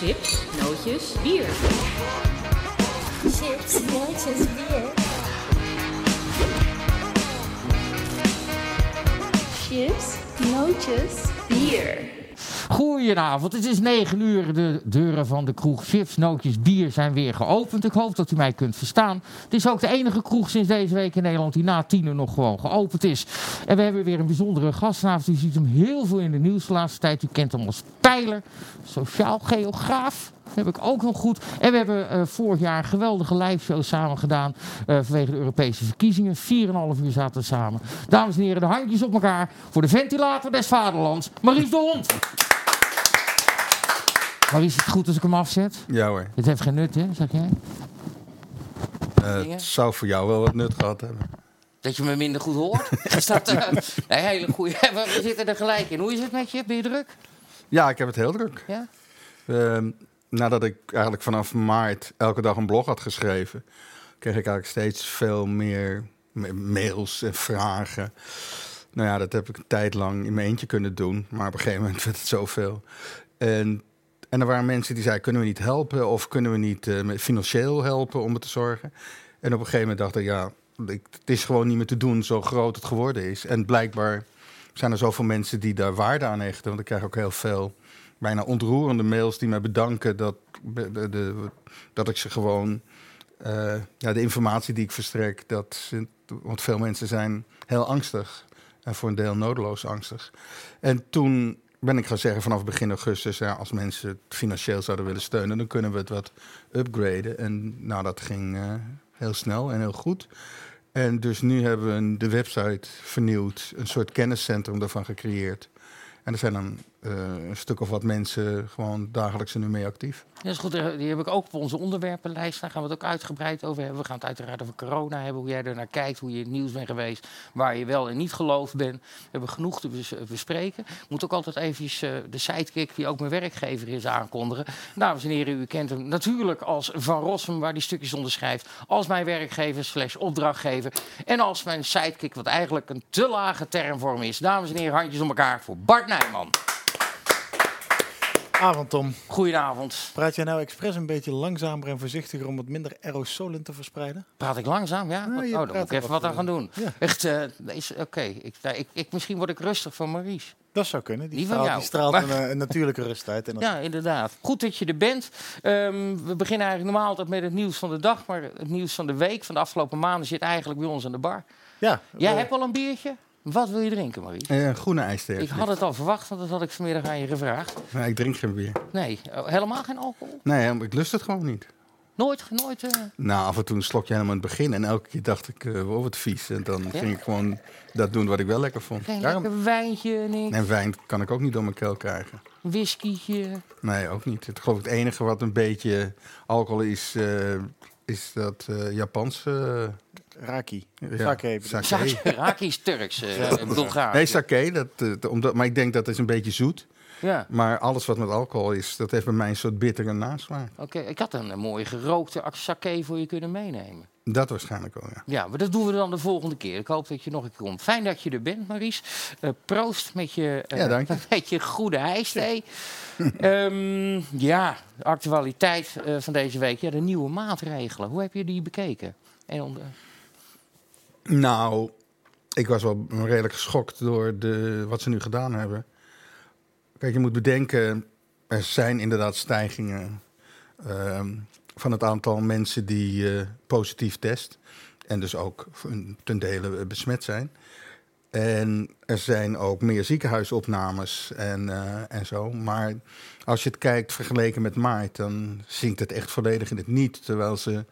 Chips, nootjes, bier. Chips, nootjes, bier. Chips, nootjes, bier. Goedenavond, het is 9 uur. De deuren van de kroeg Chips, Nootjes, Bier zijn weer geopend. Ik hoop dat u mij kunt verstaan. Het is ook de enige kroeg sinds deze week in Nederland die na tien uur nog gewoon geopend is. En we hebben weer een bijzondere gast vanavond. U ziet hem heel veel in de nieuws de laatste tijd. U kent hem als pijler, sociaal geograaf. Heb ik ook nog goed. En we hebben uh, vorig jaar een geweldige live show samen gedaan. Uh, vanwege de Europese verkiezingen. 4,5 uur zaten we samen. Dames en heren, de handjes op elkaar. Voor de ventilator des vaderlands. Maries de Hond. Maar is het goed als ik hem afzet? Ja hoor. Het heeft geen nut, hè, zeg jij? Uh, het zou voor jou wel wat nut gehad hebben. Dat je me minder goed hoort? is dat uh, een hele goede... We zitten er gelijk in. Hoe is het met je? Ben je druk? Ja, ik heb het heel druk. Ja? Uh, nadat ik eigenlijk vanaf maart elke dag een blog had geschreven... kreeg ik eigenlijk steeds veel meer mails en vragen. Nou ja, dat heb ik een tijd lang in mijn eentje kunnen doen. Maar op een gegeven moment werd het zoveel. En en er waren mensen die zeiden: kunnen we niet helpen of kunnen we niet uh, financieel helpen om het te zorgen? En op een gegeven moment dacht ik: ja, het is gewoon niet meer te doen, zo groot het geworden is. En blijkbaar zijn er zoveel mensen die daar waarde aan hechten. Want ik krijg ook heel veel bijna ontroerende mails die mij bedanken dat, de, dat ik ze gewoon. Uh, ja, de informatie die ik verstrek, dat, want veel mensen zijn heel angstig. En voor een deel nodeloos angstig. En toen ben ik gaan zeggen vanaf begin augustus, ja, als mensen het financieel zouden willen steunen, dan kunnen we het wat upgraden. En nou, dat ging uh, heel snel en heel goed. En dus nu hebben we de website vernieuwd, een soort kenniscentrum daarvan gecreëerd. En er zijn dan uh, een stuk of wat mensen gewoon dagelijks er nu mee actief. Dat is goed. Die heb ik ook op onze onderwerpenlijst. Daar gaan we het ook uitgebreid over hebben. We gaan het uiteraard over corona hebben, hoe jij er naar kijkt, hoe je in het nieuws bent geweest, waar je wel en niet geloofd bent. We hebben genoeg te bespreken. Ik moet ook altijd even uh, de sidekick, die ook mijn werkgever is, aankondigen. Dames en heren, u kent hem natuurlijk als Van Rossum, waar die stukjes onderschrijft. Als mijn werkgever slash opdrachtgever. En als mijn sidekick, wat eigenlijk een te lage term voor is. Dames en heren, handjes om elkaar voor Bart Nijman. Avond, Tom. Goedenavond. Praat jij nou expres een beetje langzamer en voorzichtiger om wat minder aerosolen te verspreiden? Praat ik langzaam, ja? Nou, oh, dan moet ik even wat aan gaan doen. Ja. Echt, uh, oké. Okay. Ik, ik, ik, misschien word ik rustig van Maries. Dat zou kunnen. Die, Die van straalt, die straalt een, eh, een natuurlijke rust uit. En Ja, inderdaad. Goed dat je er bent. Ehm, we beginnen eigenlijk normaal altijd met het nieuws van de dag. Maar het nieuws van de week, van de afgelopen maanden, zit eigenlijk bij ons aan de bar. ja, Jij eh, hebt al een biertje? Wat wil je drinken, Marie? Uh, groene ijsthee. Ik had het al verwacht, want dat had ik vanmiddag aan je gevraagd. Nee, ik drink geen bier. Nee, oh, helemaal geen alcohol? Nee, ik lust het gewoon niet. Nooit, nooit. eh, Nou, af en toe een slokje helemaal in het begin. En elke keer dacht ik, uh, oh, wat vies. En dan ging ik gewoon dat doen wat ik wel lekker vond. geen Daarom- lekker wijntje, niks. En wijn kan ik ook niet door mijn keel krijgen. Whiskytje. Nee, ook niet. Het, geloof ik, het enige wat een beetje alcohol is, eh, is dat eh Japanse... Raki. ja, Sake. sake. Sake, Raki is Turks, eh Bulgaars. Nee, sake. Dat, eh, omdat, maar ik denk dat is een beetje zoet. Ja, Maar alles wat met alcohol is, dat heeft bij mij een soort bittere nasmaak. oké. Ik had een, eh, mooie gerookte sake voor je kunnen meenemen. Dat waarschijnlijk wel, ja. Ja, maar dat doen we dan de volgende keer. Ik hoop dat je nog een keer komt. Fijn dat je er bent, Maries. Eh, proost met je, eh, Ja, dank je. met je goede ijsthee. Ehm, ja, de actualiteit eh, van deze week. Ja, de nieuwe maatregelen. Hoe heb je die bekeken? En onder- Nou, ik was wel redelijk geschokt door de, wat ze nu gedaan hebben. Kijk, je moet bedenken, er zijn inderdaad stijgingen ehm, van het aantal mensen die eh, positief test. En dus ook ten dele eh, besmet zijn. En er zijn ook meer ziekenhuisopnames en, eh, en zo. Maar als je het kijkt vergeleken met maart, dan zinkt het echt volledig in het niet. Terwijl ze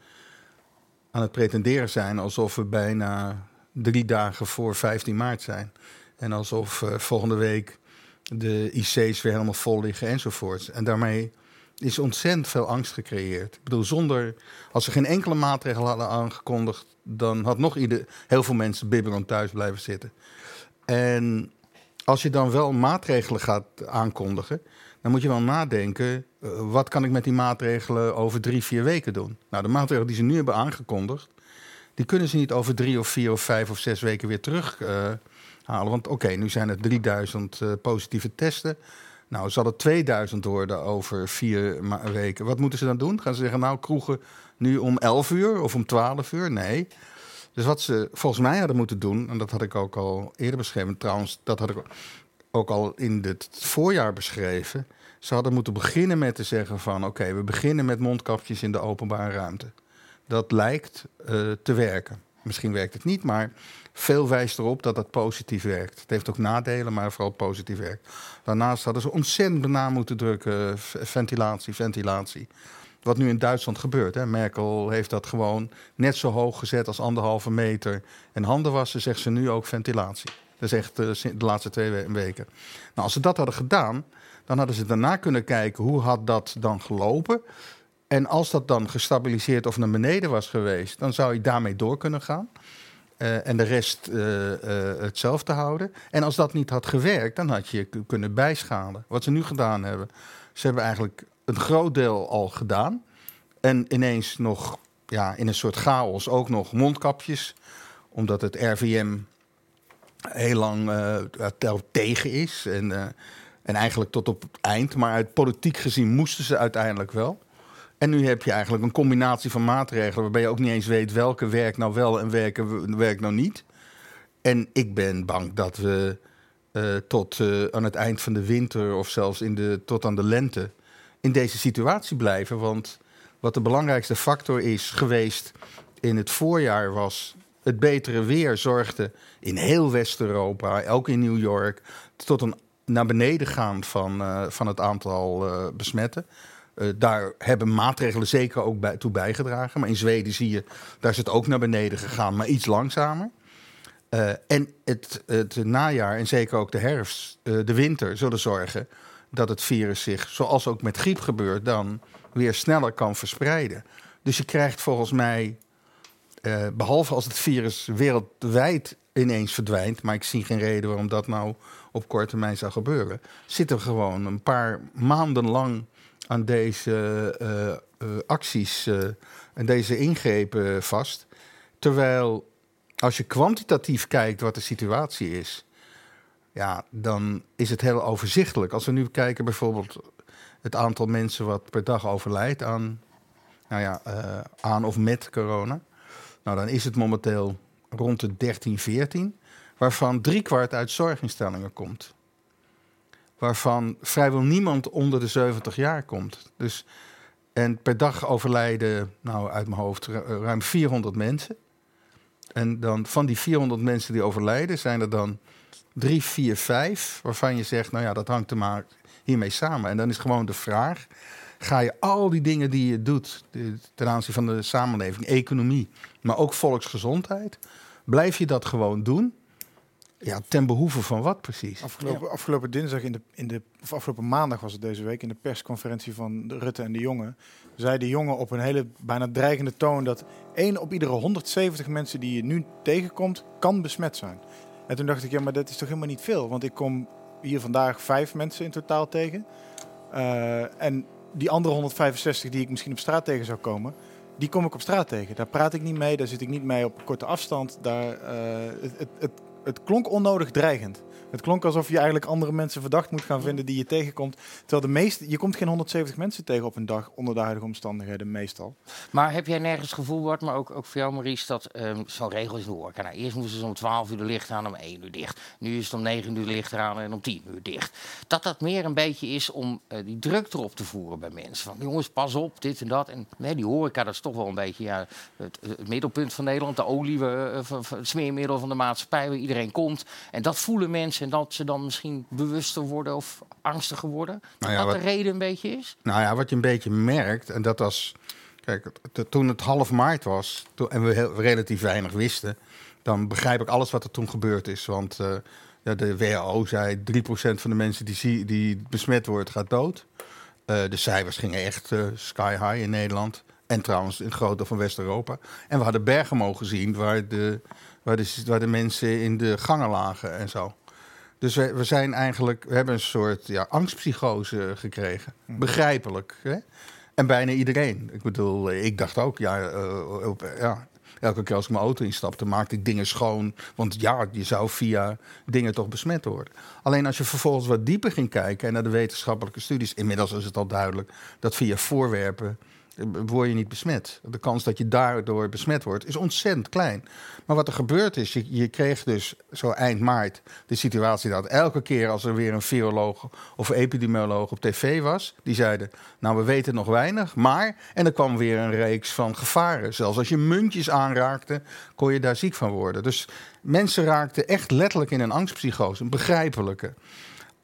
aan het pretenderen zijn alsof we bijna drie dagen voor 15 maart zijn. En alsof eh, volgende week de IC's weer helemaal vol liggen enzovoorts. En daarmee is ontzettend veel angst gecreëerd. Ik bedoel, zonder, als ze geen enkele maatregel hadden aangekondigd, dan had nog ieder, heel veel mensen bibberend thuis blijven zitten. En als je dan wel maatregelen gaat aankondigen, dan moet je wel nadenken, eh, wat kan ik met die maatregelen over drie, vier weken doen? Nou, de maatregelen die ze nu hebben aangekondigd, die kunnen ze niet over drie of vier of vijf of zes weken weer terughalen. halen. Want oké, nu zijn er 3000 eh, positieve testen. Nou, zal het 2000 worden over vier weken. Wat moeten ze dan doen? Gaan ze zeggen, nou, kroegen nu om 11 uur of om 12 uur? Nee. Dus wat ze volgens mij hadden moeten doen, en dat had ik ook al eerder beschreven, trouwens, dat had ik ook al in het voorjaar beschreven. Ze hadden moeten beginnen met te zeggen van, oké, we beginnen met mondkapjes in de openbare ruimte. Dat lijkt eh, te werken. Misschien werkt het niet, maar veel wijst erop dat dat positief werkt. Het heeft ook nadelen, maar vooral positief werkt. Daarnaast hadden ze ontzettend na moeten drukken, ventilatie, ventilatie. Wat nu in Duitsland gebeurt. Hè. Merkel heeft dat gewoon net zo hoog gezet als anderhalve meter. En handen wassen zegt ze nu ook ventilatie. Dat is echt eh, de laatste twee we- weken. Nou, als ze dat hadden gedaan, dan hadden ze daarna kunnen kijken hoe had dat dan gelopen. En als dat dan gestabiliseerd of naar beneden was geweest, dan zou je daarmee door kunnen gaan. Eh, en de rest eh, hetzelfde houden. En als dat niet had gewerkt, dan had je kunnen bijschalen. Wat ze nu gedaan hebben. Ze hebben eigenlijk een groot deel al gedaan. En ineens nog ja, in een soort chaos ook nog mondkapjes. Omdat het RVM heel lang er tegen is. En, eh, en eigenlijk tot op het eind. Maar uit politiek gezien moesten ze uiteindelijk wel. En nu heb je eigenlijk een combinatie van maatregelen waarbij je ook niet eens weet welke werkt nou wel en welke werkt nou niet. En ik ben bang dat we eh, tot aan het eind van de winter of zelfs in de, tot aan de lente in deze situatie blijven. Want wat de belangrijkste factor is geweest in het voorjaar was het betere weer zorgde in heel West-Europa, ook in New York, tot een naar beneden gaan van, eh, van het aantal eh, besmetten. Eh, daar hebben maatregelen zeker ook bij, toe bijgedragen. Maar in Zweden zie je, daar is het ook naar beneden gegaan, maar iets langzamer. En het, het najaar en zeker ook de herfst, de winter, zullen zorgen dat het virus zich, zoals ook met griep gebeurt, dan weer sneller kan verspreiden. Dus je krijgt volgens mij, eh, behalve als het virus wereldwijd ineens verdwijnt, maar ik zie geen reden waarom dat nou op korte termijn zou gebeuren, zitten we gewoon een paar maanden lang aan deze eh, eh, acties en deze ingrepen vast. Terwijl als je kwantitatief kijkt wat de situatie is, ja, dan is het heel overzichtelijk. Als we nu kijken bijvoorbeeld het aantal mensen wat per dag overlijdt aan, nou ja, aan of met corona. Nou, dan is het momenteel rond de 13, 14, waarvan driekwart uit zorginstellingen komt. Waarvan vrijwel niemand onder de 70 jaar komt. Dus, en per dag overlijden, nou uit mijn hoofd, ru- ruim 400 mensen. En dan van die 400 mensen die overlijden, zijn er dan drie, vier, vijf, waarvan je zegt, nou ja, dat hangt er maar hiermee samen. En dan is gewoon de vraag, ga je al die dingen die je doet ten aanzien van de samenleving, economie, maar ook volksgezondheid, blijf je dat gewoon doen? Ja, ten behoeve van wat precies? Afgelopen, afgelopen dinsdag, in de, in de, of afgelopen maandag was het deze week, in de persconferentie van de Rutte en de Jonge, zei de jongen op een hele bijna dreigende toon dat één op iedere 170 mensen die je nu tegenkomt, kan besmet zijn. En toen dacht ik, ja, maar dat is toch helemaal niet veel? Want ik kom hier vandaag vijf mensen in totaal tegen. Eh, en die andere 165 die ik misschien op straat tegen zou komen, die kom ik op straat tegen. Daar praat ik niet mee, daar zit ik niet mee op korte afstand. Daar, eh, het, het, het, het klonk onnodig dreigend. Het klonk alsof je eigenlijk andere mensen verdacht moet gaan vinden die je tegenkomt. Terwijl de meeste, je komt geen 170 mensen tegen op een dag onder de huidige omstandigheden meestal. Maar heb jij nergens gevoel, Bart, maar ook, ook voor jou, Maurice, dat ehm, zo'n regel is. Nou, eerst moesten ze om 12 uur de licht aan, om 1 uur dicht. Nu is het om 9 uur de licht aan en om 10 uur dicht. Dat dat meer een beetje is om eh, die druk erop te voeren bij mensen. Van jongens, pas op, dit en dat. En nee, die horeca, dat is toch wel een beetje ja, het, middelpunt van Nederland. De olie, eh, van- het smeermiddel van de maatschappij waar iedereen komt. En dat voelen mensen en dat ze dan misschien bewuster worden of angstiger worden. Dat Nou ja, dat wat- de reden een beetje is. Nou ja, wat je een beetje merkt, en dat was. Kijk, toen het half maart was toen, en we heel, relatief weinig wisten, dan begrijp ik alles wat er toen gebeurd is. Want eh, ja, de WHO zei 3% van de mensen die, zie- die besmet wordt, gaat dood. Eh, de cijfers gingen echt eh, sky high in Nederland. En trouwens in het groot deel van West-Europa. En we hadden Bergamo gezien, waar de, waar, de, waar de mensen in de gangen lagen en zo. Dus we, we zijn eigenlijk, we hebben een soort ja, angstpsychose gekregen. Begrijpelijk. Hè? En bijna iedereen. Ik bedoel, ik dacht ook, ja, eh, op- ja. Elke keer als ik mijn auto instapte, maakte ik dingen schoon. Want ja, je zou via dingen toch besmet worden. Alleen als je vervolgens wat dieper ging kijken en naar de wetenschappelijke studies, inmiddels is het al duidelijk dat via voorwerpen word je niet besmet. De kans dat je daardoor besmet wordt is ontzettend klein. Maar wat er gebeurt is, je, kreeg dus zo eind maart de situatie dat elke keer als er weer een viroloog of epidemioloog op tv was, die zeiden, nou we weten nog weinig, maar, en er kwam weer een reeks van gevaren. Zelfs als je muntjes aanraakte, kon je daar ziek van worden. Dus mensen raakten echt letterlijk in een angstpsychose, een begrijpelijke.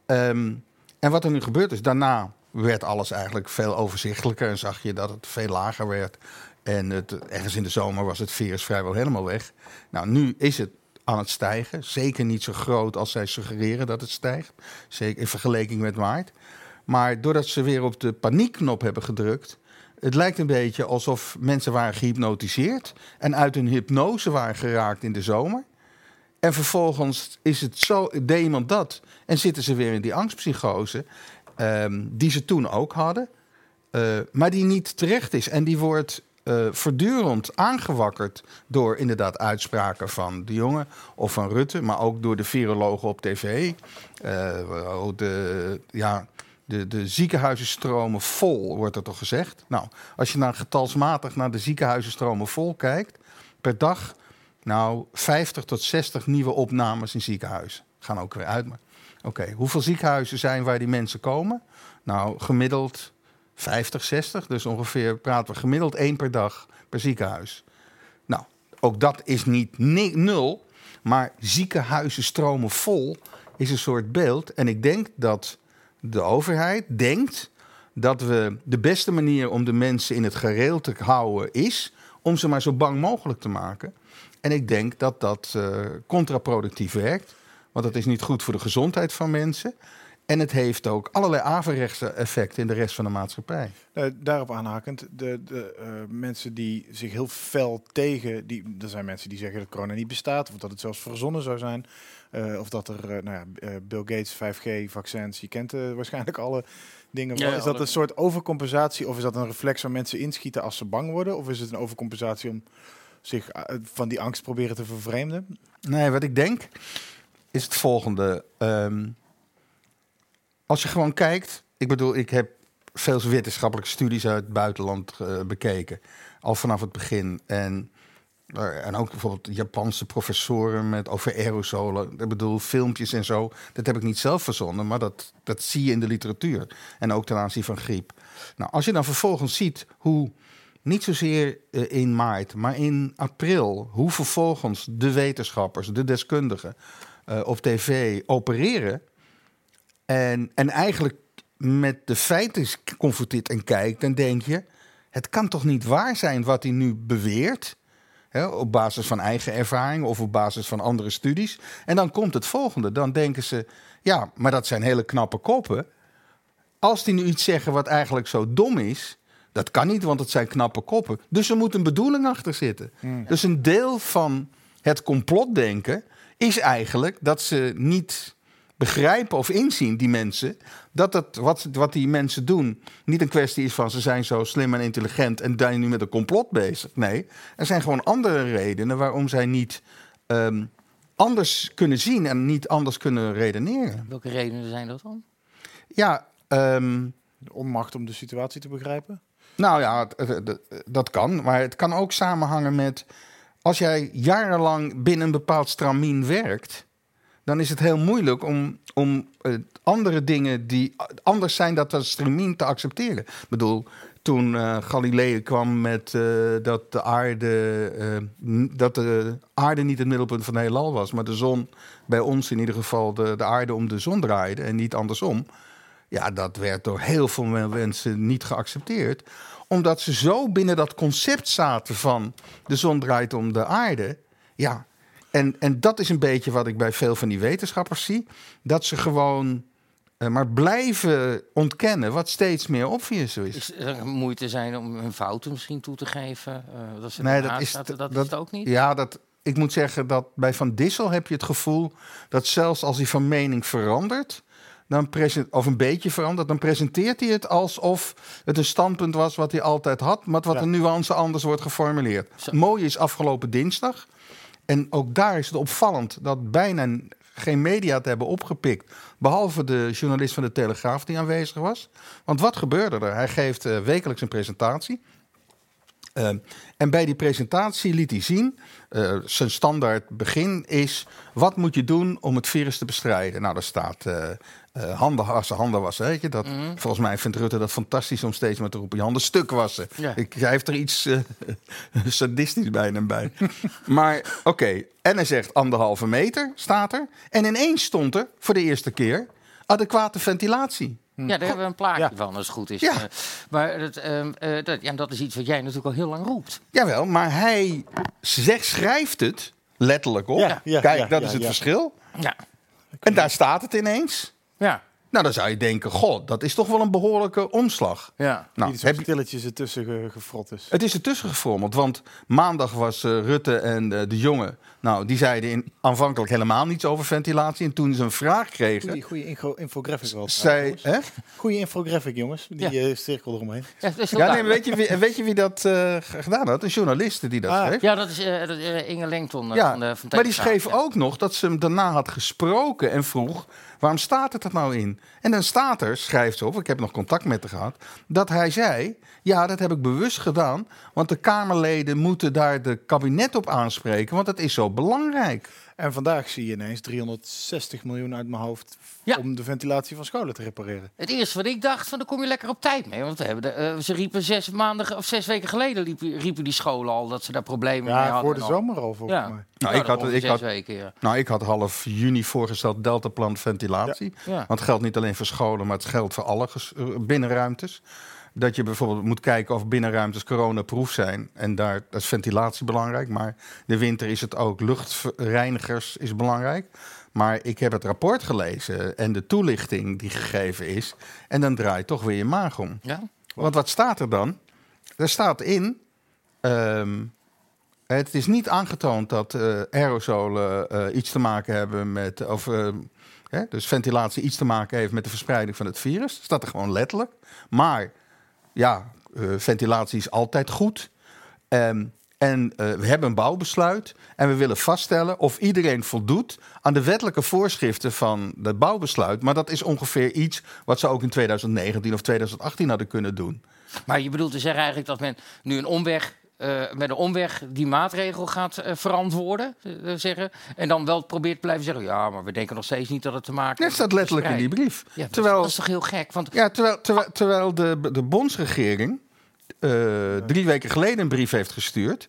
Ehm, en wat er nu gebeurt is, daarna werd alles eigenlijk veel overzichtelijker en zag je dat het veel lager werd. En het, ergens in de zomer was het virus vrijwel helemaal weg. Nou, nu is het aan het stijgen. Zeker niet zo groot als zij suggereren dat het stijgt. Zeker in vergelijking met maart. Maar doordat ze weer op de paniekknop hebben gedrukt. Het lijkt een beetje alsof mensen waren gehypnotiseerd. En uit hun hypnose waren geraakt in de zomer. En vervolgens is het zo, deed iemand dat. En zitten ze weer in die angstpsychose. Ehm, die ze toen ook hadden. eh, maar die niet terecht is. En die wordt eh, voortdurend aangewakkerd door inderdaad uitspraken van de jongen of van Rutte, maar ook door de virologen op tv. Eh, de, ja, de, de ziekenhuizen stromen vol, wordt er toch gezegd. Nou, als je dan getalsmatig naar de ziekenhuizen stromen vol kijkt, per dag, nou, 50 tot 60 nieuwe opnames in ziekenhuizen. Gaan ook weer uit. Maar oké, hoeveel ziekenhuizen zijn waar die mensen komen? Nou, gemiddeld 50, 60. Dus ongeveer praten we gemiddeld één per dag per ziekenhuis. Nou, ook dat is niet ni- nul. Maar ziekenhuizen stromen vol is een soort beeld. En ik denk dat de overheid denkt dat we de beste manier om de mensen in het gereel te houden is om ze maar zo bang mogelijk te maken. En ik denk dat dat eh, contraproductief werkt. Want dat is niet goed voor de gezondheid van mensen. En het heeft ook allerlei averechtse effecten in de rest van de maatschappij. Eh, daarop aanhakend, de, de eh, mensen die zich heel fel tegen, die, er zijn mensen die zeggen dat corona niet bestaat, of dat het zelfs verzonnen zou zijn, eh, of dat er, nou ja, eh, Bill Gates, 5G-vaccins, je kent eh, waarschijnlijk alle dingen. Ja, is dat een soort overcompensatie, of is dat een reflex waar mensen inschieten als ze bang worden, of is het een overcompensatie om zich van die angst proberen te vervreemden? Nee, wat ik denk is het volgende. Ehm, als je gewoon kijkt, ik bedoel, ik heb veel wetenschappelijke studies uit het buitenland eh, bekeken, al vanaf het begin. En, eh, en ook bijvoorbeeld Japanse professoren met over aerosolen. Ik bedoel, filmpjes en zo. Dat heb ik niet zelf verzonnen, maar dat, dat zie je in de literatuur. En ook ten aanzien van griep. Nou, als je dan vervolgens ziet hoe niet zozeer eh, in maart, maar in april, hoe vervolgens de wetenschappers, de deskundigen eh, op tv opereren. En, en eigenlijk met de feiten confronteert en kijkt, dan denk je: het kan toch niet waar zijn wat hij nu beweert? Hè, op basis van eigen ervaring of op basis van andere studies. En dan komt het volgende. Dan denken ze: ja, maar dat zijn hele knappe koppen. Als die nu iets zeggen wat eigenlijk zo dom is, dat kan niet, want het zijn knappe koppen. Dus er moet een bedoeling achter zitten. Dus een deel van het complotdenken is eigenlijk dat ze niet begrijpen of inzien, die mensen, dat het, wat, wat die mensen doen niet een kwestie is van ze zijn zo slim en intelligent en zijn nu met een complot bezig. Nee, er zijn gewoon andere redenen waarom zij niet ehm, anders kunnen zien en niet anders kunnen redeneren. Welke redenen zijn dat dan? Ja, ehm, De onmacht om de situatie te begrijpen? Nou ja, dat kan. Maar het kan ook samenhangen met... als jij jarenlang binnen een bepaald stramien werkt... dan is het heel moeilijk om, om eh, andere dingen die anders zijn... dat dat stramien te accepteren. Ik bedoel, toen Galilei kwam met eh, dat, de aarde, dat de aarde niet het middelpunt van het heelal was... maar de zon bij ons in ieder geval de, de aarde om de zon draaide... en niet andersom... Ja, dat werd door heel veel mensen niet geaccepteerd. Omdat ze zo binnen dat concept zaten van de zon draait om de aarde. Ja, en, en dat is een beetje wat ik bij veel van die wetenschappers zie. Dat ze gewoon eh, maar blijven ontkennen wat steeds meer obvious is. Is er moeite zijn om hun fouten misschien toe te geven? eh, dat ze Nee, dat is, dat is het ook niet? Ja, dat, ik moet zeggen dat bij Van Dissel heb je het gevoel dat zelfs als hij van mening verandert, dan present, of een beetje verandert, dan presenteert hij het alsof het een standpunt was wat hij altijd had, maar wat Ja. een nuance anders wordt geformuleerd. Zo. Mooie is afgelopen dinsdag, en ook daar is het opvallend dat bijna geen media het hebben opgepikt, behalve de journalist van de Telegraaf die aanwezig was. Want wat gebeurde er? Hij geeft eh, wekelijks een presentatie. Ehm, en bij die presentatie liet hij zien, eh, zijn standaard begin is, wat moet je doen om het virus te bestrijden? Nou, daar staat eh, eh, handen wassen, handen wassen, weet je. Dat, Volgens mij vindt Rutte dat fantastisch om steeds maar te roepen, je handen stuk wassen. Ja. Ik, hij heeft er iets eh, sadistisch bij hem bij. maar oké, en hij zegt anderhalve meter, staat er. En ineens stond er, voor de eerste keer, adequate ventilatie. Ja, daar hebben we een plaatje Ja. van, als het goed is. Ja. Eh, maar dat, ehm, eh, dat, ja, dat is iets wat jij natuurlijk al heel lang roept. Jawel, maar hij zegt, schrijft het letterlijk op. Ja, ja, Kijk, ja, dat ja, is het ja. verschil. Ja. En daar staat het ineens. Ja. Nou, dan zou je denken, god, dat is toch wel een behoorlijke omslag. Ja. Nou, Iets heb stilletjes ertussen ge- gefrot is. het is ertussen gefrommeld, want maandag was eh, Rutte en eh, de jongen... Nou, die zeiden in, aanvankelijk helemaal niets over ventilatie. En toen ze een vraag kregen, info, infographic wel. zei... Hè? Goeie infographic, jongens. Die Ja. eh, cirkel eromheen. Ja, Ja, nee, weet je, wie, weet je wie dat eh, gedaan had? Een journaliste die dat Ah, schreef. Ja, dat is eh, eh, Inge Lengton Ja, van de van maar die schreef ja. ook nog dat ze hem daarna had gesproken en vroeg... waarom staat het er nou in? En dan staat er, schrijft ze op, ik heb nog contact met haar gehad... dat hij zei, ja, dat heb ik bewust gedaan... want de Kamerleden moeten daar de kabinet op aanspreken... want dat is zo belangrijk. En vandaag zie je ineens 360 miljoen uit mijn hoofd Ja. om de ventilatie van scholen te repareren. Het eerste wat ik dacht, van, daar kom je lekker op tijd mee. Want we hebben de, eh, ze riepen zes maanden of zes weken geleden riepen, riepen die scholen al dat ze daar problemen mee Ja, hadden. voor de zomer al volgens Ja. mij. Nou, Ja, ik had- ik had- weken, ja. Nou, ik had half juni voorgesteld deltaplan ventilatie. Ja. Ja. Want het geldt niet alleen voor scholen, maar het geldt voor alle eh, binnenruimtes. Dat je bijvoorbeeld moet kijken of binnenruimtes coronaproof zijn. En daar dat is ventilatie belangrijk. Maar de winter is het ook. Luchtreinigers is belangrijk. Maar ik heb het rapport gelezen en de toelichting die gegeven is. En dan draait toch weer je maag om. Ja? Want wat staat er dan? Er staat in. ehm, het is niet aangetoond dat eh, aerosolen eh, iets te maken hebben met. Of, eh, hè, dus ventilatie iets te maken heeft met de verspreiding van het virus. Staat er gewoon letterlijk. Maar ja, eh, ventilatie is altijd goed. Ehm, en eh, we hebben een bouwbesluit. En we willen vaststellen of iedereen voldoet aan de wettelijke voorschriften van het bouwbesluit. Maar dat is ongeveer iets wat ze ook in 2019 of 2018 hadden kunnen doen. Maar je bedoelt te zeggen eigenlijk dat men nu een omweg, eh, met een omweg die maatregel gaat eh, verantwoorden. eh, zeggen, en dan wel probeert te blijven zeggen, ja, maar we denken nog steeds niet dat het te maken Dat heeft staat met letterlijk in die brief. Ja, dat, terwijl, dat is toch heel gek? Want ja, terwijl, terwijl, terwijl de, de bondsregering drie weken geleden een brief heeft gestuurd.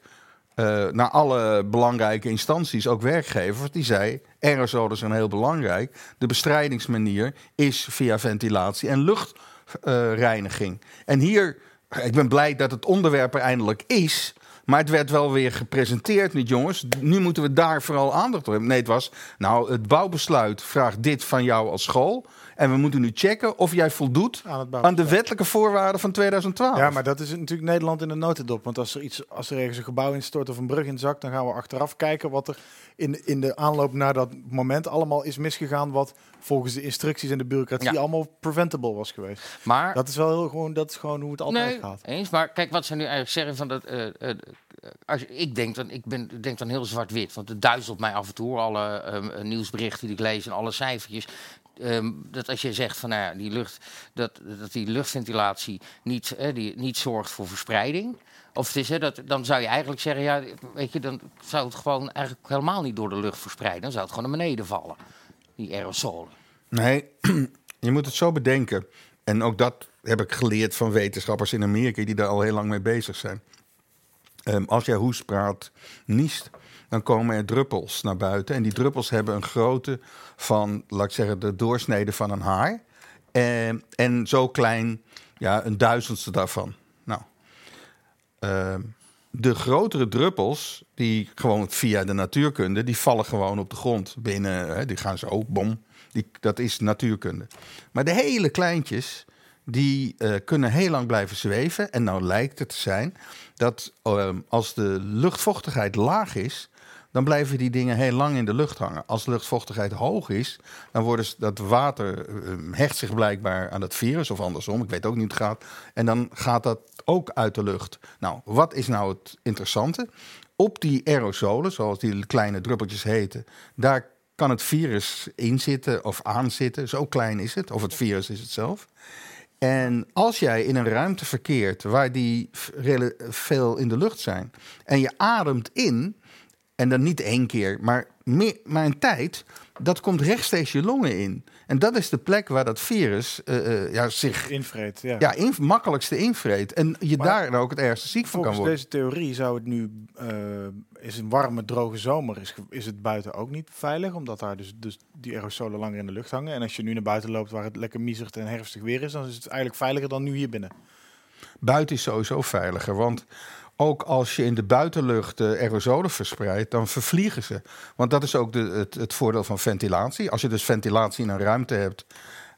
naar alle belangrijke instanties, ook werkgevers. Die zei: aerosolen zijn heel belangrijk. De bestrijdingsmanier is via ventilatie en luchtreiniging. en hier, ik ben blij dat het onderwerp er eindelijk is. Maar het werd wel weer gepresenteerd niet, jongens. Nu moeten we daar vooral aandacht voor hebben. Nee, het was, nou, het bouwbesluit vraagt dit van jou als school. En we moeten nu checken of jij voldoet Aan de wettelijke voorwaarden van 2012. Ja, maar dat is natuurlijk Nederland in de notendop. Want als er, iets, als er ergens een gebouw instort of een brug inzakt, dan gaan we achteraf kijken wat er in, in de aanloop naar dat moment allemaal is misgegaan. Wat volgens de instructies en de bureaucratie Ja. allemaal preventable was geweest. maar Dat is wel heel gewoon, dat is gewoon hoe het altijd nee, gaat. eens. Maar kijk, wat ze nu eigenlijk zeggen van dat. eh, eh, als ik denk dan, ik ben, denk dan heel zwart-wit, want het duizelt mij af en toe alle ehm, nieuwsberichten die ik lees en alle cijfertjes. Ehm, dat als je zegt van nou ja, die lucht, dat, dat die luchtventilatie niet, die, niet zorgt voor verspreiding. Of het is, hè, dat, dan zou je eigenlijk zeggen, ja, weet je, dan zou het gewoon eigenlijk helemaal niet door de lucht verspreiden. Dan zou het gewoon naar beneden vallen, die aerosolen. Nee, je moet het zo bedenken. En ook dat heb ik geleerd van wetenschappers in Amerika die daar al heel lang mee bezig zijn. Ehm, als jij hoest, praat, niest, dan komen er druppels naar buiten. En die druppels hebben een grootte van, laat ik zeggen, de doorsnede van een haar. En, en zo klein, ja, een duizendste daarvan. Nou, ehm, de grotere druppels, die gewoon via de natuurkunde, die vallen gewoon op de grond binnen. Hè, die gaan zo, bom. Die, dat is natuurkunde. Maar de hele kleintjes, die eh, kunnen heel lang blijven zweven. En nou lijkt het te zijn dat ehm, als de luchtvochtigheid laag is, dan blijven die dingen heel lang in de lucht hangen. Als de luchtvochtigheid hoog is, dan wordt dat water eh, hecht zich blijkbaar aan het virus of andersom. Ik weet ook niet hoe het gaat. En dan gaat dat ook uit de lucht. Nou, wat is nou het interessante? Op die aerosolen, zoals die kleine druppeltjes heten, daar kan het virus in zitten of aanzitten. Zo klein is het, of het virus is het zelf. En als jij in een ruimte verkeert waar die veel in de lucht zijn en je ademt in, en dan niet één keer, maar, meer, maar een tijd, dat komt rechtstreeks je longen in. En dat is de plek waar dat virus eh, eh, ja, zich Invreed, ja. ja, in, makkelijkste invreet. En je Maar daar ook het ergste ziek van kan Volgens worden. deze theorie zou het nu, eh, is een warme, droge zomer, is, is het buiten ook niet veilig, omdat daar dus, dus die aerosolen langer in de lucht hangen. En als je nu naar buiten loopt waar het lekker miezert en herfstig weer is, dan is het eigenlijk veiliger dan nu hier binnen. Buiten is sowieso veiliger, want ook als je in de buitenlucht eh, aerosolen verspreidt, dan vervliegen ze. Want dat is ook de, het, het voordeel van ventilatie. Als je dus ventilatie in een ruimte hebt,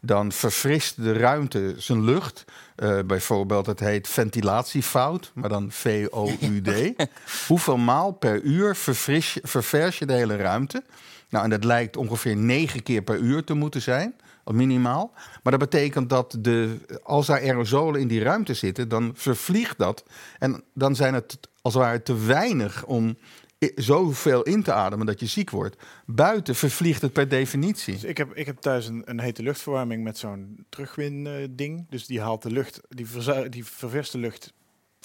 dan verfrist de ruimte zijn lucht. Eh, bijvoorbeeld, het heet ventilatiefout, maar dan V-O-U-D. Hoeveel maal per uur verfris, ververs je de hele ruimte? Nou, en dat lijkt ongeveer negen keer per uur te moeten zijn, minimaal. Maar dat betekent dat de, als daar aerosolen in die ruimte zitten, dan vervliegt dat. En dan zijn het als het ware te weinig om zoveel in te ademen dat je ziek wordt. Buiten vervliegt het per definitie. Dus ik heb, ik heb thuis een, een hete luchtverwarming met zo'n terugwin eh, ding. Dus die haalt de lucht, die, die ververst de lucht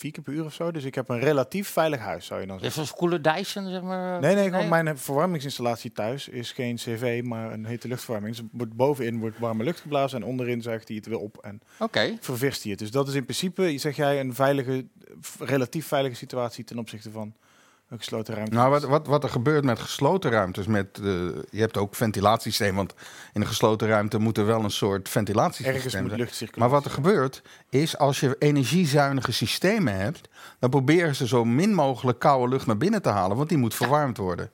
vier keer per uur of zo. Dus ik heb een relatief veilig huis, zou je dan zeggen. Even als koele Dyson, zeg maar. Nee, nee, gewoon mijn verwarmingsinstallatie thuis is geen cv, maar een hete luchtverwarming. Dus wordt bovenin wordt warme lucht geblazen en onderin zuigt hij het weer op en ververst hij het. Dus dat is in principe, zeg jij, een veilige, relatief veilige situatie ten opzichte van gesloten. Nou, wat, wat, wat er gebeurt met gesloten ruimtes, met, je hebt ook ventilatiesysteem, want in een gesloten ruimte moet er wel een soort ventilatiesysteem Ergens moet lucht circuleren. Maar wat er gebeurt, is als je energiezuinige systemen hebt, dan proberen ze zo min mogelijk koude lucht naar binnen te halen, want die moet verwarmd worden.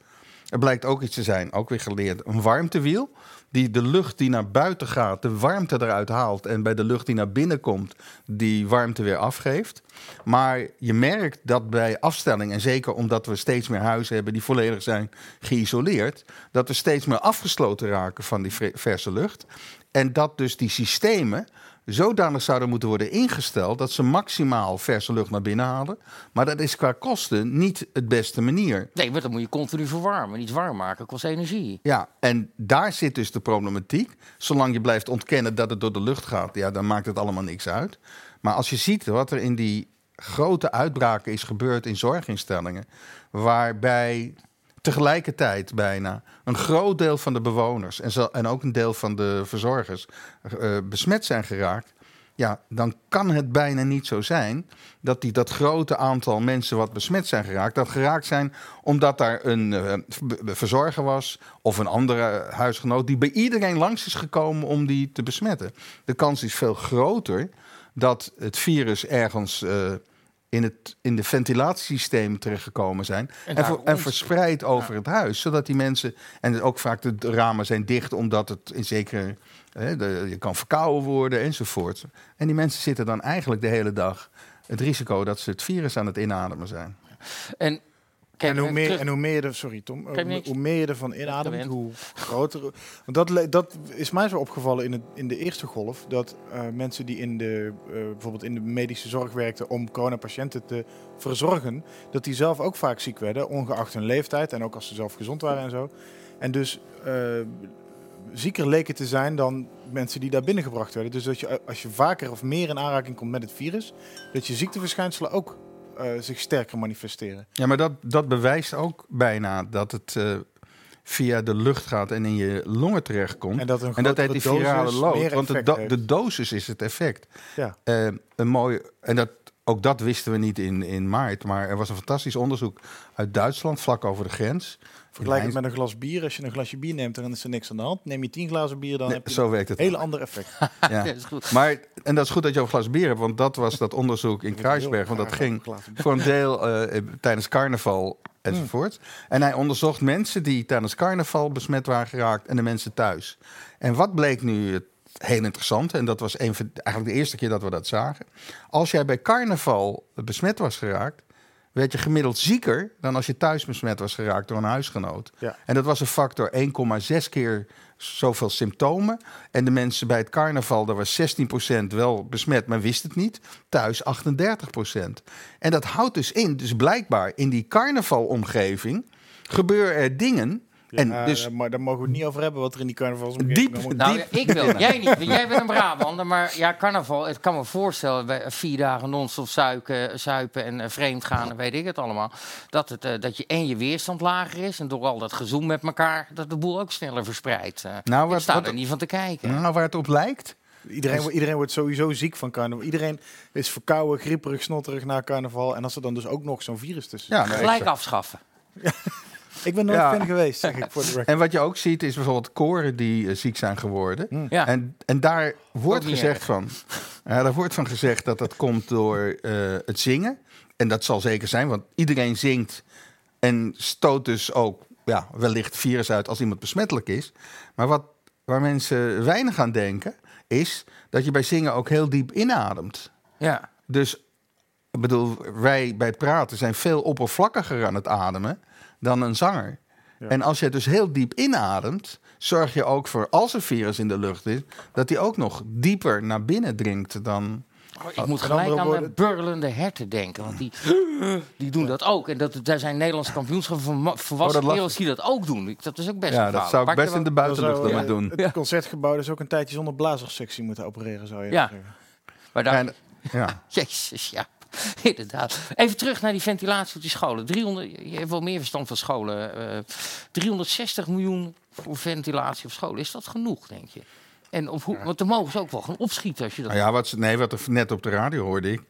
Er blijkt ook iets te zijn, ook weer geleerd, een warmtewiel. Die de lucht die naar buiten gaat, de warmte eruit haalt. En bij de lucht die naar binnen komt, die warmte weer afgeeft. Maar je merkt dat bij afstelling, en zeker omdat we steeds meer huizen hebben die volledig zijn geïsoleerd, dat we steeds meer afgesloten raken van die verse lucht. En dat dus die systemen zodanig zouden moeten worden ingesteld dat ze maximaal verse lucht naar binnen halen. Maar dat is qua kosten niet het beste manier. Nee, want dan moet je continu verwarmen. Niet warm maken, kost energie. Ja, en daar zit dus de problematiek. Zolang je blijft ontkennen dat het door de lucht gaat, ja, dan maakt het allemaal niks uit. Maar als je ziet wat er in die grote uitbraken is gebeurd in zorginstellingen, waarbij tegelijkertijd bijna een groot deel van de bewoners en, en ook een deel van de verzorgers eh, besmet zijn geraakt. Ja, dan kan het bijna niet zo zijn dat die, dat grote aantal mensen wat besmet zijn geraakt, dat geraakt zijn omdat daar een eh, verzorger was of een andere huisgenoot die bij iedereen langs is gekomen om die te besmetten. De kans is veel groter dat het virus ergens eh, in, het, in de ventilatiesysteem terechtgekomen zijn en, ver- en verspreid over het huis, zodat die mensen en ook vaak de ramen zijn dicht omdat het in zekere hè, de, je kan verkouden worden enzovoort. En die mensen zitten dan eigenlijk de hele dag het risico dat ze het virus aan het inademen zijn. En, kijk, En hoe, meer, terug- en hoe meer je er, sorry Tom, hoe, meer je ervan inademt, hoe groter. Want dat, dat is mij zo opgevallen in, het, in de eerste golf. Dat eh, mensen die in de, eh, bijvoorbeeld in de medische zorg werkten om coronapatiënten te verzorgen, dat die zelf ook vaak ziek werden, ongeacht hun leeftijd en ook als ze zelf gezond waren en zo. En dus eh, zieker leken te zijn dan mensen die daar binnengebracht werden. Dus dat je, als je vaker of meer in aanraking komt met het virus, dat je ziekteverschijnselen ook eh, zich sterker manifesteren. Ja, maar dat, dat bewijst ook bijna dat het eh, via de lucht gaat en in je longen terechtkomt. En dat een En dat heet die virale lood. meer Want de, effect do- heeft. de dosis is het effect. Ja. Eh, een mooi, en dat, ook dat wisten we niet in, in maart. Maar er was een fantastisch onderzoek uit Duitsland, vlak over de grens. Vergelijk het met een glas bier. Als je een glasje bier neemt, dan is er niks aan de hand. Neem je tien glazen bier, dan Nee, heb je zo werkt het een heel ander effect. Ja. Ja, dat is goed. Maar, en dat is goed dat je een glas bier hebt, want dat was dat onderzoek in Kruisberg. Want dat ging voor een deel eh, tijdens carnaval enzovoort. En hij onderzocht mensen die tijdens carnaval besmet waren geraakt en de mensen thuis. En wat bleek nu het heel interessant, en dat was een eigenlijk de eerste keer dat we dat zagen. Als jij bij carnaval besmet was geraakt, werd je gemiddeld zieker dan als je thuis besmet was geraakt door een huisgenoot. Ja. En dat was een factor 1,6 keer zoveel symptomen. En de mensen bij het carnaval, daar was 16% wel besmet, maar wist het niet. Thuis 38%. En dat houdt dus in, dus blijkbaar in die carnavalomgeving gebeuren er dingen. En Ja, dus daar mo- daar mogen we het niet over hebben wat er in die carnavalsomgeving Diep- allemaal- Nou, Diep- ik wel. Jij niet. want Jij bent een Brabander. Maar ja, carnaval. Het kan me voorstellen. Bij vier dagen non-stop zuipen, zuipen en uh, vreemd gaan. Weet ik het allemaal. Dat, het, eh, dat je en je weerstand lager is. En door al dat gezoem met elkaar. Dat de boel ook sneller verspreidt. Eh, Nou, ik wat- sta wat- er niet van te kijken. nou, waar het op lijkt. Iedereen, iedereen wordt sowieso ziek van carnaval. Iedereen is verkouden, grieperig, snotterig na carnaval. En als er dan dus ook nog zo'n virus tussen Ja, nee, Gelijk afschaffen. Ik ben nooit Ja. fan geweest, zeg ik voor de record. En wat je ook ziet is bijvoorbeeld koren die eh, ziek zijn geworden. Ja. En, en daar wordt gezegd erg. van, ja, daar wordt van gezegd dat dat komt door eh, het zingen. En dat zal zeker zijn, want iedereen zingt en stoot dus ook ja, wellicht virus uit als iemand besmettelijk is. Maar wat, waar mensen weinig aan denken, is dat je bij zingen ook heel diep inademt. Ja. Dus ik bedoel, wij bij het praten zijn veel oppervlakkiger aan het ademen dan een zanger. Ja. En als je dus heel diep inademt, zorg je ook voor als er virus in de lucht is, dat die ook nog dieper naar binnen dringt dan. Oh, ik moet gelijk aan de burlende herten denken. Want die, die doen dat ook. En dat, daar zijn Nederlandse kampioenschappen van volwassen Oh, die dat ook doen. Dat is ook best Ja, dat zou ik best in de buitenlucht Dan ja, doen. Het concertgebouw is ook een tijdje zonder blazerssectie moeten opereren, zou je Ja. zeggen. Maar daar, En, ja. Jezus, ja. Inderdaad. Even terug naar die ventilatie op die scholen. 300, je hebt wel meer verstand van scholen. eh 360 miljoen voor ventilatie op scholen. Is dat genoeg, denk je? En op hoe, want dan mogen ze ook wel gaan opschieten als je dat... Nou ja, wat, ze- nee, wat er net op de radio hoorde ik.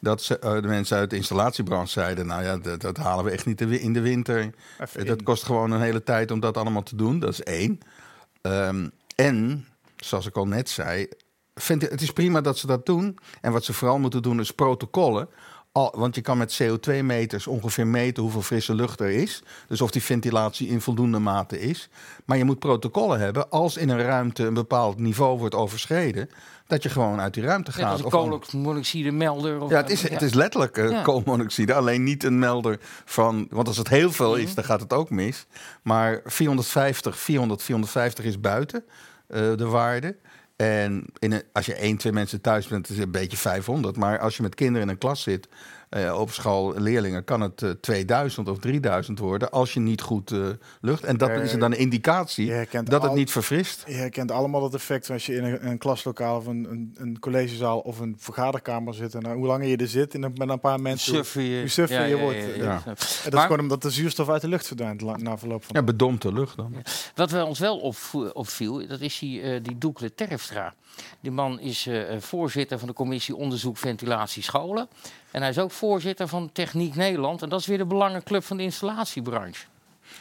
Dat ze, eh, de mensen uit de installatiebranche zeiden: Nou ja, dat, dat halen we echt niet in de winter. Even Eh, Dat in. kost gewoon een hele tijd om dat allemaal te doen. Dat is één. Ehm, en, zoals ik al net zei, vind het is prima dat ze dat doen. En wat ze vooral moeten doen is protocollen. Al, want je kan met CO2-meters ongeveer meten hoeveel frisse lucht er is. Dus of die ventilatie in voldoende mate is. Maar je moet protocollen hebben als in een ruimte een bepaald niveau wordt overschreden. Dat je gewoon uit die ruimte Net als gaat. een koolmonoxide melder. Of, ja, het is, het is letterlijk Ja. koolmonoxide. Alleen niet een melder van... Want als het heel veel Mhm. is, dan gaat het ook mis. Maar 450, 400, 450 is buiten eh, de waarde. En in als je één, twee mensen thuis bent, is het een beetje 500. Maar als je met kinderen in een klas zit, eh, op school, leerlingen, kan het eh, 2000 of 3000 worden. Als je niet goed eh, lucht. En dat Eh, is dan een indicatie dat het niet verfrist. Je herkent allemaal dat effect als je in een, een klaslokaal of een, een, een collegezaal of een vergaderkamer zit. En nou, hoe langer je er zit en met een paar mensen... hoe- Suffer je. hoe suffer je wordt. ja. En dat is Maar- gewoon omdat de zuurstof uit de lucht verdwijnt la- na verloop van Ja, bedompte lucht dan. Wat wel ons wel opviel, dat is die, eh die Doekle Terfstra. Die man is eh, eh, voorzitter van de commissie Onderzoek Ventilatie Scholen. En hij is ook voorzitter van Techniek Nederland. En dat is weer de belangenclub van de installatiebranche.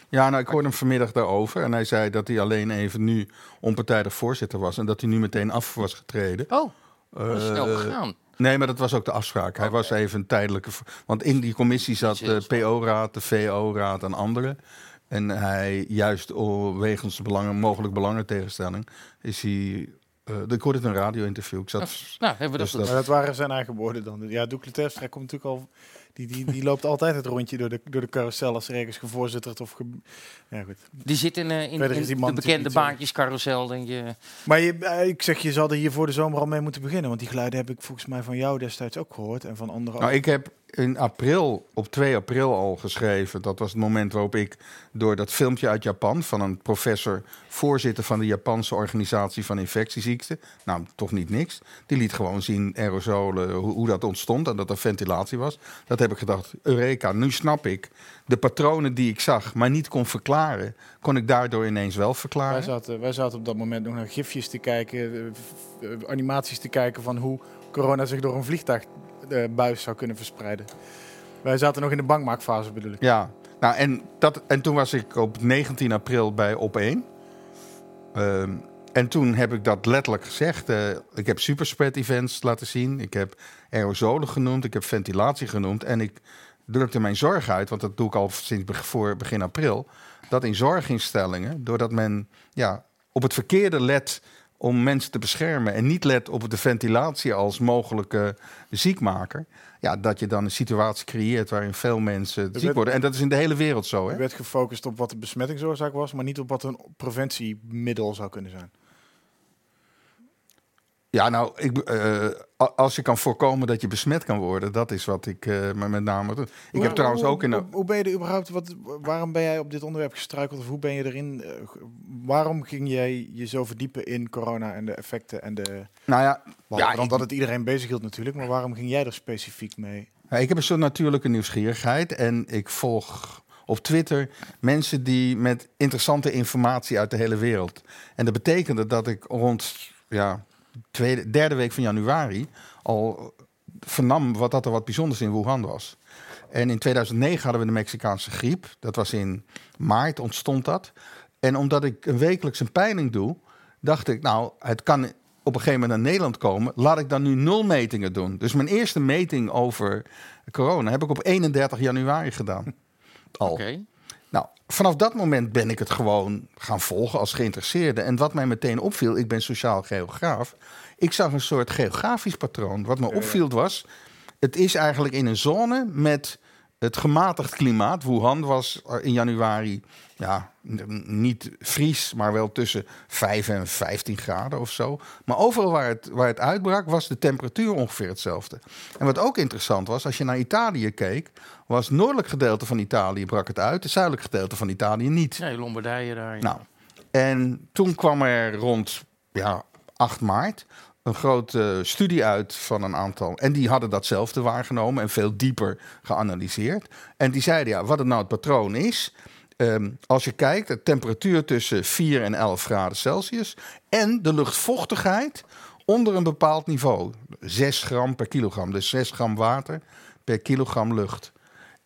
Ja, nou, ik hoorde hem vanmiddag daarover. En hij zei dat hij alleen even nu onpartijdig voorzitter was. En dat hij nu meteen af was getreden. Oh, dat is snel Eh, gegaan. Nee, maar dat was ook de afspraak. Hij was even een tijdelijke... Want in die commissie zat de PO-raad, de VO-raad en anderen. En hij, juist wegens de belangen, mogelijk belangentegenstelling, is hij... eh, ik hoorde het in een radio-interview. Ik zat... Nou, hebben we dus dat, dat- Maar dat waren zijn eigen woorden dan. Ja, Doekle Terpstra komt natuurlijk al... Die, die, die loopt altijd het rondje door de, door de carousel als er ergens gevoorzitterd of... Ge... Ja, goed. Die zit in, eh, in, de bekende zo- baantjescarousel. Denk je. Maar je, eh, ik zeg, je zal er hier voor de zomer al mee moeten beginnen. Want die geluiden heb ik volgens mij van jou destijds ook gehoord. En van anderen Nou, ook. ik heb in april, op 2 april al geschreven. Dat was het moment waarop ik door dat filmpje uit Japan... van een professor, voorzitter van de Japanse organisatie van infectieziekten... nou, toch niet niks. Die liet gewoon zien aerosolen, hoe, hoe dat ontstond en dat er ventilatie was. Dat heb ik gedacht, Eureka, nu snap ik. De patronen die ik zag, maar niet kon verklaren... kon ik daardoor ineens wel Wij verklaren. zaten, wij zaten op dat moment nog naar gifjes te kijken, eh, animaties te kijken van hoe corona zich door een vliegtuigbuis zou kunnen verspreiden. Wij zaten nog in de bankmaakfase bedoel ik. Ja, nou en, dat, en toen was ik op 19 april bij Op 1. Ehm, en toen heb ik dat letterlijk gezegd. Eh, ik heb superspread events laten zien. Ik heb aerosolen genoemd. Ik heb ventilatie genoemd. En ik drukte mijn zorg uit, want dat doe ik al sinds voor begin april. Dat in zorginstellingen, doordat men ja, op het verkeerde let om mensen te beschermen en niet let op de ventilatie als mogelijke ziekmaker, ja, dat je dan een situatie creëert waarin veel mensen ziek worden. En dat is in de hele wereld zo. Er Hè? werd gefocust op wat de besmettingsoorzaak was, maar niet op wat een preventiemiddel zou kunnen zijn. Ja, nou, ik, eh, als je kan voorkomen dat je besmet kan worden, dat is wat ik me met name doe. Ik Hoe- heb trouwens hoe- ook in. Hoe, hoe ben je er überhaupt... Wat, waarom ben jij op dit onderwerp gestruikeld? Of hoe ben je erin... eh, waarom ging jij je zo verdiepen in corona en de effecten en de... Nou ja, ja, dan ik- dat het iedereen bezig hield natuurlijk. Maar waarom ging jij er specifiek mee? Ja, ik heb een soort natuurlijke nieuwsgierigheid en ik volg op Twitter mensen die met interessante informatie uit de hele wereld. En dat betekende dat ik rond ja, tweede, derde week van januari al vernam wat dat er wat bijzonders in Wuhan was. En in 2009 hadden we de Mexicaanse griep. Dat was in maart ontstond dat. En omdat ik een wekelijks een peiling doe, dacht ik, nou, het kan op een gegeven moment naar Nederland komen. Laat ik dan nu nul metingen doen. Dus mijn eerste meting over corona heb ik op 31 januari gedaan. Al. Nou, vanaf dat moment ben ik het gewoon gaan volgen als geïnteresseerde. En wat mij meteen opviel, ik ben sociaal geograaf. Ik zag een soort geografisch patroon. Wat me opviel was, het is eigenlijk in een zone met het gematigd klimaat. Wuhan was in januari ja, niet vries, maar wel tussen 5 en 15 graden of zo. Maar overal waar het, waar het uitbrak, was de temperatuur ongeveer hetzelfde. En wat ook interessant was, als je naar Italië keek, was het noordelijk gedeelte van Italië brak het uit, het zuidelijk gedeelte van Italië niet. Nee, Lombardije daar. ja. Nou, en toen kwam er rond ja, 8 maart een grote studie uit van een aantal. En die hadden datzelfde waargenomen en veel dieper geanalyseerd. En die zeiden, ja, wat het nou het patroon is. Ehm, als je kijkt, de temperatuur tussen 4 en 11 graden Celsius. En de luchtvochtigheid onder een bepaald niveau. 6 gram per kilogram. Dus 6 gram water per kilogram lucht.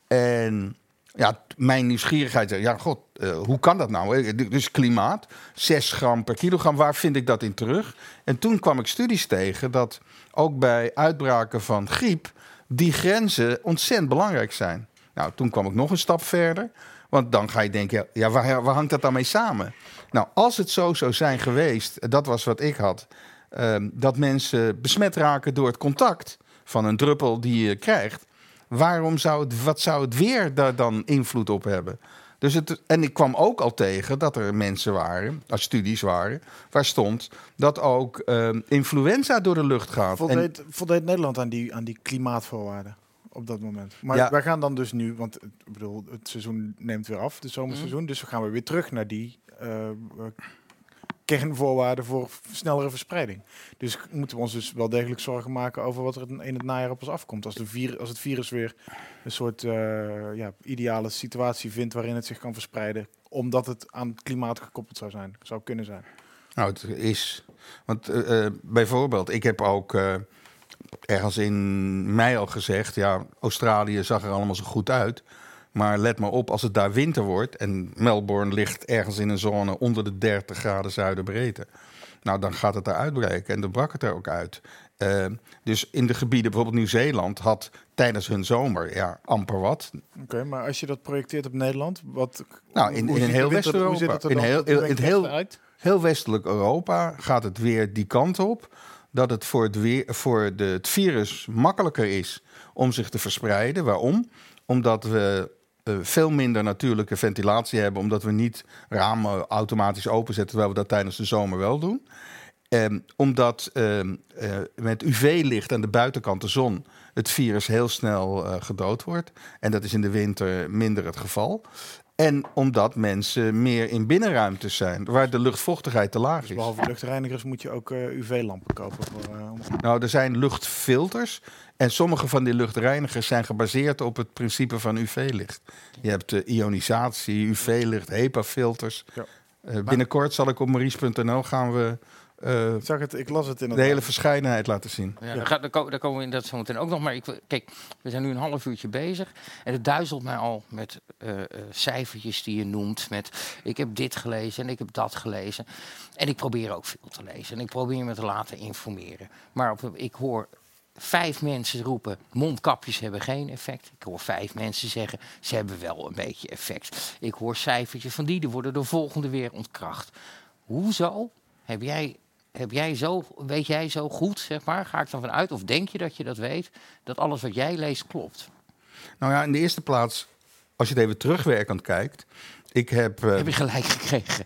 En ja, mijn nieuwsgierigheid ja, god, eh, hoe kan dat nou? D- Dus klimaat, 6 gram per kilogram, waar vind ik dat in terug? En toen kwam ik studies tegen dat ook bij uitbraken van griep die grenzen ontzettend belangrijk zijn. Nou, toen kwam ik nog een stap verder, want dan ga je denken, ja, waar, waar hangt dat dan mee samen? Nou, als het zo zou zijn geweest, dat was wat ik had, ehm, dat mensen besmet raken door het contact van een druppel die je krijgt, waarom zou het, wat zou het weer daar dan invloed op hebben? Dus het, en ik kwam ook al tegen dat er mensen waren, als studies waren, waar stond dat ook ehm, influenza door de lucht gaat. En, Voldeed, voldeed Nederland aan die, aan die klimaatvoorwaarden op dat moment? Maar Ja. wij gaan dan dus nu, want ik bedoel, het seizoen neemt weer af, het zomerseizoen. Dus we gaan we weer terug naar die eh, eh, kernvoorwaarden voor snellere verspreiding. Dus moeten we ons dus wel degelijk zorgen maken over wat er in het najaar op ons afkomt. Als, de vir, als het virus weer een soort eh, ja, ideale situatie vindt waarin het zich kan verspreiden, omdat het aan het klimaat gekoppeld zou zijn, zou kunnen zijn. Nou, het is. Want bijvoorbeeld, ik heb ook ergens in mei al gezegd: ja, Australië zag er allemaal zo goed uit. Maar let maar op, als het daar winter wordt en Melbourne ligt ergens in een zone onder de 30 graden zuiderbreedte. Nou, dan gaat het daar uitbreken en dan brak het er ook uit. Eh, dus in de gebieden, bijvoorbeeld Nieuw-Zeeland, had tijdens hun zomer ja, amper wat. Oké, maar als je dat projecteert op Nederland, wat... Nou, in- in de heel West-Europa. In heel- in heel-? Heel westelijk Europa gaat het weer die kant op. Dat het voor, het, voor de, het virus makkelijker is om zich te verspreiden. Waarom? Omdat we eh, veel minder natuurlijke ventilatie hebben. Omdat we niet ramen automatisch openzetten, terwijl we dat tijdens de zomer wel doen. Ehm, omdat ehm, eh, met UV-licht aan de buitenkant, de zon, het virus heel snel eh, gedood wordt. En dat is in de winter minder het geval. En omdat mensen meer in binnenruimtes zijn, waar de luchtvochtigheid te laag Dus is. behalve luchtreinigers moet je ook eh, UV-lampen kopen. Voor, eh, Nou, er zijn luchtfilters. En sommige van die luchtreinigers zijn gebaseerd op het principe van UV-licht. Je hebt eh, ionisatie, UV-licht, HEPA-filters. Ja. Binnenkort zal ik op maries.nl gaan we eh, Ik zag het, ik las het in de hele verscheidenheid laten zien. Ja, Daar, gaat- komen we in dat zo meteen ook nog. Maar ik, kijk, we zijn nu een half uurtje bezig. En het duizelt mij al met eh, eh, cijfertjes die je noemt. Met ik heb dit gelezen en ik heb dat gelezen. En ik probeer ook veel te lezen. En ik probeer me te laten informeren. Maar op, ik hoor vijf mensen roepen: mondkapjes hebben geen effect. Ik hoor vijf mensen zeggen: ze hebben wel een beetje effect. Ik hoor cijfertjes van die, die worden de volgende weer ontkracht. Hoezo heb jij heb jij zo, weet jij zo goed, zeg maar, ga ik dan vanuit, of denk je dat je dat weet, dat alles wat jij leest klopt? Nou ja, in de eerste plaats, als je het even terugwerkend kijkt. Ik heb. eh, Heb je gelijk gekregen?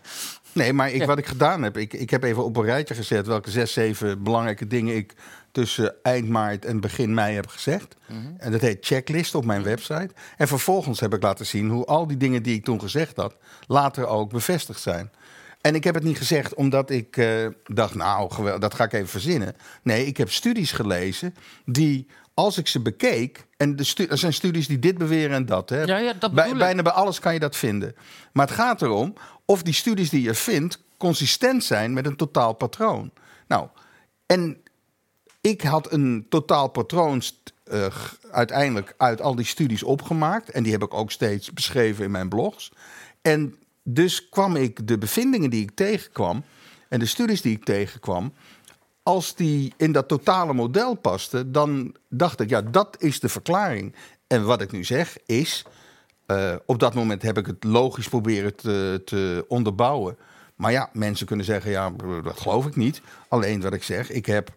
Nee, maar ik, Ja. wat ik gedaan heb, ik, ik heb even op een rijtje gezet welke zes, zeven belangrijke dingen ik tussen eind maart en begin mei heb gezegd. En dat heet checklist op mijn website. En vervolgens heb ik laten zien hoe al die dingen die ik toen gezegd had, later ook bevestigd zijn. En ik heb het niet gezegd omdat ik eh, dacht, nou, dat ga ik even verzinnen. Nee, ik heb studies gelezen die, als ik ze bekeek, en de stu- er zijn studies die dit beweren en dat. Hè. Ja, ja, dat Bij- bijna bij alles kan je dat vinden. Maar het gaat erom of die studies die je vindt consistent zijn met een totaal patroon. Nou, en ik had een totaal patroon eh, uiteindelijk uit al die studies opgemaakt. En die heb ik ook steeds beschreven in mijn blogs. En dus kwam ik de bevindingen die ik tegenkwam en de studies die ik tegenkwam, als die in dat totale model pasten, dan dacht ik, ja, dat is de verklaring. En wat ik nu zeg is, eh, op dat moment heb ik het logisch proberen te, te onderbouwen. Maar ja, mensen kunnen zeggen, ja, dat geloof ik niet. Alleen wat ik zeg, ik heb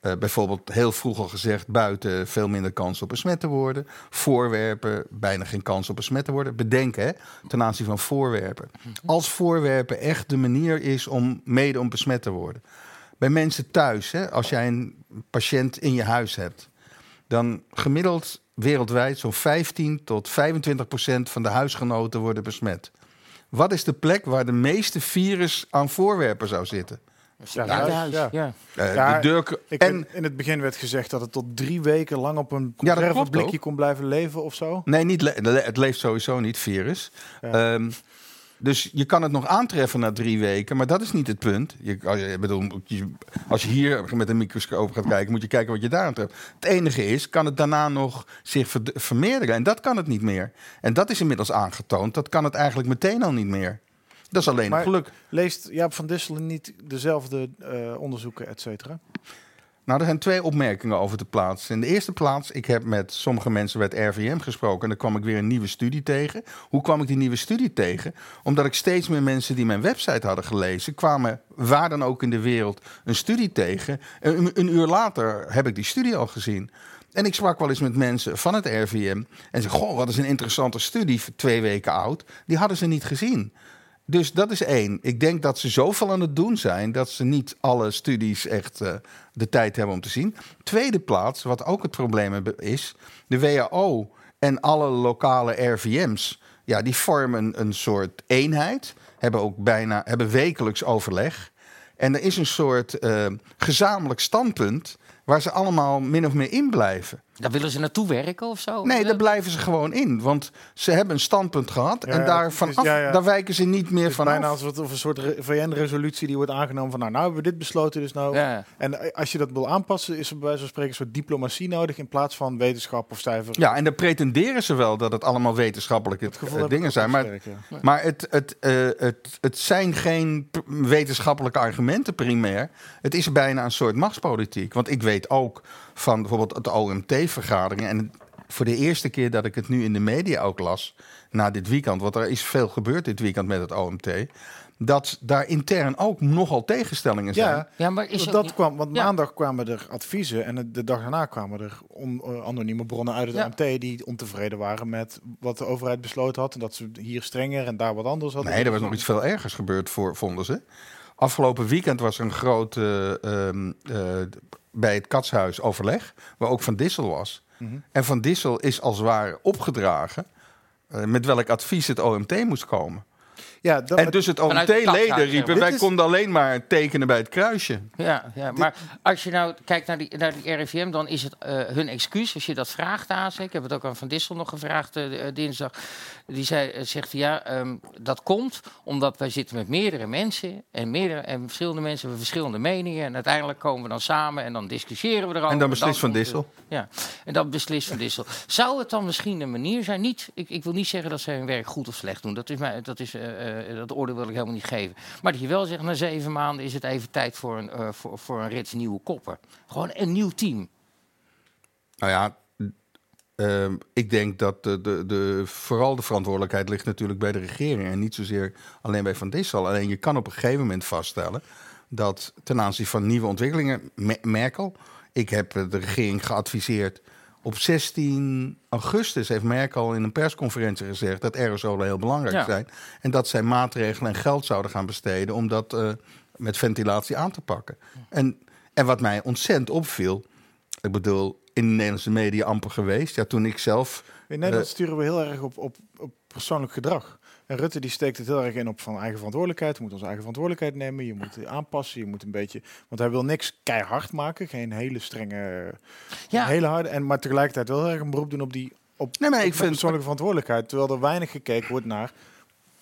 eh, bijvoorbeeld heel vroeg al gezegd... buiten veel minder kans op besmet te worden. Voorwerpen, bijna geen kans op besmet te worden. Bedenken, hè, ten aanzien van voorwerpen. Als voorwerpen echt de manier is om mede om besmet te worden. Bij mensen thuis, hè, als jij een patiënt in je huis hebt... dan gemiddeld wereldwijd zo'n 15 tot 25 procent van de huisgenoten worden besmet. Wat is de plek waar de meeste virus aan voorwerpen zou zitten? Ja, Ja, thuis, thuis, ja. ja. Eh, Ja, de deur, Ik en weet- in het begin werd gezegd dat het tot drie weken lang op een conserveblikje ook. kon blijven leven of zo. Nee, niet le- het leeft sowieso niet, virus. Ja. Ehm, dus je kan het nog aantreffen na drie weken, maar dat is niet het punt. Je, als, je, ik bedoel, als je hier met een microscoop gaat kijken, moet je kijken wat je daar aantreft. Het enige is, kan het daarna nog zich vermeerderen? En dat kan het niet meer. En dat is inmiddels aangetoond. Dat kan het eigenlijk meteen al niet meer. Dat is alleen Maar- geluk. Leest Jaap van Disselen niet dezelfde eh, onderzoeken, et cetera? Nou, er zijn twee opmerkingen over te plaatsen. In de eerste plaats, ik heb met sommige mensen bij het RVM gesproken... en dan kwam ik weer een nieuwe studie tegen. Hoe kwam ik die nieuwe studie tegen? Omdat ik steeds meer mensen die mijn website hadden gelezen... kwamen waar dan ook in de wereld een studie tegen. En een, een uur later heb ik die studie al gezien. En ik sprak wel eens met mensen van het RVM... en ze goh, wat is een interessante studie, twee weken oud. Die hadden ze niet gezien. Dus dat is één. Ik denk dat ze zoveel aan het doen zijn dat ze niet alle studies echt eh, de tijd hebben om te zien. Tweede plaats, wat ook het probleem is, de WHO en alle lokale RVM's, ja, die vormen een soort eenheid, hebben ook bijna hebben wekelijks overleg. En er is een soort eh, gezamenlijk standpunt waar ze allemaal min of meer in blijven. Daar willen ze naartoe werken of zo? Nee, daar blijven ze gewoon in. Want ze hebben een standpunt gehad. Ja, en daar, vanaf, ja, ja. daar wijken ze niet meer van bijna af. als wat of een soort re- VN-resolutie die wordt aangenomen van nou, nou hebben we dit besloten, dus nou. Ja. En eh, als je dat wil aanpassen, is er bij wijze van spreken een soort diplomatie nodig in plaats van wetenschap of cijfer. Ja, en dan pretenderen ze wel dat het allemaal wetenschappelijke Het eh, dingen zijn. Maar, sterk, maar het, het, eh, het, het zijn geen wetenschappelijke argumenten primair. Het is bijna een soort machtspolitiek. Want ik weet ook van bijvoorbeeld het OMT-vergaderingen. En voor de eerste keer dat ik het nu in de media ook las, na dit weekend, want er is veel gebeurd dit weekend met het OMT. Dat daar intern ook nogal tegenstellingen zijn. Ja, Ja, maar is dat kwam, want Ja. maandag kwamen er adviezen en de dag daarna kwamen er on- eh, anonieme bronnen uit het Ja. OMT die ontevreden waren met wat de overheid besloten had en dat ze hier strenger en daar wat anders hadden. Nee, er was nog iets veel ergers gebeurd, voor, vonden ze. Afgelopen weekend was er een groot eh, ehm, eh, bij het Katshuis overleg, waar ook Van Dissel was. Mhm. En Van Dissel is als het ware opgedragen eh, met welk advies het OMT moest komen. Ja, dat, En dus het OMT-leden riepen, wij is- konden alleen maar tekenen bij het kruisje. Ja, ja, maar als je nou kijkt naar die, naar die RIVM, dan is het eh, hun excuus. Als je dat vraagt aan ze, ik heb het ook aan Van Dissel nog gevraagd eh, eh, dinsdag. Die zei, zegt ja, ehm, dat komt omdat wij zitten met meerdere mensen. En, meerdere, en verschillende mensen hebben verschillende meningen. En uiteindelijk komen we dan samen en dan discussiëren we erover. En dan beslist Van Dissel. Ja, en dan beslist Van Dissel. Zou het dan misschien een manier zijn, niet, ik, ik wil niet zeggen dat ze hun werk goed of slecht doen. Dat, is mij, dat, is, dat oordeel wil ik helemaal niet geven. Maar dat je wel zegt, na zeven maanden is het even tijd voor een, eh, voor, voor een rits nieuwe koppen. Gewoon een nieuw team. Nou ja, ehm, ik denk dat de, de, de, vooral de verantwoordelijkheid ligt natuurlijk bij de regering en niet zozeer alleen bij Van Dissel. Alleen je kan op een gegeven moment vaststellen, dat ten aanzien van nieuwe ontwikkelingen, Me- Merkel, ik heb eh, de regering geadviseerd. Op 16 augustus heeft Merkel in een persconferentie gezegd dat aerosolen heel belangrijk Ja. zijn. En dat zij maatregelen en geld zouden gaan besteden om dat eh, met ventilatie aan te pakken. En, en wat mij ontzettend opviel, ik bedoel, in de Nederlandse media amper geweest. Ja, toen ik zelf In Nederland Eh, sturen we heel erg op, op, op persoonlijk gedrag. En Rutte die steekt het heel erg in op van eigen verantwoordelijkheid. Je moet onze eigen verantwoordelijkheid nemen. Je moet aanpassen. Je moet een beetje. Want hij wil niks keihard maken. Geen hele strenge. Ja. Hele harde. En, maar tegelijkertijd wel heel erg een beroep doen op die. Op, Nee, op ik vind- persoonlijke verantwoordelijkheid. Terwijl er weinig gekeken wordt naar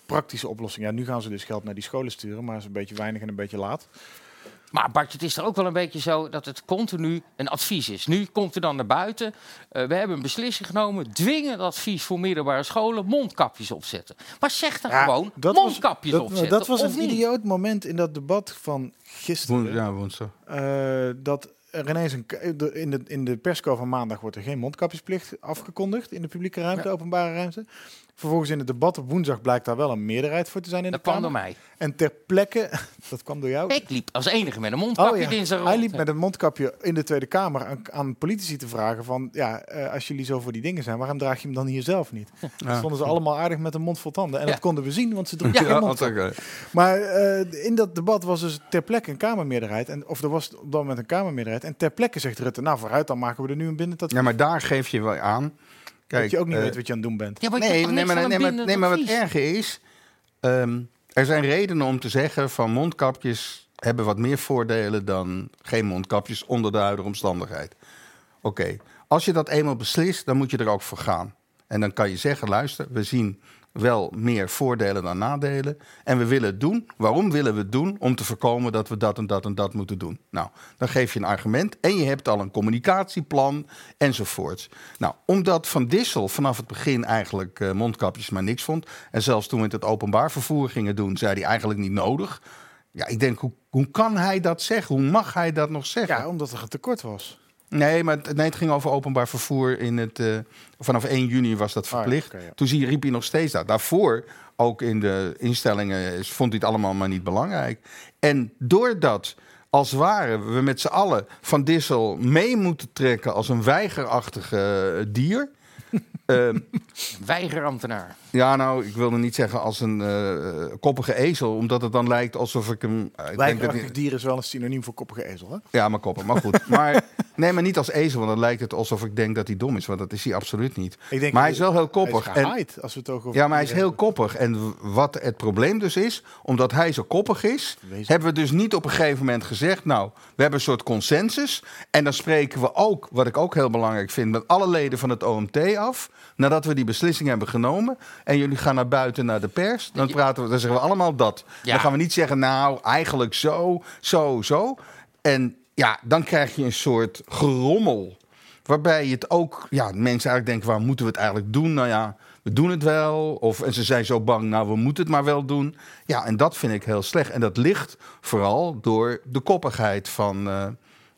praktische oplossingen. Ja, nu gaan ze dus geld naar die scholen sturen. Maar is een beetje weinig en een beetje laat. Maar Bart, het is er ook wel een beetje zo dat het continu een advies is. Nu komt er dan naar buiten. eh, we hebben een beslissing genomen. Dwingend advies voor middelbare scholen. Mondkapjes opzetten. Maar zeg dan Ja, gewoon dat was- mondkapjes dat, opzetten. dat was of een niet? idioot moment in dat debat van gisteren. woens- ja, woensdag. Eh, dat er ineens een, in, de, in de persco van maandag wordt er geen mondkapjesplicht afgekondigd in de publieke ruimte, openbare ruimte. Vervolgens in het debat op woensdag blijkt daar wel een meerderheid voor te zijn in Dat de kwam Kamer. door mij. En ter plekke, dat kwam door jou. Ik liep als enige met een mondkapje Oh ja, dinsdag Hij rond. liep met een mondkapje in de Tweede Kamer aan, aan politici te vragen van, ja, eh, als jullie zo voor die dingen zijn, waarom draag je hem dan hier zelf niet? Dan stonden ze allemaal aardig met een mond vol tanden. En Ja. dat konden we zien, want ze droegen Ja, Ja. Maar eh, in dat debat was dus ter plekke een Kamermeerderheid. En, of er was op dat moment een Kamermeerderheid. En ter plekke zegt Rutte, nou vooruit, dan maken we er nu een binnen dat, ja, maar daar geef je wel aan. Kijk, dat je ook niet eh, weet wat je aan het doen bent. Ja, maar Nee, nee, maar, nee, maar, nee, maar wat erger is... ehm, er zijn redenen om te zeggen van mondkapjes hebben wat meer voordelen dan geen mondkapjes onder de huidige omstandigheid. Oké, als je dat eenmaal beslist, dan moet je er ook voor gaan. En dan kan je zeggen, luister, we zien wel meer voordelen dan nadelen. En we willen het doen. Waarom willen we het doen? Om te voorkomen dat we dat en dat en dat moeten doen. Nou, dan geef je een argument en je hebt al een communicatieplan enzovoorts. Nou, omdat Van Dissel vanaf het begin eigenlijk eh, mondkapjes maar niks vond... en zelfs toen we het openbaar vervoer gingen doen, zei hij eigenlijk niet nodig... Ja, ik denk, hoe, hoe kan hij dat zeggen? Hoe mag hij dat nog zeggen? Ja, omdat er een tekort was. Nee, maar het, nee, het ging over openbaar vervoer. In het, eh, vanaf 1 juni was dat Ah, ja, verplicht. ja. Toen zie, riep hij nog steeds dat. Daarvoor, ook in de instellingen, vond hij het allemaal maar niet belangrijk. En doordat, als ware, we met z'n allen Van Dissel mee moeten trekken als een weigerachtige eh, dier... ehm, Weigerambtenaar. Ja, nou, ik wilde niet zeggen als een eh, koppige ezel, omdat het dan lijkt alsof ik hem. eh, ik denk dat Wijkerachtig hij- dier is wel een synoniem voor koppige ezel. Hè? ja, maar koppen, maar goed. Maar nee, maar niet als ezel, want dan lijkt het alsof ik denk dat hij dom is, want dat is hij absoluut niet. Ik denk Maar hij is wel heel Hij koppig. is En, gehaaid, als we het ook over ja, maar hij is heel koppig. En wat het probleem dus is, omdat hij zo koppig is, hebben we dus niet op een gegeven moment gezegd, nou, we hebben een soort consensus. En dan spreken we ook, wat ik ook heel belangrijk vind, met alle leden van het OMT af. Nadat we die beslissing hebben genomen en jullie gaan naar buiten naar de pers, dan, praten we, dan zeggen we allemaal dat. Ja. Dan gaan we niet zeggen, nou, eigenlijk zo, zo, zo. En ja, dan krijg je een soort gerommel. Waarbij je het ook, ja, mensen eigenlijk denken, waar moeten we het eigenlijk doen? Nou ja, we doen het wel. Of en ze zijn zo bang, nou, we moeten het maar wel doen. Ja, en dat vind ik heel slecht. En dat ligt vooral door de koppigheid van, eh,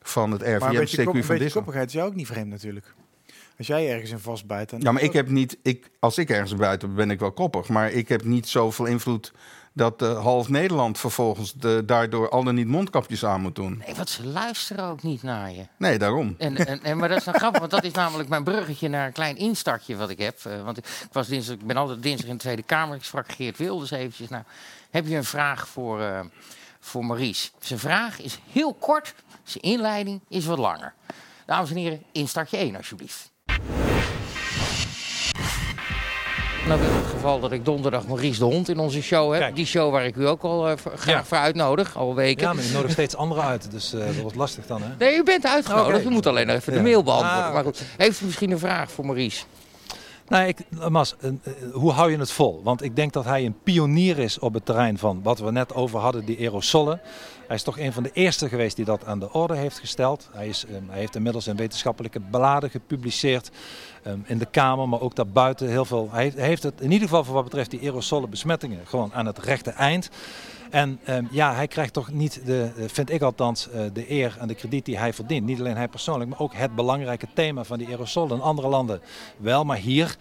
van het Maar een RVM, beetje, kop, CQ een van beetje koppigheid is jou ook niet vreemd natuurlijk. Als jij ergens in vastbijt, dan... Ja, maar ik heb niet, ik, als ik ergens buiten ben, ben ik wel koppig. Maar ik heb niet zoveel invloed dat eh, half Nederland vervolgens de, daardoor al dan niet mondkapjes aan moet doen. Nee, want ze luisteren ook niet naar je. Nee, daarom. En, en, en, maar dat is nou grappig, want dat is namelijk mijn bruggetje naar een klein instartje wat ik heb. Eh, want ik, was dinsdag, ik ben altijd dinsdag in de Tweede Kamer. Ik sprak Geert Wilders eventjes. Nou, heb je een vraag voor, eh, voor Maurice? Zijn vraag is heel kort, zijn inleiding is wat langer. Dames en heren, instartje 1 alsjeblieft. Nou, in het geval dat ik donderdag Maurice de Hond in onze show heb. Kijk. Die show waar ik u ook al eh, graag Ja. voor uitnodig, al weken. Ja, maar je nodigt steeds anderen uit, dus eh, dat wordt lastig dan, hè? Nee, u bent uitgenodigd. Oké. U moet alleen nog even de mail beantwoorden. Ah, maar goed, heeft u misschien een vraag voor Maurice? Nou, ik, Mas, eh, eh, hoe hou je het vol? Want ik denk dat hij een pionier is op het terrein van wat we net over hadden, die aerosolen. Hij is toch een van de eerste geweest die dat aan de orde heeft gesteld. Hij, is, eh, hij heeft inmiddels in wetenschappelijke bladen gepubliceerd. eh, in de Kamer, maar ook daarbuiten heel veel. Hij heeft het in ieder geval voor wat betreft die aerosolen besmettingen gewoon aan het rechte eind. En ehm, ja, hij krijgt toch niet, de, eh, vind ik althans, eh, de eer en de krediet die hij verdient. Niet alleen hij persoonlijk, maar ook het belangrijke thema van die aerosolen. In andere landen wel, maar hier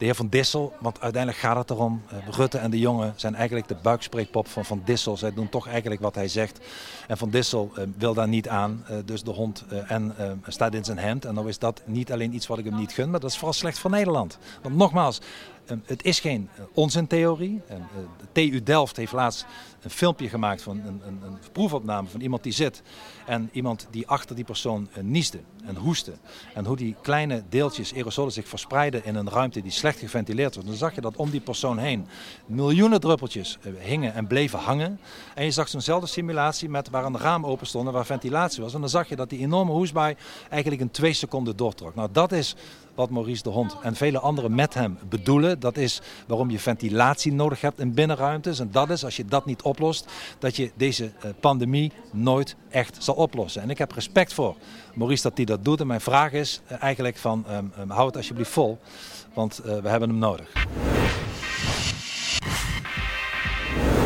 de heer Van Dissel, want uiteindelijk gaat het erom. eh, Rutte en de jongen zijn eigenlijk de buikspreekpop van Van Dissel. Zij doen toch eigenlijk wat hij zegt. En Van Dissel eh, wil daar niet aan. eh, dus de hond en staat in zijn hemd. En dan is dat niet alleen iets wat ik hem niet gun, maar dat is vooral slecht voor Nederland. Want nogmaals, het is geen onzintheorie. De TU Delft heeft laatst een filmpje gemaakt van een, een, een proefopname van iemand die zit. En iemand die achter die persoon eh, niesde en hoestte. En hoe die kleine deeltjes aerosolen zich verspreiden in een ruimte die slecht geventileerd wordt. Dan zag je dat om die persoon heen miljoenen druppeltjes eh, hingen en bleven hangen. En je zag zo'nzelfde simulatie met waar een raam open stond en waar ventilatie was. En dan zag je dat die enorme hoesbaai eigenlijk in twee seconden doortrok. Nou, dat is wat Maurice de Hond en vele anderen met hem bedoelen. Dat is waarom je ventilatie nodig hebt in binnenruimtes. En dat is, als je dat niet oplost, dat je deze eh, pandemie nooit echt zal oplossen. En ik heb respect voor Maurice dat hij dat doet. En mijn vraag is eh, eigenlijk van, ehm, ehm, hou het alsjeblieft vol, want eh, we hebben hem nodig.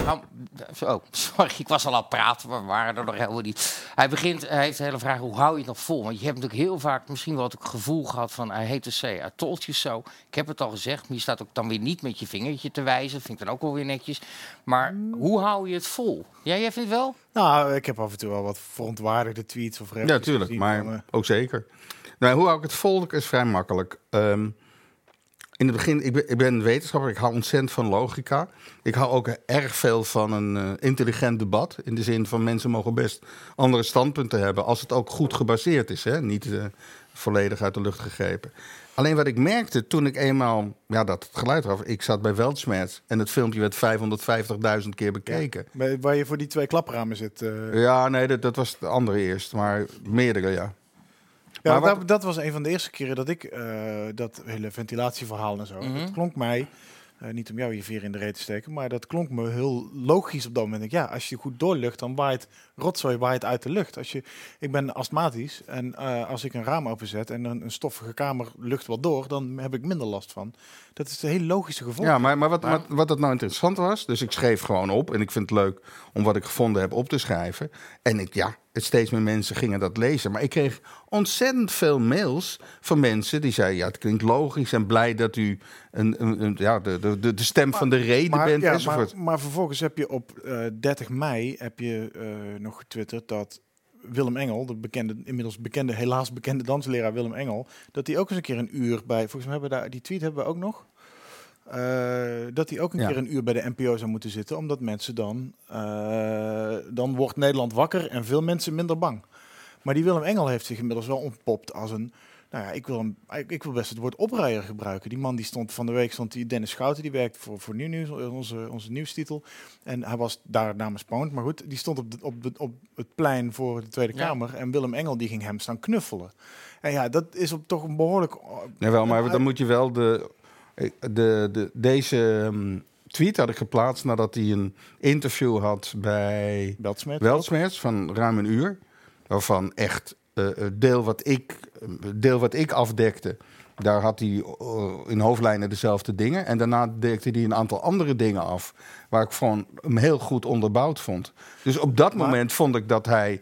Nou, oh, sorry, ik was al aan het praten, maar we waren er nog helemaal niet. Hij begint, hij heeft de hele vraag, hoe hou je het nog vol? Want je hebt natuurlijk heel vaak misschien wel het gevoel gehad van, I hate to say, I told you so. Ik heb het al gezegd, maar je staat ook dan weer niet met je vingertje te wijzen. Vind ik dan ook wel weer netjes. Maar hoe hou je het vol? Ja, jij vindt wel? Nou, ik heb af en toe wel wat verontwaardigde tweets of Ja, reacties tuurlijk, gezien maar eh, ook zeker. Nou, hoe hou ik het vol? is vrij makkelijk. Ehm, in het begin, ik ben, ik ben wetenschapper, ik hou ontzettend van logica. Ik hou ook erg veel van een eh, intelligent debat. In de zin van mensen mogen best andere standpunten hebben. Als het ook goed gebaseerd is, hè? niet eh, volledig uit de lucht gegrepen. Alleen wat ik merkte toen ik eenmaal, ja, dat het geluid eraf. Ik zat bij Weltschmerz en het filmpje werd 550.000 keer bekeken. waar je voor die twee klapramen zit. eh. Ja, nee, dat, dat was de andere eerst, maar meerdere, ja. Ja, Maar wat- dat, dat was een van de eerste keren dat ik eh, dat hele ventilatieverhaal en zo. Mhm. Dat klonk mij, eh, niet om jou je vier in de reet te steken, maar dat klonk me heel logisch op dat moment. Ik, ja, als je goed doorlucht, dan waait rotzooi waait uit de lucht. Als je, ik ben astmatisch en eh, als ik een raam openzet en een, een stoffige kamer lucht wat door, dan heb ik minder last van. Dat is een heel logische gevolg. Ja, maar, maar wat, Maar- wat, het nou interessant was, dus ik schreef gewoon op en ik vind het leuk om wat ik gevonden heb op te schrijven. En ik, ja, het steeds meer mensen gingen dat lezen. Maar ik kreeg ontzettend veel mails van mensen die zeiden, ja, het klinkt logisch en blij dat u een, een, een- ja, de, de, de, stem van de reden maar, bent ja, enzovoort. maar, maar vervolgens heb je op eh 30 mei heb je eh, nog getwitterd dat Willem Engel, de bekende, inmiddels bekende, helaas bekende dansleraar Willem Engel, dat hij ook eens een keer een uur bij, volgens mij hebben we daar, die tweet hebben we ook nog, eh, dat hij ook een Ja. keer een uur bij de NPO zou moeten zitten, omdat mensen dan, eh, dan wordt Nederland wakker en veel mensen minder bang. Maar die Willem Engel heeft zich inmiddels wel ontpopt als een, nou ja, ik wil, hem, ik, ik wil best het woord oprijder gebruiken. Die man die stond van de week, stond die Dennis Schouten, die werkt voor, voor Nieuw Nieuws, onze, onze nieuwstitel. En hij was daar namens Pound, maar goed, die stond op, de, op, de, op het plein voor de Tweede Ja. Kamer. En Willem Engel die ging hem staan knuffelen. En ja, dat is op toch een behoorlijk... Nee, wel, maar dan moet je wel de, de, de, deze ehm, tweet had ik geplaatst nadat hij een interview had bij. Weltsmerts van ruim een uur. Waarvan echt eh, het deel, wat ik, eh, deel wat ik afdekte. Daar had hij eh, in hoofdlijnen dezelfde dingen. En daarna dekte hij een aantal andere dingen af. Waar ik gewoon hem heel goed onderbouwd vond. Dus op dat Maar- moment vond ik dat hij.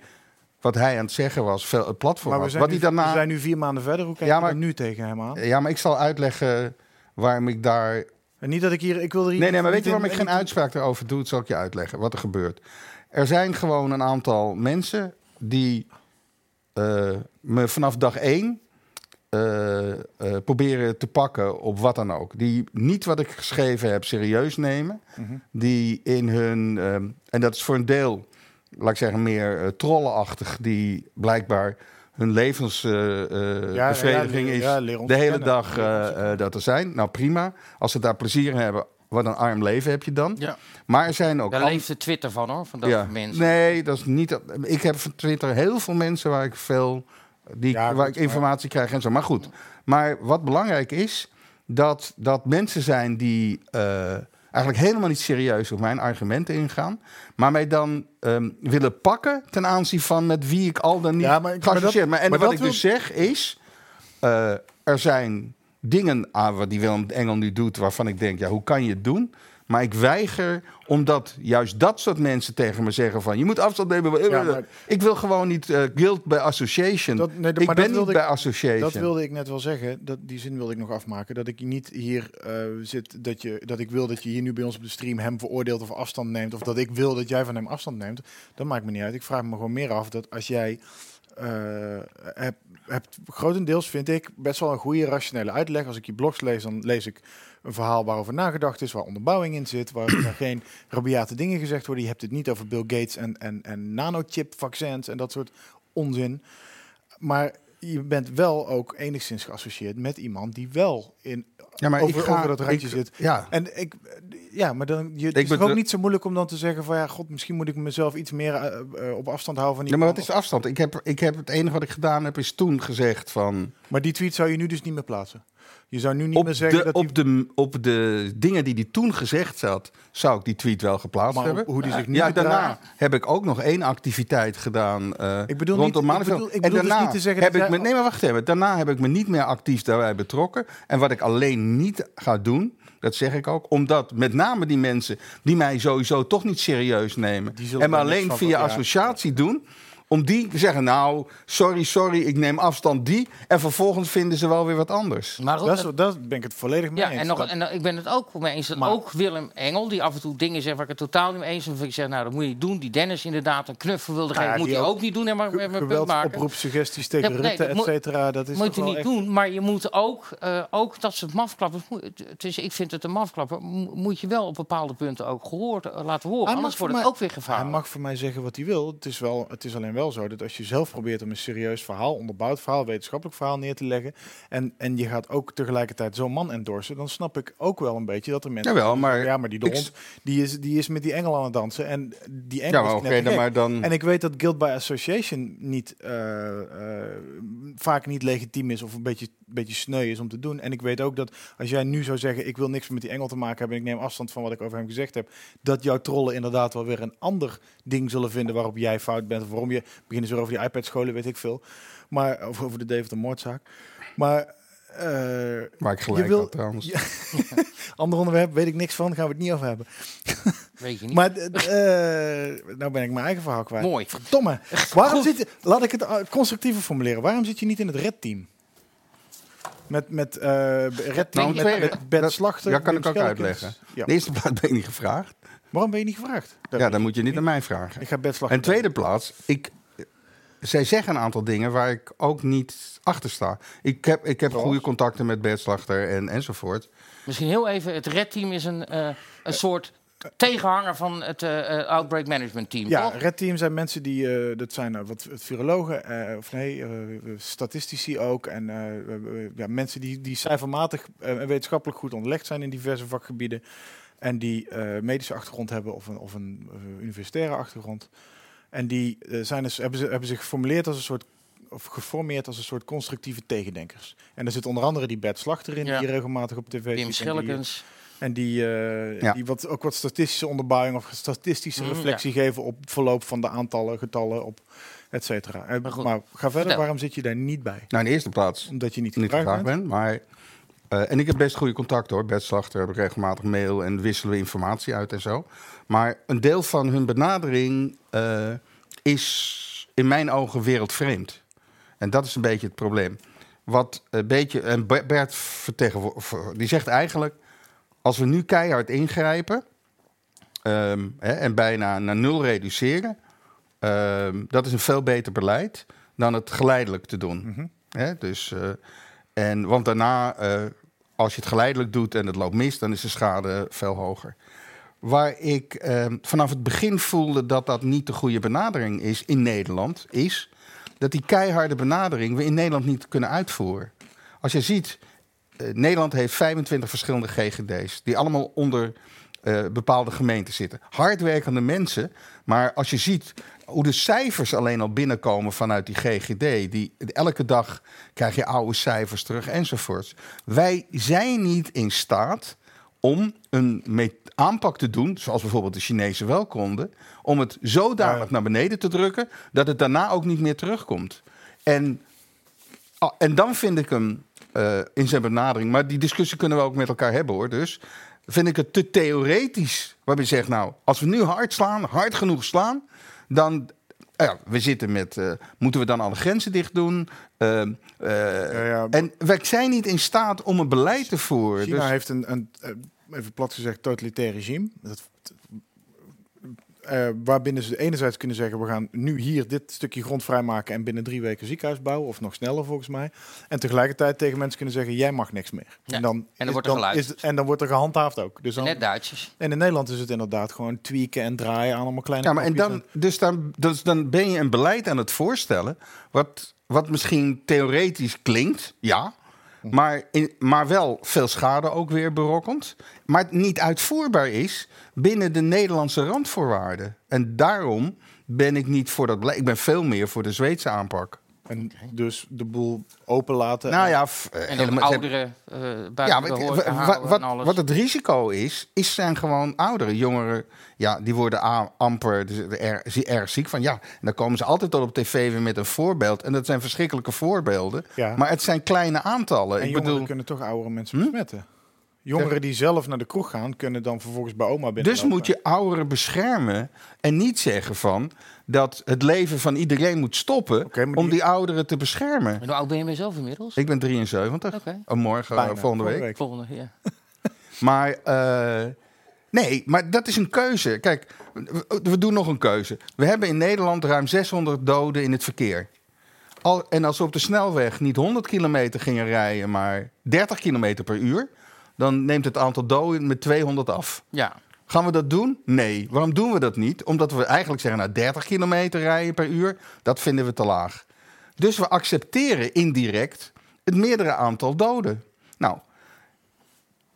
Wat hij aan het zeggen was, veel het platform Maar we was. zijn, Wat nu, hij daarna. we zijn nu vier maanden verder. Hoe kijk Ja, je maar- er nu tegen hem aan? Ja, maar ik zal uitleggen waarom ik daar En niet dat ik hier... Ik wil er hier Nee, nee, maar weet je waarom in- ik geen uitspraak erover doe? Dat zal ik je uitleggen, wat er gebeurt. Er zijn gewoon een aantal mensen die me vanaf dag één eh, eh, proberen te pakken op wat dan ook. Die niet wat ik geschreven heb serieus nemen. Mhm. Die in hun, ehm, en dat is voor een deel, laat ik zeggen, meer eh, trollenachtig, die blijkbaar hun levensbevrediging ja, is ja, de hele kennen. dag eh, eh, dat er zijn. Nou prima, als ze daar plezier in hebben, wat een arm leven heb je dan. Ja. Maar er zijn ook Daar leeft de Twitter van hoor, van dat ja. soort mensen. Nee, dat is niet. Ik heb van Twitter heel veel mensen waar ik veel die, Ja, waar goed, ik informatie krijg en zo. Maar goed, maar wat belangrijk is dat dat mensen zijn die eh, eigenlijk helemaal niet serieus op mijn argumenten ingaan, maar mij dan ehm, willen pakken ten aanzien van met wie ik al dan niet Ja, maar maar Maar, en maar wat dat ik wil- dus zeg is, eh, er zijn dingen ah, wat die Willem Engel nu doet waarvan ik denk, ja, hoe kan je het doen? Maar ik weiger, omdat juist dat soort mensen tegen me zeggen van... je moet afstand nemen. Ja, maar- Ik wil gewoon niet eh, guilt by association. Dat- nee, ik maar ben dat niet wilde bij ik- association. Dat wilde ik net wel zeggen. Dat, die zin wilde ik nog afmaken. Dat ik niet hier eh, zit. Dat, je, dat ik wil dat je hier nu bij ons op de stream hem veroordeelt of afstand neemt. Of dat ik wil dat jij van hem afstand neemt. Dat maakt me niet uit. Ik vraag me gewoon meer af dat als jij. Eh, hebt, hebt grotendeels vind ik best wel een goede rationele uitleg. Als ik je blogs lees, dan lees ik een verhaal waarover nagedacht is, waar onderbouwing in zit, waar geen rabiate dingen gezegd worden. Je hebt het niet over Bill Gates en, en, en nanochip vaccins en dat soort onzin. Maar je bent wel ook enigszins geassocieerd met iemand die wel in, ja, maar over, ik ga, over dat randje ik- zit. Ja, En ik, ja, maar dan je, het Ik is ook niet zo moeilijk om dan te zeggen van ja, god, misschien moet ik mezelf iets meer eh, eh, op afstand houden van die. Ja, maar wat is de afstand? Ik heb, ik heb het enige wat ik gedaan heb, is toen gezegd van... Maar die tweet zou je nu dus niet meer plaatsen. Je zou nu niet meer Op zeggen de, dat op, de, op de dingen die hij toen gezegd had, zou ik die tweet wel geplaatst maar hebben. hoe die zich nu Ja, daarna heb ik ook nog één activiteit gedaan eh Ik bedoel rondom niet- ik bedoel- ik en bedoel dus daarna niet te zeggen heb dat ik jij- me, nee, maar wacht even. Daarna heb ik me niet meer actief daarbij betrokken. En wat ik alleen niet ga doen, dat zeg ik ook, omdat met name die mensen die mij sowieso toch niet serieus nemen en me alleen via associatie doen. Om die te zeggen, nou, sorry, sorry, ik neem afstand die. En vervolgens vinden ze wel weer wat anders. Maar goed, Dat, is, dat ben ik het volledig mee Ja, eens. en, nog, Dat- en ik ben het ook mee eens dat Maar- ook Willem Engel, die af en toe dingen zegt waar ik het totaal niet mee eens ben. Of ik zeg, nou, dat moet je niet doen. Die Dennis inderdaad een knuffel wilde ja, geven, moet hij ook ook niet doen. En maar, punt maken. Geweldoproep, suggesties tegen Ja, nee, Rutte, dat et cetera. Dat is moet je niet echt- doen, maar je moet ook, eh, ook dat soort mafklappers, het is, ik vind het een mafklapper, mo- moet je wel op bepaalde punten ook gehoord eh, laten horen. Hij Anders mag wordt voor het mij- ook weer Hij gevaarlijk. mag voor mij zeggen wat hij wil. Het is, wel, het is alleen wel zo dat als je zelf probeert om een serieus verhaal, onderbouwd verhaal, wetenschappelijk verhaal neer te leggen. En, en je gaat ook tegelijkertijd zo'n man endorsen. Dan snap ik ook wel een beetje dat er mensen. Jawel, maar Ja, maar die de hond die is, die is met die engel aan het dansen. En die engel Ja, oké, maar dan... En ik weet dat guilt by association niet, eh, eh, vaak niet legitiem is of een beetje, beetje sneu is om te doen. En ik weet ook dat als jij nu zou zeggen, ik wil niks met die engel te maken hebben en ik neem afstand van wat ik over hem gezegd heb, dat jouw trollen inderdaad wel weer een ander ding zullen vinden waarop jij fout bent. Of waarom je, beginnen ze weer over die iPad-scholen, weet ik veel. Maar, of over de Deventer moordzaak. Maar... eh, Waar ik gelijk je wil- had trouwens. Ja. ander onderwerp, weet ik niks van, gaan we het niet over hebben. Weet je niet. Maar eh, nou ben ik mijn eigen verhaal kwijt. Mooi. Verdomme. Waarom zit je, laat ik het uh, constructiever formuleren. Waarom zit je niet in het red team? Met, met eh red team, Nou, met, met dat- Slachter. ja, kan ik ook uitleggen. Ja. De eerste plaats ben ik niet gevraagd. Waarom ben je niet gevraagd? Ja, dan moet je niet aan mij vragen. Ik ga Bert Slachter. En tweede plaats, ik, zij zeggen een aantal dingen waar ik ook niet achter sta. Ik heb, ik heb goede contacten met Bert Slachter en, enzovoort. Misschien heel even, het Red Team is een, eh, een soort tegenhanger van het eh, eh, Outbreak Management Team, Ja, toch? red team zijn mensen die, eh, dat zijn wat virologen, eh, of nee, eh, statistici ook. En ja, mensen die, die cijfermatig eh, en wetenschappelijk goed onderlegd zijn in diverse vakgebieden. En die eh, medische achtergrond hebben of een, of een universitaire achtergrond. En die eh, zijn dus, hebben, ze, hebben zich geformuleerd als een soort of geformeerd als een soort constructieve tegendenkers. En er zit onder andere die Bert Slachter in, Ja. die regelmatig op tv Wim ziet en die- Schellekens. en die, eh, Ja. die wat, ook wat statistische onderbouwing of statistische Mm, reflectie geven op het verloop van de aantallen, getallen, op et cetera. Eh, Maar ga verder, vertel. waarom zit je daar niet bij? Nou, in de eerste plaats Omdat je niet niet gevraagd bent? ben, maar... eh, en ik heb best goede contacten hoor. Bert Slachter heb ik regelmatig mail en wisselen we informatie uit en zo. Maar een deel van hun benadering eh, is in mijn ogen wereldvreemd. En dat is een beetje het probleem. Wat een beetje. En Be- Bert die zegt eigenlijk. Als we nu keihard ingrijpen. ehm, hè, en bijna naar nul reduceren. ehm, dat is een veel beter beleid dan het geleidelijk te doen. Mhm. Hè, dus, eh, en, want daarna, als je het geleidelijk doet en het loopt mis, dan is de schade veel hoger. Waar ik ehm, vanaf het begin voelde dat dat niet de goede benadering is in Nederland, is dat die keiharde benadering we in Nederland niet kunnen uitvoeren. Als je ziet, eh, Nederland heeft 25 verschillende GGD's, die allemaal onder eh, bepaalde gemeenten zitten. Hardwerkende mensen, maar als je ziet hoe de cijfers alleen al binnenkomen vanuit die GGD, die elke dag krijg je oude cijfers terug enzovoorts. Wij zijn niet in staat om een aanpak te doen, zoals bijvoorbeeld de Chinezen wel konden, om het zodanig naar beneden te drukken dat het daarna ook niet meer terugkomt. En, en dan vind ik hem eh, in zijn benadering, maar die discussie kunnen we ook met elkaar hebben hoor. Dus vind ik het te theoretisch. Waarbij je zegt, nou, als we nu hard slaan, hard genoeg slaan, dan. Ja, we zitten met. eh, moeten we dan alle grenzen dicht doen? Eh, eh, Ja, ja. En wij zijn niet in staat om een beleid te voeren. China Dus, heeft een, een, eh, even plat gezegd, totalitair regime. Dat, eh, waarbinnen ze enerzijds kunnen zeggen, we gaan nu hier dit stukje grond vrijmaken en binnen drie weken ziekenhuis bouwen, of nog sneller volgens mij. En tegelijkertijd tegen mensen kunnen zeggen, jij mag niks meer. Ja, En dan, en dan is- wordt er geluisterd. is- en dan wordt er gehandhaafd ook. Dus dan, Net Duitsers. en in Nederland is het inderdaad gewoon tweaken en draaien aan allemaal kleine ja, maar en dan, dus, dan, dus dan ben je een beleid aan het voorstellen. Wat, wat misschien theoretisch klinkt, ja. Maar, in, maar wel veel schade ook weer berokkent. Maar het niet uitvoerbaar is binnen de Nederlandse randvoorwaarden. En daarom ben ik niet voor dat beleid. Ik ben veel meer voor de Zweedse aanpak. En dus de boel openlaten. Nou ja, f- En ze- ouderen eh buiten Ja, maar houden wat, en alles. wat het risico is, is zijn gewoon ouderen. Jongeren, ja, die worden a- amper dus er, erg ziek van. Ja, en dan komen ze altijd al op tv weer met een voorbeeld. En dat zijn verschrikkelijke voorbeelden. Ja. Maar het zijn kleine aantallen. En Ik jongeren bedoel, kunnen toch oudere mensen Hm? Jongeren die zelf naar de kroeg gaan, kunnen dan vervolgens bij oma binnen. dus moet je ouderen beschermen en niet zeggen van dat het leven van iedereen moet stoppen Oké, maar om die- die ouderen te beschermen. En hoe oud ben je zelf inmiddels? Ik ben 73, Oké. Oh, morgen, Bijna, volgende volgende week. Volgende, ja. Maar eh, nee, maar dat is een keuze. Kijk, we, we doen nog een keuze. We hebben in Nederland ruim 600 doden in het verkeer. Al, en als we op de snelweg niet 100 kilometer gingen rijden, maar 30 kilometer per uur, dan neemt het aantal doden met 200 af. ja. Gaan we dat doen? Nee. Waarom doen we dat niet? Omdat we eigenlijk zeggen, nou 30 kilometer rijden per uur, dat vinden we te laag. Dus we accepteren indirect het meerdere aantal doden. Nou,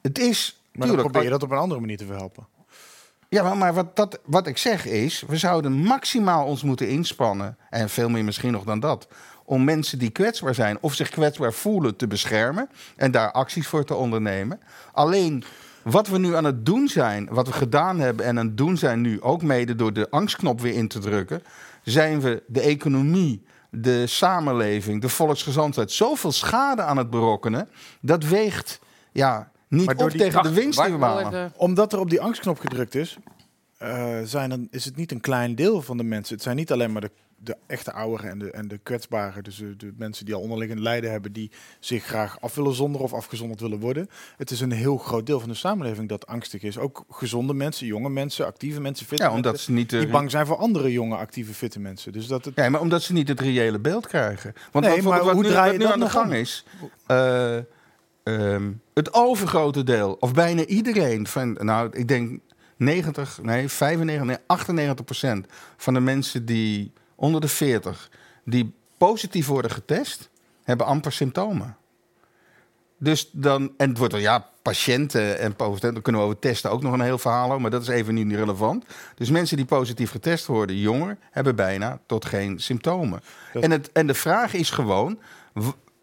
het is... Maar dan tuurlijk, probeer je dat op een andere manier te verhelpen. ja, maar, maar wat, dat, wat ik zeg is, we zouden maximaal ons moeten inspannen, en veel meer misschien nog dan dat, om mensen die kwetsbaar zijn of zich kwetsbaar voelen te beschermen en daar acties voor te ondernemen. Alleen wat we nu aan het doen zijn, wat we gedaan hebben en aan het doen zijn nu, ook mede door de angstknop weer in te drukken, zijn we de economie, de samenleving, de volksgezondheid zoveel schade aan het berokkenen, dat weegt ja, niet op tegen de winst die we even. Omdat er op die angstknop gedrukt is, eh, zijn dan, is het niet een klein deel van de mensen. Het zijn niet alleen maar de, de echte ouderen en de, en de kwetsbaren. Dus de, de mensen die al onderliggend lijden hebben, die zich graag af willen zonderen of afgezonderd willen worden. Het is een heel groot deel van de samenleving dat angstig is. Ook gezonde mensen, jonge mensen, actieve mensen, fitte Ja, omdat mensen, ze niet... de- die bang zijn voor andere jonge, actieve, fitte mensen. Dus dat het, Ja, maar omdat ze niet het reële beeld krijgen. Want Nee, maar wat hoe nu, draai je nu aan de gang om? is... eh, ehm, het overgrote deel, of bijna iedereen... van, nou, ik denk 90, nee, 95, nee, 98 procent... van de mensen die onder de 40... die positief worden getest, hebben amper symptomen. Dus dan, en het wordt wel, ja, patiënten en positief, dan kunnen we over testen ook nog een heel verhaal over, maar dat is even niet relevant. Dus mensen die positief getest worden, jonger, hebben bijna tot geen symptomen. Dat- En, het, en de vraag is gewoon,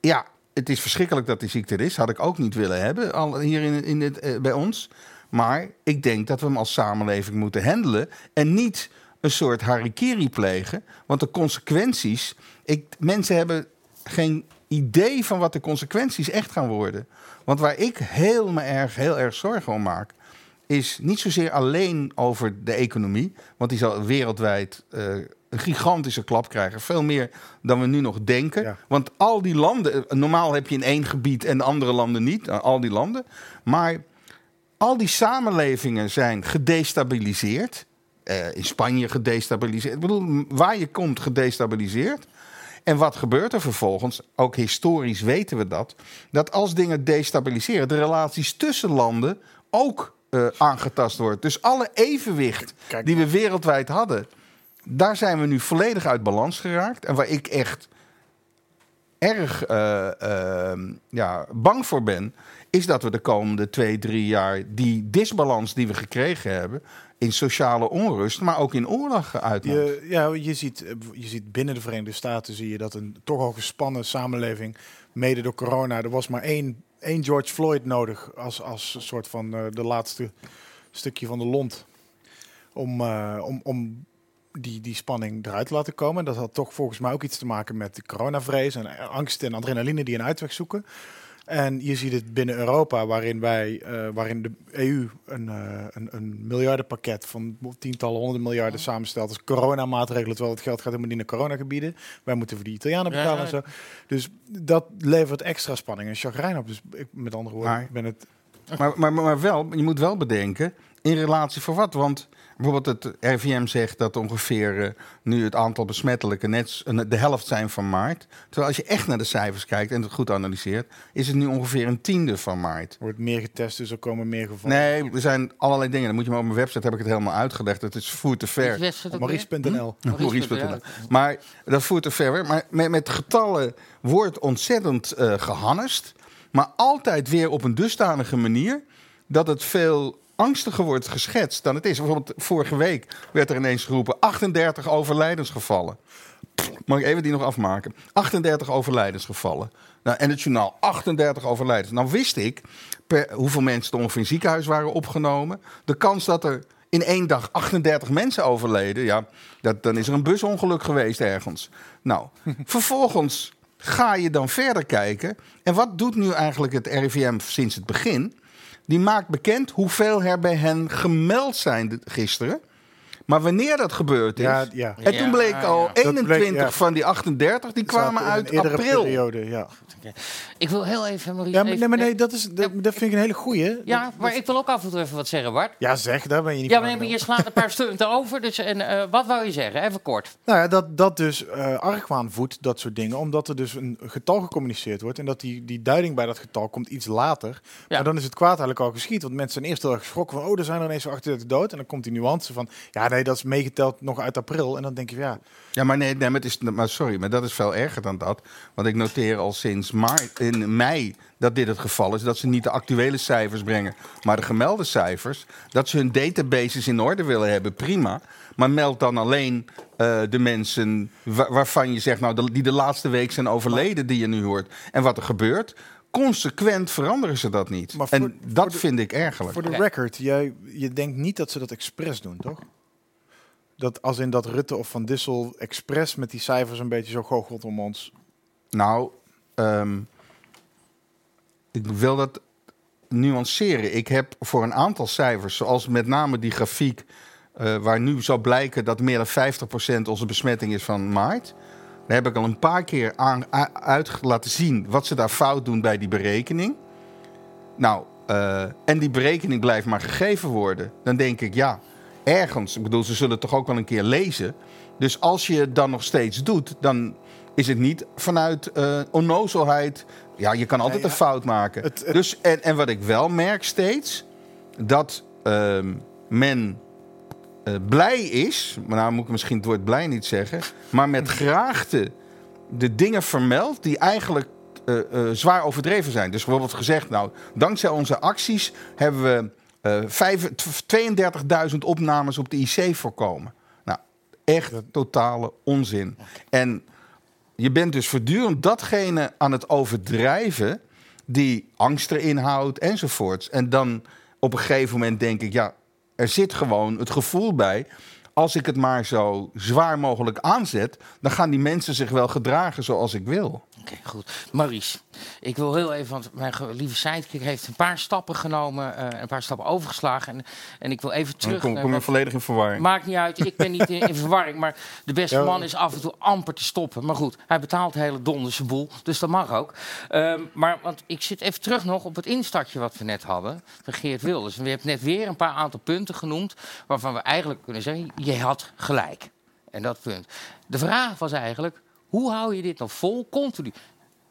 ja, het is verschrikkelijk dat die ziekte er is, had ik ook niet willen hebben al hier in, in het, eh, bij ons. Maar ik denk dat we hem als samenleving moeten handelen en niet een soort harikiri plegen. Want de consequenties, ik, mensen hebben geen idee van wat de consequenties echt gaan worden. Want waar ik heel, me erg, heel erg zorgen om maak, is niet zozeer alleen over de economie. Want die zal wereldwijd eh, een gigantische klap krijgen. Veel meer dan we nu nog denken. Ja. Want al die landen, eh, normaal heb je in één gebied en andere landen niet. eh, Al die landen. Maar al die samenlevingen zijn gedestabiliseerd. Eh, in Spanje gedestabiliseerd. Ik bedoel, waar je komt gedestabiliseerd. En wat gebeurt er vervolgens? Ook historisch weten we dat. Dat als dingen destabiliseren, de relaties tussen landen ook eh, aangetast wordt. Dus alle evenwicht Kijk. die we wereldwijd hadden, daar zijn we nu volledig uit balans geraakt. En waar ik echt erg eh, eh, ja, bang voor ben, is dat we de komende twee, drie jaar die disbalans die we gekregen hebben in sociale onrust, maar ook in oorlog uitmondt. Je, ja, je ziet, eh, je ziet binnen de Verenigde Staten zie je dat een toch al gespannen samenleving, mede door corona, er was maar één, één George Floyd nodig als, als een soort van eh, de laatste stukje van de lont om, eh, om, om die, die spanning eruit te laten komen. Dat had toch volgens mij ook iets te maken met de coronavrees en angst en adrenaline die een uitweg zoeken. En je ziet het binnen Europa, waarin, wij, eh, waarin de EU een, eh, een, een miljardenpakket van tientallen, honderden miljarden samenstelt als coronamaatregelen, terwijl het geld gaat helemaal niet naar coronagebieden. Wij moeten voor de Italianen betalen ja. en zo. Dus dat levert extra spanning en chagrijn op. Dus ik, met andere woorden, Maar- ben het... Maar, maar, maar wel, je moet wel bedenken, in relatie voor wat? Want bijvoorbeeld het RIVM zegt dat ongeveer eh, nu het aantal besmettelijke net de helft zijn van maart. Terwijl als je echt naar de cijfers kijkt en het goed analyseert, is het nu ongeveer een tiende van maart. Er wordt meer getest, dus er komen meer gevallen. Nee, er zijn allerlei dingen. Dan moet je maar op mijn website heb ik het helemaal uitgelegd. Het is voer te ver. Maurice.nl. Maurice.nl. Maar dat voert te ver. Maar met, met getallen wordt ontzettend eh gehannest. Maar altijd weer op een dusdanige manier dat het veel angstiger wordt geschetst dan het is. Bijvoorbeeld vorige week werd er ineens geroepen 38 overlijdensgevallen. Mag ik even die nog afmaken? 38 overlijdensgevallen. Nou, en het journaal 38 overlijdens. Nou wist ik per, hoeveel mensen er ongeveer in het ziekenhuis waren opgenomen. De kans dat er in één dag 38 mensen overleden, ja, dat, dan is er een busongeluk geweest ergens. Nou, vervolgens ga je dan verder kijken. En wat doet nu eigenlijk het RIVM sinds het begin? Die maakt bekend hoeveel er bij hen gemeld zijn gisteren. Maar wanneer dat gebeurd is. Ja, ja. En toen Ja, bleek ja. al Dat bleek, 21 ja. van die 38, die kwamen uit april. periode, ja. Ik wil heel even, Maurice. Ja, maar, nee, maar nee, dat, is, dat, dat vind ik een hele goeie. Ja, Dat- maar dat- ik wil ook af en toe even wat zeggen, Bart. ja, zeg, daar ben je niet Ja, van maar, nee, maar aan. je slaat een paar stunten over. Dus, en, eh, wat wou je zeggen? Even kort. Nou ja, dat, dat dus eh argwaan voedt, dat soort dingen. Omdat er dus een getal gecommuniceerd wordt. En dat die, die duiding bij dat getal komt iets later. Ja. Maar dan is het kwaad eigenlijk al geschied. Want mensen zijn eerst heel erg geschrokken van... oh, er zijn er ineens zo 38 dood. En dan komt die nuance van... ja, nee, dat is meegeteld nog uit april. En dan denk je, ja... Ja, maar nee, nee maar, het is, maar sorry, maar dat is veel erger dan dat. Want ik noteer al sinds maart, in mei dat dit het geval is. Dat ze niet de actuele cijfers brengen, maar de gemelde cijfers. Dat ze hun databases in orde willen hebben, prima. Maar meld dan alleen eh, de mensen wa- waarvan je zegt, nou, de- die de laatste week zijn overleden, die je nu hoort. En wat er gebeurt, consequent veranderen ze dat niet. Maar voor- en dat voor de- vind ik ergerlijk. Voor de record, jij, je denkt niet dat ze dat expres doen, toch? Dat als in dat Rutte of Van Dissel expres met die cijfers een beetje zo goochelt om ons. Nou, ehm, ik wil dat nuanceren. Ik heb voor een aantal cijfers, zoals met name die grafiek, eh, waar nu zou blijken dat meer dan 50% onze besmetting is van maart. Daar heb ik al een paar keer aan, uit laten zien wat ze daar fout doen bij die berekening. Nou, eh, en die berekening blijft maar gegeven worden. Dan denk ik, ja, ergens. Ik bedoel, ze zullen het toch ook wel een keer lezen. Dus als je het dan nog steeds doet, dan is het niet vanuit eh onnozelheid. Ja, je kan altijd Nee, een fout maken. Het- het- Dus, en, en wat ik wel merk steeds, dat ehm, men eh, blij is, maar nou moet ik misschien het woord blij niet zeggen, maar met graagte de dingen vermeldt die eigenlijk eh, zwaar overdreven zijn. Dus bijvoorbeeld gezegd, nou, dankzij onze acties hebben we 32.000 opnames op de IC voorkomen. Nou, echt totale onzin. En je bent dus voortdurend datgene aan het overdrijven die angst erin houdt enzovoorts. En dan op een gegeven moment denk ik, ja, er zit gewoon het gevoel bij. Als ik het maar zo zwaar mogelijk aanzet, dan gaan die mensen zich wel gedragen zoals ik wil. Oké, goed. Maurice, ik wil heel even, want mijn lieve sidekick heeft een paar stappen genomen, eh, een paar stappen overgeslagen. En, en ik wil even Dan terug. kom, naar kom je wat- volledig in verwarring. Maakt niet uit, ik ben niet in, in verwarring. Maar de beste Ja. man is af en toe amper te stoppen. Maar goed, hij betaalt de hele donderse boel. Dus dat mag ook. Ehm, maar want ik zit even terug nog op het instartje wat we net hadden. Van Geert Wilders. En we hebben net weer een paar aantal punten genoemd. Waarvan we eigenlijk kunnen zeggen, je had gelijk. En dat punt. De vraag was eigenlijk, hoe hou je dit nog vol, continu?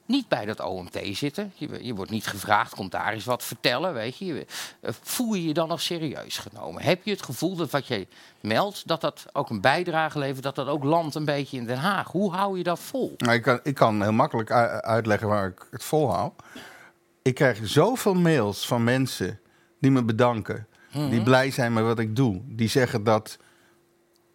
Niet bij dat OMT zitten. Je, je wordt niet gevraagd, komt daar eens wat vertellen, weet je. Eh, Voel je je dan nog serieus genomen? Heb je het gevoel dat wat je meldt, dat dat ook een bijdrage levert, dat dat ook landt een beetje in Den Haag? Hoe hou je dat vol? Nou, ik, kan, ik kan heel makkelijk uitleggen waar ik het volhoud. Ik krijg zoveel mails van mensen die me bedanken. Die blij zijn met wat ik doe. Die zeggen dat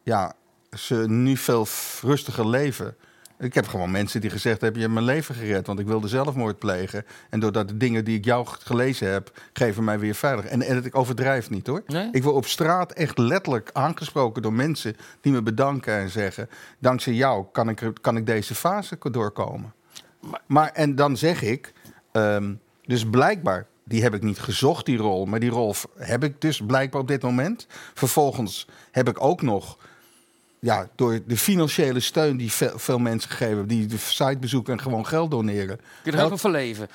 ja, ze nu veel rustiger leven. Ik heb gewoon mensen die gezegd hebben... je hebt mijn leven gered, want ik wilde zelfmoord plegen. En doordat de dingen die ik jou gelezen heb... geven mij weer veilig. En, en ik overdrijf niet, hoor. Nee? Ik word op straat echt letterlijk aangesproken door mensen... die me bedanken en zeggen... dankzij jou kan ik, kan ik deze fase doorkomen. Maar, en dan zeg ik... ehm, Dus blijkbaar, die heb ik niet gezocht, die rol. Maar die rol heb ik dus blijkbaar op dit moment. Vervolgens heb ik ook nog, ja, door de financiële steun die veel, veel mensen geven, die de site bezoeken en gewoon geld doneren. Kun je er ook van leven?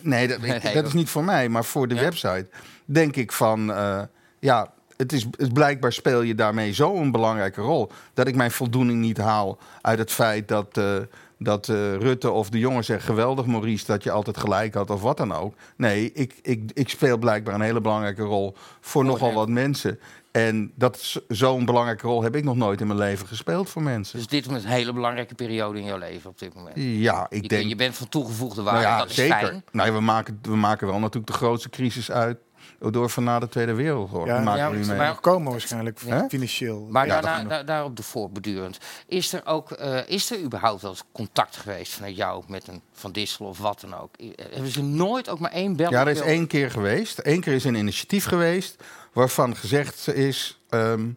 Nee, dat, Nee, is niet voor mij, maar voor de Ja? website. Denk ik van, eh, ja, het is het, blijkbaar speel je daarmee zo'n belangrijke rol. Dat ik mijn voldoening niet haal uit het feit dat, eh, dat eh, Rutte of de jongen zegt: geweldig, Maurice, dat je altijd gelijk had of wat dan ook. Nee, ik, ik, ik speel blijkbaar een hele belangrijke rol voor nogal wat mensen. En dat zo'n belangrijke rol heb ik nog nooit in mijn leven gespeeld voor mensen. Dus dit is een hele belangrijke periode in jouw leven op dit moment. Ja, ik Je, denk. je bent van toegevoegde Nou waarde, ja, dat is zeker. fijn. Nou, we, maken, we maken wel natuurlijk de grootste crisis uit door van na de Tweede Wereldoorlog. Ja, Die maken ja, we nu maar- mee. Nog komen waarschijnlijk, financieel. Maar Ja, daarna, daarop de voortbedurend. Is er ook, eh, is er überhaupt wel eens contact geweest vanuit jou met een Van Dissel of wat dan ook? I- Hebben ze nooit ook maar één bel? Ja, er is één keer geweest. Eén keer is een initiatief geweest waarvan gezegd is... ehm,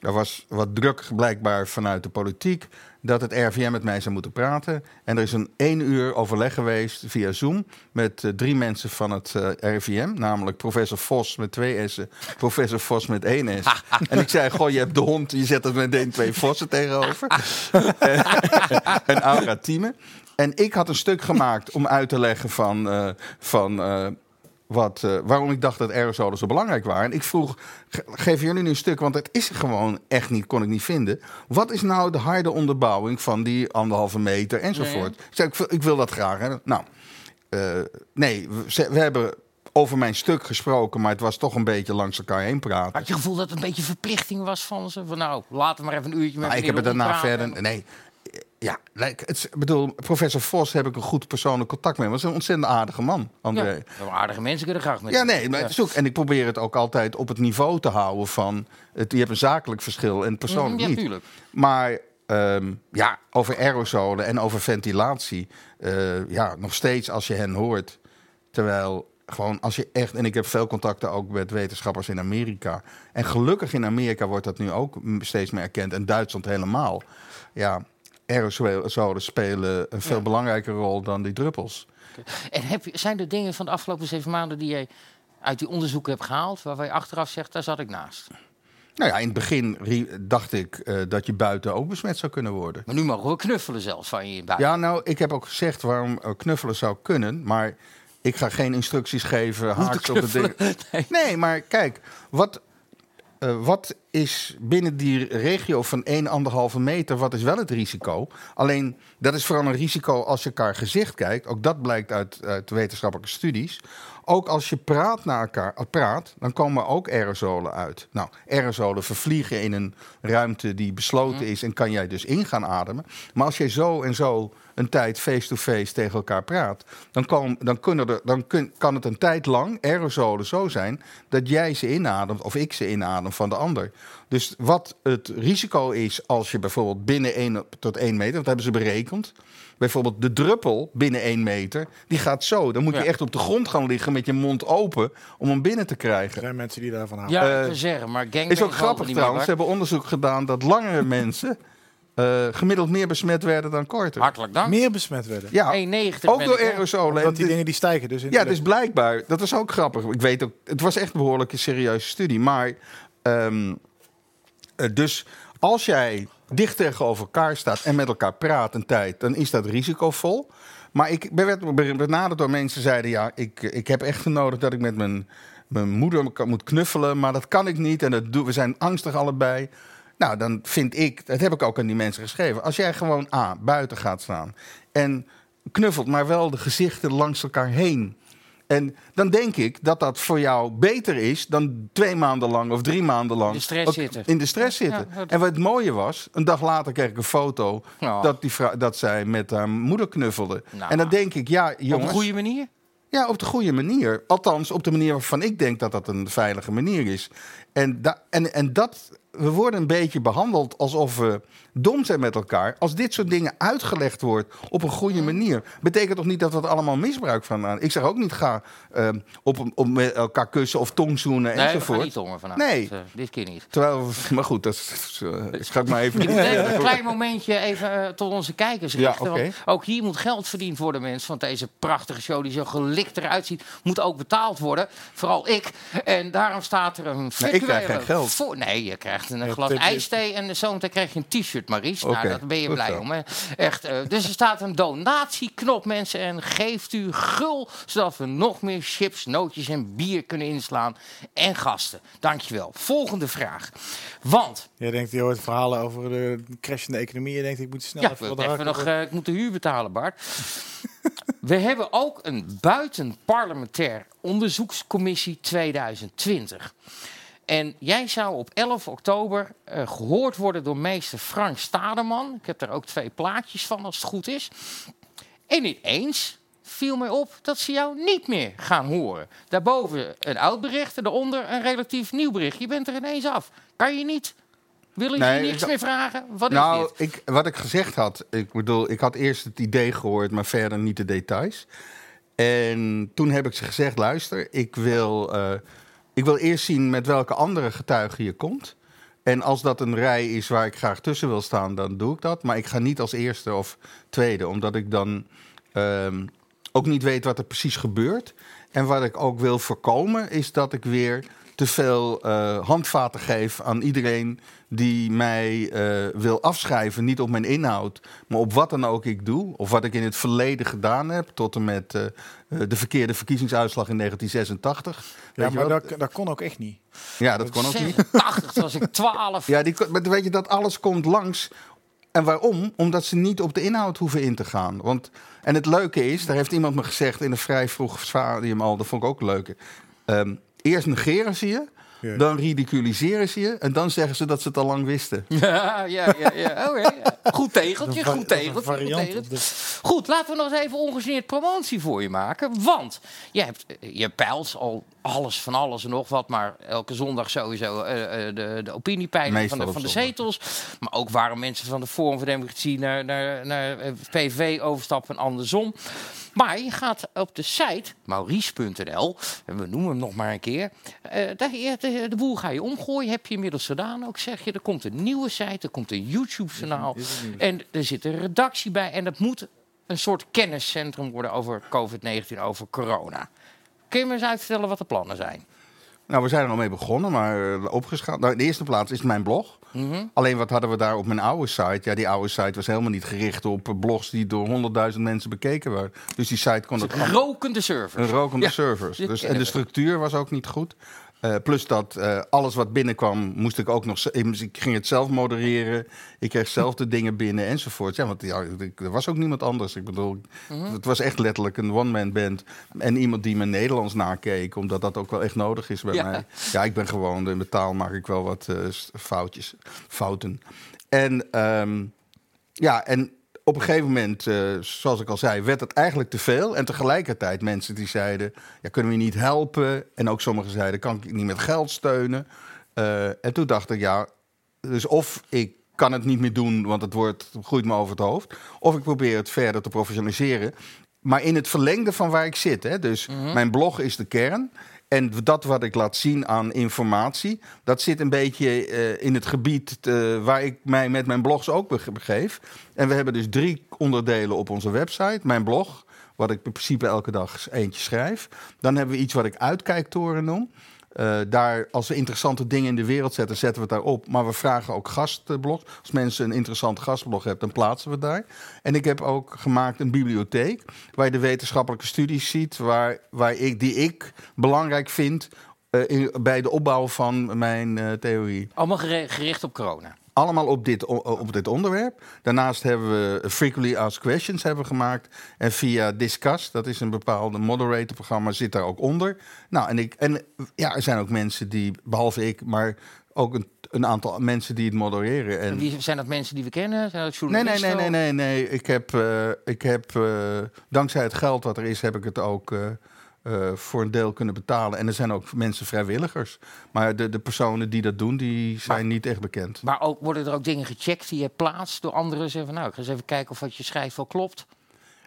er was wat druk blijkbaar vanuit de politiek... dat het RVM met mij zou moeten praten. En er is een één uur overleg geweest via Zoom... met eh, drie mensen van het eh, RIVM. Namelijk professor Vos met twee S'en, professor Vos met één S. en ik zei, goh, je hebt de hond, je zet er meteen twee Vossen tegenover. en Aura Thieme. En ik had een stuk gemaakt om uit te leggen van... eh, van wat, eh, waarom ik dacht dat aerosolen zo belangrijk waren. En ik vroeg, ge- geef jullie nu een stuk, want het is gewoon echt niet, kon ik niet vinden. Wat is nou de harde onderbouwing van die anderhalve meter enzovoort? Ik zei, ik, wil- ik wil dat graag. Hè. Nou, eh, nee, we, hebben over mijn stuk gesproken, maar het was toch een beetje langs elkaar heen praten. Had je het gevoel dat het een beetje verplichting was van ze? Van nou, laten we maar even een uurtje met Maar ik heb het daarna verder. Nee. Ja, het, bedoel, professor Vos heb ik een goed persoonlijk contact mee. Is een ontzettend aardige man, André. Ja, aardige mensen kunnen graag met Ja, nee, maar ook, en ik probeer het ook altijd op het niveau te houden van... Het, je hebt een zakelijk verschil en persoonlijk Mhm, ja, niet. tuurlijk. Maar ehm, ja, over aerosolen en over ventilatie... eh, ja, nog steeds als je hen hoort... Terwijl gewoon als je echt... En ik heb veel contacten ook met wetenschappers in Amerika. En gelukkig in Amerika wordt dat nu ook steeds meer erkend. En Duitsland helemaal. Ja, aerosolen spelen een veel Ja. belangrijke rol dan die druppels. En heb zijn er dingen van de afgelopen zeven maanden die je uit die onderzoeken hebt gehaald, waarvan je achteraf zegt, daar zat ik naast? Nou ja, in het begin dacht ik eh, dat je buiten ook besmet zou kunnen worden. Maar nu mogen we knuffelen zelfs van je buiten. Ja, nou, ik heb ook gezegd waarom eh, knuffelen zou kunnen, maar ik ga geen instructies geven. Haaks op? Nee. Nee, maar kijk, wat, eh, wat is binnen die regio van 1,5 meter, wat is wel het risico? Alleen, dat is vooral een risico als je elkaar gezicht kijkt. Ook dat blijkt uit, uit wetenschappelijke studies. Ook als je praat naar elkaar, eh, praat, dan komen ook aerosolen uit. Nou, aerosolen vervliegen in een ruimte die besloten is en kan jij dus in gaan ademen. Maar als jij zo en zo een tijd face-to-face tegen elkaar praat, dan, kan, dan, kunnen er, dan kun, kan het een tijd lang aerosolen zo zijn dat jij ze inademt of ik ze inadem van de ander. Dus wat het risico is als je bijvoorbeeld binnen 1 tot 1 meter, dat hebben ze berekend. Bijvoorbeeld de druppel binnen 1 meter, die gaat zo. Dan moet je echt op de grond gaan liggen met je mond open om hem binnen te Er krijgen. zijn mensen die daarvan houden. Ja, Eh, zeggen, maar gang Is ook grappig trouwens. Ze hebben onderzoek gedaan dat langere mensen eh, gemiddeld meer besmet werden dan korter. Hartelijk dank. Meer besmet werden. Ja, 1,90 ook door aerosolen. En Dat die dingen die stijgen dus in ja, dus blijkbaar, dat was ook grappig. Ik weet ook, het was echt een behoorlijke serieuze studie. Maar, ehm, eh, dus als jij dicht tegenover elkaar staat en met elkaar praat een tijd, dan is dat risicovol. Maar ik werd benaderd door mensen die zeiden: ja, ik, ik heb echt nodig dat ik met mijn, mijn moeder moet knuffelen, maar dat kan ik niet. En dat doen, we zijn angstig allebei. Nou, dan vind ik, dat heb ik ook aan die mensen geschreven. Als jij gewoon A, buiten gaat staan en knuffelt, maar wel de gezichten langs elkaar heen. En dan denk ik dat dat voor jou beter is dan twee maanden lang of drie maanden lang In de stress zitten. In de stress zitten. Ja, dat- En wat het mooie was, een dag later kreeg ik een foto Oh. dat, die dat zij met haar moeder knuffelde. Nou. en dan denk ik, ja, jongens. Op een goede manier? Ja, op de goede manier. Althans, op de manier waarvan ik denk dat dat een veilige manier is. En, da- en, en dat we worden een beetje behandeld alsof we dom zijn met elkaar. Als dit soort dingen uitgelegd wordt op een goede manier, betekent toch niet dat we er allemaal misbruik van aan. Ik zeg ook niet ga ehm, op, op met elkaar kussen of tongzoenen Nee, enzovoort. niet tongen vanaf. Nee. Dus, eh, dit keer niet. Terwijl, maar goed, dat is, eh, schat maar even. Ik een klein momentje even eh, tot onze kijkers Ja, richten. Want ook hier moet geld verdiend worden, mensen. Want deze prachtige show die zo gelikt eruit ziet, moet ook betaald worden. Vooral ik. En daarom staat er een krijg virtuele geen geld. Voor, nee, je krijgt een Ja, glas ijsthee en zometeen krijg je een t-shirt, Maries. Nou, daar ben je blij om. Hè? Echt, eh, dus er staat een donatieknop, mensen. En geeft u gul, zodat we nog meer chips, nootjes en bier kunnen inslaan. En gasten. Dankjewel. Volgende vraag. Want Jij denkt, je hoort verhalen over de crashende economie. Je denkt, ik moet snel Ja, even wat harder- nog, eh, ik moet de huur betalen, Bart. We hebben ook een buitenparlementair onderzoekscommissie 2020. En jij zou op 11 oktober eh, gehoord worden door meester Frank Stademan. Ik heb daar ook twee plaatjes van, als het goed is. En ineens viel mij op dat ze jou niet meer gaan horen. Daarboven een oud bericht en daaronder een relatief nieuw bericht. Je bent er ineens af. Kan je niet? Willen ze Nee, je niks ik- meer vragen? Wat is Nou, dit? ik, wat ik gezegd had, ik bedoel, ik had eerst het idee gehoord, maar verder niet de details. En toen heb ik ze gezegd, luister, ik wil, eh, ik wil eerst zien met welke andere getuigen je komt. En als dat een rij is waar ik graag tussen wil staan, dan doe ik dat. Maar ik ga niet als eerste of tweede, omdat ik dan ehm, ook niet weet wat er precies gebeurt. En wat ik ook wil voorkomen, is dat ik weer te veel eh, handvaten geef aan iedereen die mij eh, wil afschrijven. Niet op mijn inhoud, maar op wat dan ook ik doe. Of wat ik in het verleden gedaan heb, tot en met eh, de verkeerde verkiezingsuitslag in 1986. Ja, Weet je maar dat, dat kon ook echt niet. ja, dat kon ook niet. 86, toen was ik 12. Ja, die, maar weet je, dat alles komt langs. En waarom? Omdat ze niet op de inhoud hoeven in te gaan. Want, en het leuke is, daar heeft iemand me gezegd in een vrij vroeg stadium al, dat vond ik ook leuk. Ehm, eerst negeren ze je, Ja. dan ridiculiseren ze je en dan zeggen ze dat ze het al lang wisten. Ja, ja, ja. ja. Oké, ja. Goed tegeltje, goed tegeltje. Goed, variant tegeltje. op de- goed, laten we nog eens even ongegeneerd promotie voor je maken. Want je, hebt, je peilt al alles van alles en nog wat. Maar elke zondag sowieso eh, eh, de, de opiniepeiling van de, van de zetels. Maar ook waarom mensen van de Forum voor Democratie naar, naar, naar eh, PV overstappen en andersom. Maar je gaat op de site maurice.nl, en we noemen hem nog maar een keer. eh, daar, de boel ga je omgooien, heb je inmiddels gedaan ook, zeg je. Er komt een nieuwe site, er komt een YouTube-kanaal. En er zit een redactie bij. En dat moet een soort kenniscentrum worden over COVID-19, over corona. Kun je me eens uitvertellen wat de plannen zijn? Nou, we zijn er al mee begonnen, maar eh, opgeschaald. Nou, in de eerste plaats is mijn blog. Mhm. Alleen wat hadden we daar op mijn oude site? Ja, die oude site was helemaal niet gericht op eh, blogs die door honderdduizend mensen bekeken waren. Dus die site kon het Rokende servers. Een rokende Ja, servers. Dus, en de structuur was ook niet goed. Eh, plus dat eh, alles wat binnenkwam, moest ik ook nog. Ik ging het zelf modereren. Ik kreeg zelf de dingen binnen enzovoort. Ja, want ja, er was ook niemand anders. Ik bedoel, Mhm. het was echt letterlijk een one-man band. En iemand die mijn Nederlands nakeek, omdat dat ook wel echt nodig is bij Ja. mij. Ja, ik ben gewoon, in mijn taal maak ik wel wat eh, foutjes, fouten. En ehm, ja, en op een gegeven moment, eh, zoals ik al zei, werd het eigenlijk te veel. En tegelijkertijd mensen die zeiden, ja, kunnen we je niet helpen? En ook sommigen zeiden, kan ik niet met geld steunen? Eh, en toen dacht ik, ja, dus of ik kan het niet meer doen, want het wordt, het groeit me over het hoofd. Of ik probeer het verder te professionaliseren. Maar in het verlengde van waar ik zit. Hè? Dus mijn blog is de kern. En dat wat ik laat zien aan informatie, dat zit een beetje eh, in het gebied eh, waar ik mij met mijn blogs ook bege- begeef. En we hebben dus drie onderdelen op onze website. Mijn blog, wat ik in principe elke dag eentje schrijf. Dan hebben we iets wat ik uitkijktoren noem. Eh, daar, als we interessante dingen in de wereld zetten, zetten we het daarop. Maar we vragen ook gastblogs. Als mensen een interessant gastblog hebben, dan plaatsen we het daar. En ik heb ook gemaakt een bibliotheek waar je de wetenschappelijke studies ziet, waar, waar ik, die ik belangrijk vind eh, bij de opbouw van mijn eh, theorie. Allemaal gericht op corona. Allemaal op dit, op dit onderwerp. Daarnaast hebben we Frequently Asked Questions hebben gemaakt. En via Discuss, dat is een bepaalde moderator-programma, zit daar ook onder. Nou, en, ik, en ja, er zijn ook mensen die, behalve ik, maar ook een, een aantal mensen die het modereren. En, Wie zijn dat mensen die we kennen? Zijn dat Nee, nee, journalisten? nee, nee, nee, nee. Ik heb, eh, ik heb eh, dankzij het geld wat er is, heb ik het ook eh, eh, voor een deel kunnen betalen. En er zijn ook mensen vrijwilligers. Maar de, de personen die dat doen, die zijn niet echt bekend. Maar ook, worden er ook dingen gecheckt die je plaatst door anderen? Zeggen van, nou, ik ga eens even kijken of wat je schrijft wel klopt.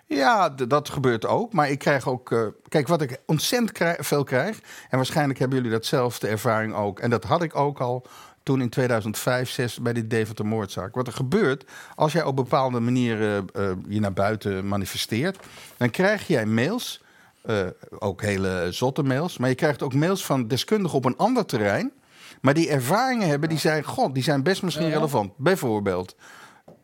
Ja, dat gebeurt ook. Maar ik krijg ook. eh, kijk, wat ik ontzettend krij- veel krijg. En waarschijnlijk hebben jullie datzelfde ervaring ook. En dat had ik ook al toen in 2005, 6 bij die Deventer moordzaak. Wat er gebeurt als jij op bepaalde manieren eh, je naar buiten manifesteert, dan krijg jij mails. Eh, ook hele zotte mails. Maar je krijgt ook mails van deskundigen op een ander terrein. Maar die ervaringen hebben, die zijn, god, die zijn best misschien relevant. Bijvoorbeeld,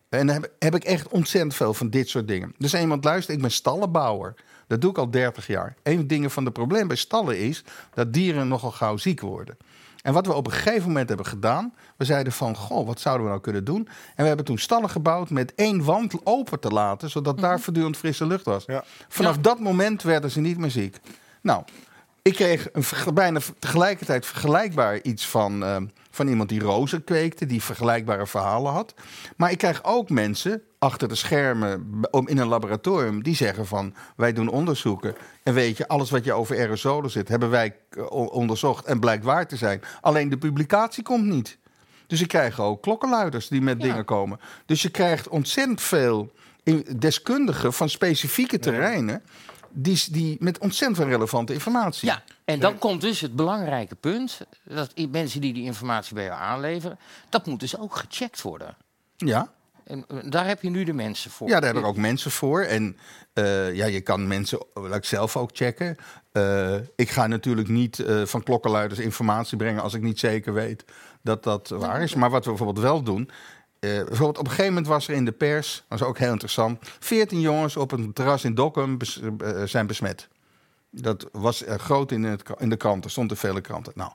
en dan heb, heb ik echt ontzettend veel van dit soort dingen. Dus iemand luistert, ik ben stallenbouwer. Dat doe ik al 30 jaar. Een van de dingen van de probleem bij stallen is dat dieren nogal gauw ziek worden. En wat we op een gegeven moment hebben gedaan, we zeiden van, goh, wat zouden we nou kunnen doen? En we hebben toen stallen gebouwd met één wand open te laten, zodat daar voortdurend frisse lucht was. Ja. Vanaf dat moment werden ze niet meer ziek. Nou, ik kreeg een bijna tegelijkertijd vergelijkbaar iets van, eh, van iemand die rozen kweekte, die vergelijkbare verhalen had. Maar ik krijg ook mensen achter de schermen om- in een laboratorium die zeggen van wij doen onderzoeken. En weet je, alles wat je over aerosolen zit, hebben wij eh, onderzocht en blijkt waar te zijn. Alleen de publicatie komt niet. Dus ik krijg ook klokkenluiders die met dingen komen. Dus je krijgt ontzettend veel deskundigen van specifieke terreinen. Die, die met ontzettend relevante informatie. Ja, en dan komt dus het belangrijke punt. Dat mensen die die informatie bij jou aanleveren, dat moet dus ook gecheckt worden. Ja. En eh, daar heb je nu de mensen voor. Ja, daar heb ik ook mensen voor. En eh, ja, je kan mensen laat ik zelf ook checken. Eh, ik ga natuurlijk niet eh, van klokkenluiders informatie brengen als ik niet zeker weet dat dat waar is. Maar wat we bijvoorbeeld wel doen. Eh, bijvoorbeeld op een gegeven moment was er in de pers, dat is ook heel interessant, 14 jongens op een terras in Dokkum eh, zijn besmet. Dat was eh, groot in, het, in de kranten, stond in vele kranten. Nou,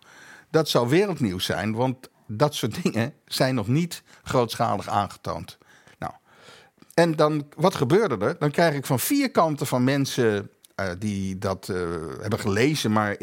dat zou wereldnieuws zijn, want dat soort dingen zijn nog niet grootschalig aangetoond. Nou, en dan, wat gebeurde er? Dan krijg ik van vier kanten van mensen die dat hebben gelezen, maar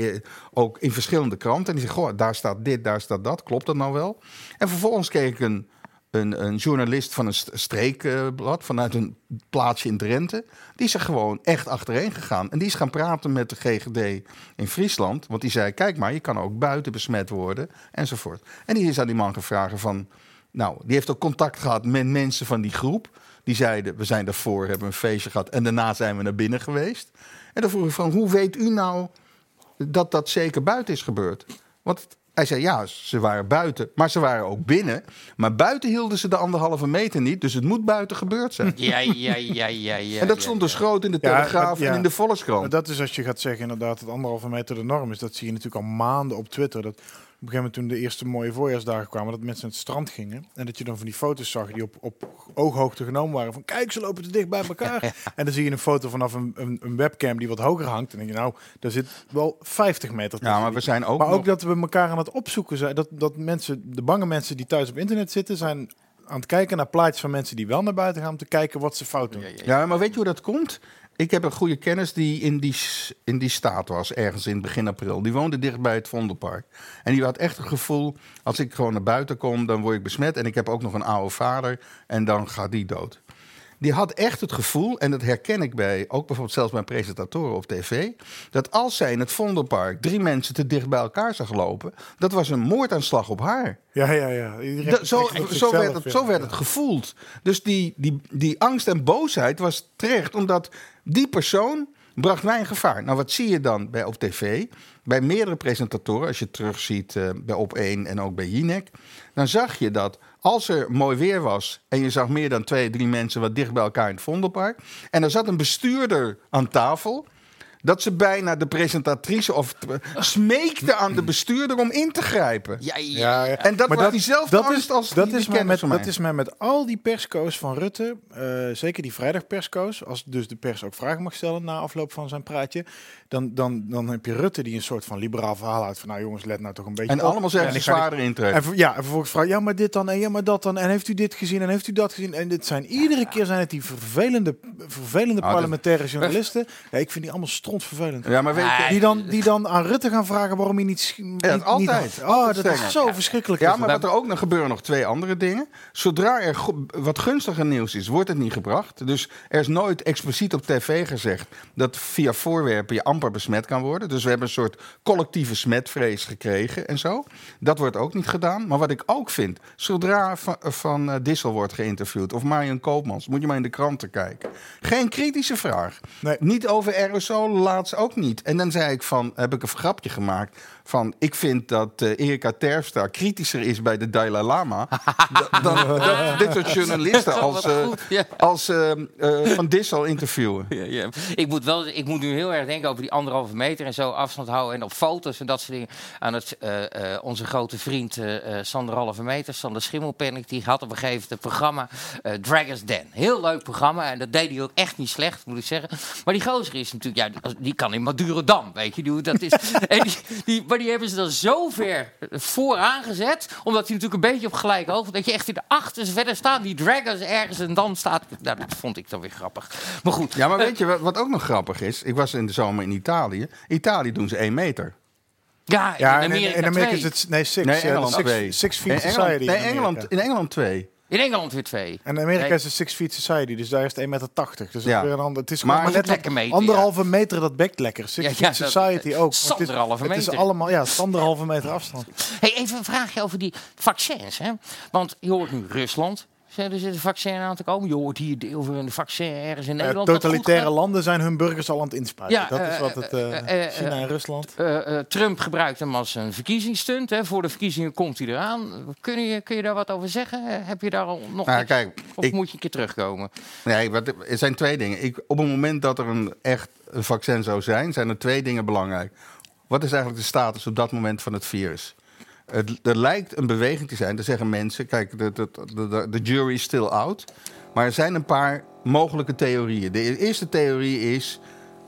ook in verschillende kranten. En die zeggen, goh, daar staat dit, daar staat dat. Klopt dat nou wel? En vervolgens kreeg ik een, een, een journalist van een st- streekblad, vanuit een plaatsje in Drenthe. Die is er gewoon echt achterheen gegaan. En die is gaan praten met de GGD in Friesland. Want die zei, kijk maar, je kan ook buiten besmet worden, enzovoort. En die is aan die man gevraagd van... Nou, die heeft ook contact gehad met mensen van die groep. Die zeiden, we zijn daarvoor, hebben een feestje gehad... en daarna zijn we naar binnen geweest. En dan vroeg ik van, hoe weet u nou dat dat zeker buiten is gebeurd? Want hij zei, ja, ze waren buiten, maar ze waren ook binnen. Maar buiten hielden ze de anderhalve meter niet, dus het moet buiten gebeurd zijn. Ja, ja, ja, ja, ja. en dat ja, stond ja. dus groot in de Ja, Telegraaf ja. en in de Volkskrant. Maar dat is als je gaat zeggen inderdaad dat anderhalve meter de norm is. Dat zie je natuurlijk al maanden op Twitter. Dat een gegeven moment toen de eerste mooie voorjaarsdagen kwamen, dat mensen naar het strand gingen. En dat je dan van die foto's zag die op, op ooghoogte genomen waren. Van kijk, ze lopen te dicht bij elkaar. en dan zie je een foto vanaf een, een, een webcam die wat hoger hangt. En dan denk je nou, daar zit wel 50 meter tussen. ja, maar we zijn ook maar nog- ook dat we elkaar aan het opzoeken zijn. Dat, dat mensen, de bange mensen die thuis op internet zitten, zijn aan het kijken naar plaatjes van mensen die wel naar buiten gaan om te kijken wat ze fout doen. Ja, maar weet je hoe dat komt? Ik heb een goede kennis die in die, in die staat was, ergens in begin april. Die woonde dicht bij het Vondelpark. En die had echt het gevoel, als ik gewoon naar buiten kom, dan word ik besmet. En ik heb ook nog een oude vader en dan gaat die dood. Die had echt het gevoel, en dat herken ik bij, ook bijvoorbeeld zelfs bij presentatoren op tv, dat als zij in het Vondelpark drie mensen te dicht bij elkaar zag lopen, dat was een moordaanslag op haar. Ja, ja, ja. Zo, zo, zichzelf, werd het, ja. zo werd het gevoeld. Dus die, die, die angst en boosheid was terecht, omdat die persoon bracht mij in gevaar. Nou, wat zie je dan bij, op tv? Bij meerdere presentatoren, als je terugziet eh, bij Op1 en ook bij Jinek... dan zag je dat als er mooi weer was... en je zag meer dan twee, drie mensen wat dicht bij elkaar in het Vondelpark... en er zat een bestuurder aan tafel... dat ze bijna de presentatrice of smeekte aan de bestuurder om in te grijpen. Ja, ja. En dat Maar was diezelfde dat angst is, als dat die- is die mij met, Dat is mij met al die persco's van Rutte, eh, zeker die vrijdagpersco's, als dus de pers ook vragen mag stellen na afloop van zijn praatje, dan, dan, dan heb je Rutte die een soort van liberaal verhaal uit van nou jongens, let nou toch een beetje En op. allemaal zeggen En ze zwaarder intrekken. En, ja, en vervolgens vraag ja, maar dit dan en ja, maar dat dan en heeft u dit gezien en heeft u dat gezien? En dit zijn iedere keer zijn het die vervelende, vervelende Ah, parlementaire journalisten. Ja, ik vind die allemaal Ja, maar weet je... Die dan, die dan aan Rutte gaan vragen waarom hij niet... niet- Ja, niet- altijd. oh, dat is zo verschrikkelijk. Ja, maar dat. wat er ook nog gebeuren nog twee andere dingen. Zodra er wat gunstiger nieuws is, wordt het niet gebracht. Dus er is nooit expliciet op tv gezegd dat via voorwerpen je amper besmet kan worden. Dus we hebben een soort collectieve smetvrees gekregen en zo. Dat wordt ook niet gedaan. Maar wat ik ook vind, zodra van, van eh, Dissel wordt geïnterviewd of Marion Koopmans, moet je maar in de kranten kijken. Geen kritische vraag. Nee. Niet over aerosol, laatst ook niet. En dan zei ik van, heb ik een grapje gemaakt van, ik vind dat eh, Erika Terpstra kritischer is bij de Dalai Lama dan, dan, dan dit soort journalisten als, ja. als eh, Van Dissel interviewen. Ja, ja. Ik, moet wel, ik moet nu heel erg denken over die anderhalve meter en zo afstand houden. En op foto's en dat soort dingen. Aan het, onze grote vriend Sander Halve Meter, Sander Schimmelpenning, die had op een gegeven moment het programma Dragons Den. Heel leuk programma en dat deed hij ook echt niet slecht, moet ik zeggen. Maar die gozer is natuurlijk, ja, die- die kan in Madurodam, weet je. Die, dat is, en die, die, maar die hebben ze dan zo ver vooraan gezet, omdat hij natuurlijk een beetje op gelijk hoogte, dat je echt in de achterste verder staat, die Dragons ergens en dan staat, nou, dat vond ik dan weer grappig. Maar goed, Ja, maar weet je wat, wat ook nog grappig is? Ik was in de zomer in Italië. Italië doen ze één meter. Ja, Ja, in en Amerika, in, in Amerika twee. is het... Nee, six. Nee, ja, Engeland six, twee. six Feet In Society. Nee, in. Engeland, in Engeland twee. In Engeland weer twee. En in Amerika Nee. is het Six Feet Society, dus daar is het 1,80 meter. Dus Ja. weer een ander. Het is Maar- het net lekker meten, anderhalve meter, dat bekt lekker. Six Ja, Feet Society ook. Het is, Anderhalve het is meter. allemaal, ja, het is anderhalve meter afstand. Hey, even een vraagje over die vaccins. Hè? Want je hoort nu Rusland. Er zit een vaccin aan te komen. Je hoort hier deel voor een vaccin ergens in Eh, Nederland. totalitaire landen zijn hun burgers al aan het inspuiten. Ja, dat is eh, wat het eh, China en Rusland. Eh, eh, Trump gebruikt hem als een verkiezingsstunt. Hè? Voor de verkiezingen komt hij eraan. Kun je, kun je daar wat over zeggen? Heb je daar al nog Nou, iets? kijk, Of ik- moet je een keer terugkomen? Nee, wat, er zijn twee dingen. Ik, op het moment dat er een echt een vaccin zou zijn, zijn er twee dingen belangrijk. Wat is eigenlijk de status op dat moment van het virus? Het, er lijkt een beweging te zijn. Er zeggen mensen, kijk, de, de, de, de- jury is still out. Maar er zijn een paar mogelijke theorieën. De eerste theorie is,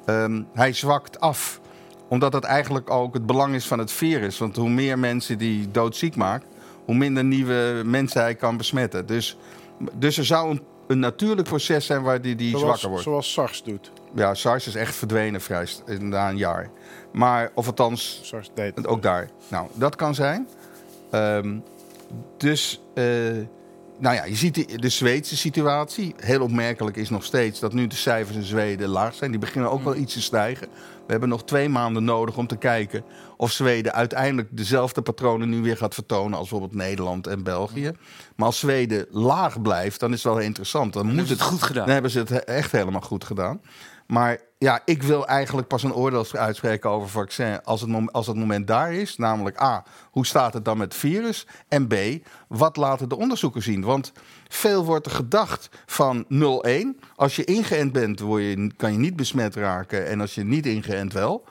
ehm, hij zwakt af. Omdat het eigenlijk ook het belang is van het virus. Want hoe meer mensen die doodziek maakt, hoe minder nieuwe mensen hij kan besmetten. Dus, dus er zou een, een natuurlijk proces zijn waar die, die Zoals, zwakker wordt. zoals SARS doet. Ja, SARS is echt verdwenen vrij na een jaar. Maar, of althans, SARS deed. ook daar. Nou, dat kan zijn. Ehm, dus, eh, nou ja, je ziet de, de Zweedse situatie. Heel opmerkelijk is nog steeds dat nu de cijfers in Zweden laag zijn. Die beginnen ook wel iets te stijgen. We hebben nog twee maanden nodig om te kijken of Zweden uiteindelijk dezelfde patronen nu weer gaat vertonen als bijvoorbeeld Nederland en België. Maar als Zweden laag blijft, dan is het wel interessant. Dan, moet hebben ze het goed gedaan. Dan hebben ze het he- echt helemaal goed gedaan. Maar ja, ik wil eigenlijk pas een oordeel uitspreken over vaccin als het, als het moment daar is. Namelijk A, hoe staat het dan met het virus? En B, wat laten de onderzoeken zien? Want veel wordt er gedacht van 0-1. Als je ingeënt bent, word je, kan je niet besmet raken. En als je niet ingeënt wel.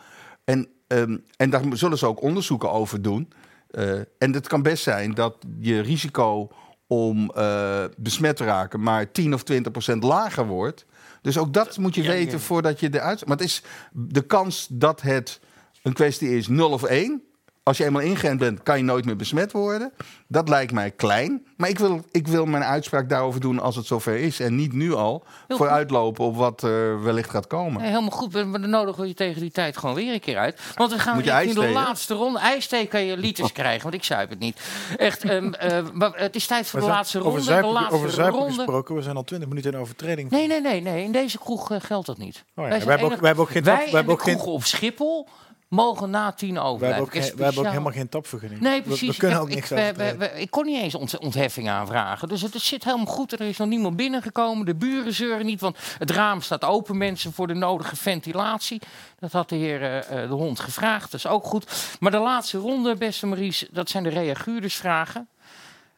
En, ehm, en daar zullen ze ook onderzoeken over doen. Eh, en het kan best zijn dat je risico om eh, besmet te raken maar 10 of 20 procent lager wordt. Dus ook dat moet je Ja, weten ja. voordat je eruit... Maar het is de kans dat het een kwestie is 0 of 1... Als je eenmaal ingeënt bent, kan je nooit meer besmet worden. Dat lijkt mij klein. Maar ik wil, ik wil mijn uitspraak daarover doen als het zover is. En niet nu al Heel vooruitlopen op wat er wellicht gaat komen. Nee, helemaal goed, maar dan nodigen we je tegen die tijd gewoon weer een keer uit. Want we gaan Moet je richting de laatste ronde. IJsthee kan je liters krijgen, want ik zuip het niet. Echt, ehm, eh, maar het is tijd voor de laatste ronde. over de zuipen, laatste over zuipen ronde. gesproken, we zijn al 20 minuten in overtreding. Nee, nee, nee, nee. In deze kroeg eh, geldt dat niet. Oh ja, Wij we zijn hebben ook- hebben ook geen Wij hebben de ook geen- op Schiphol mogen na tien we overblijven. hebben, ook we hebben ook helemaal geen tapvergunning. Nee, We- precies. We, kunnen Ik ook niks ik, we- we- we- ik kon niet eens ont- ontheffing aanvragen. Dus het zit helemaal goed. Er is nog niemand binnengekomen. De buren zeuren niet, want het raam staat open, mensen, voor de nodige ventilatie. Dat had de heer eh, eh, de hond gevraagd. Dat is ook goed. Maar de laatste ronde, beste Maries, dat zijn de reaguurdersvragen.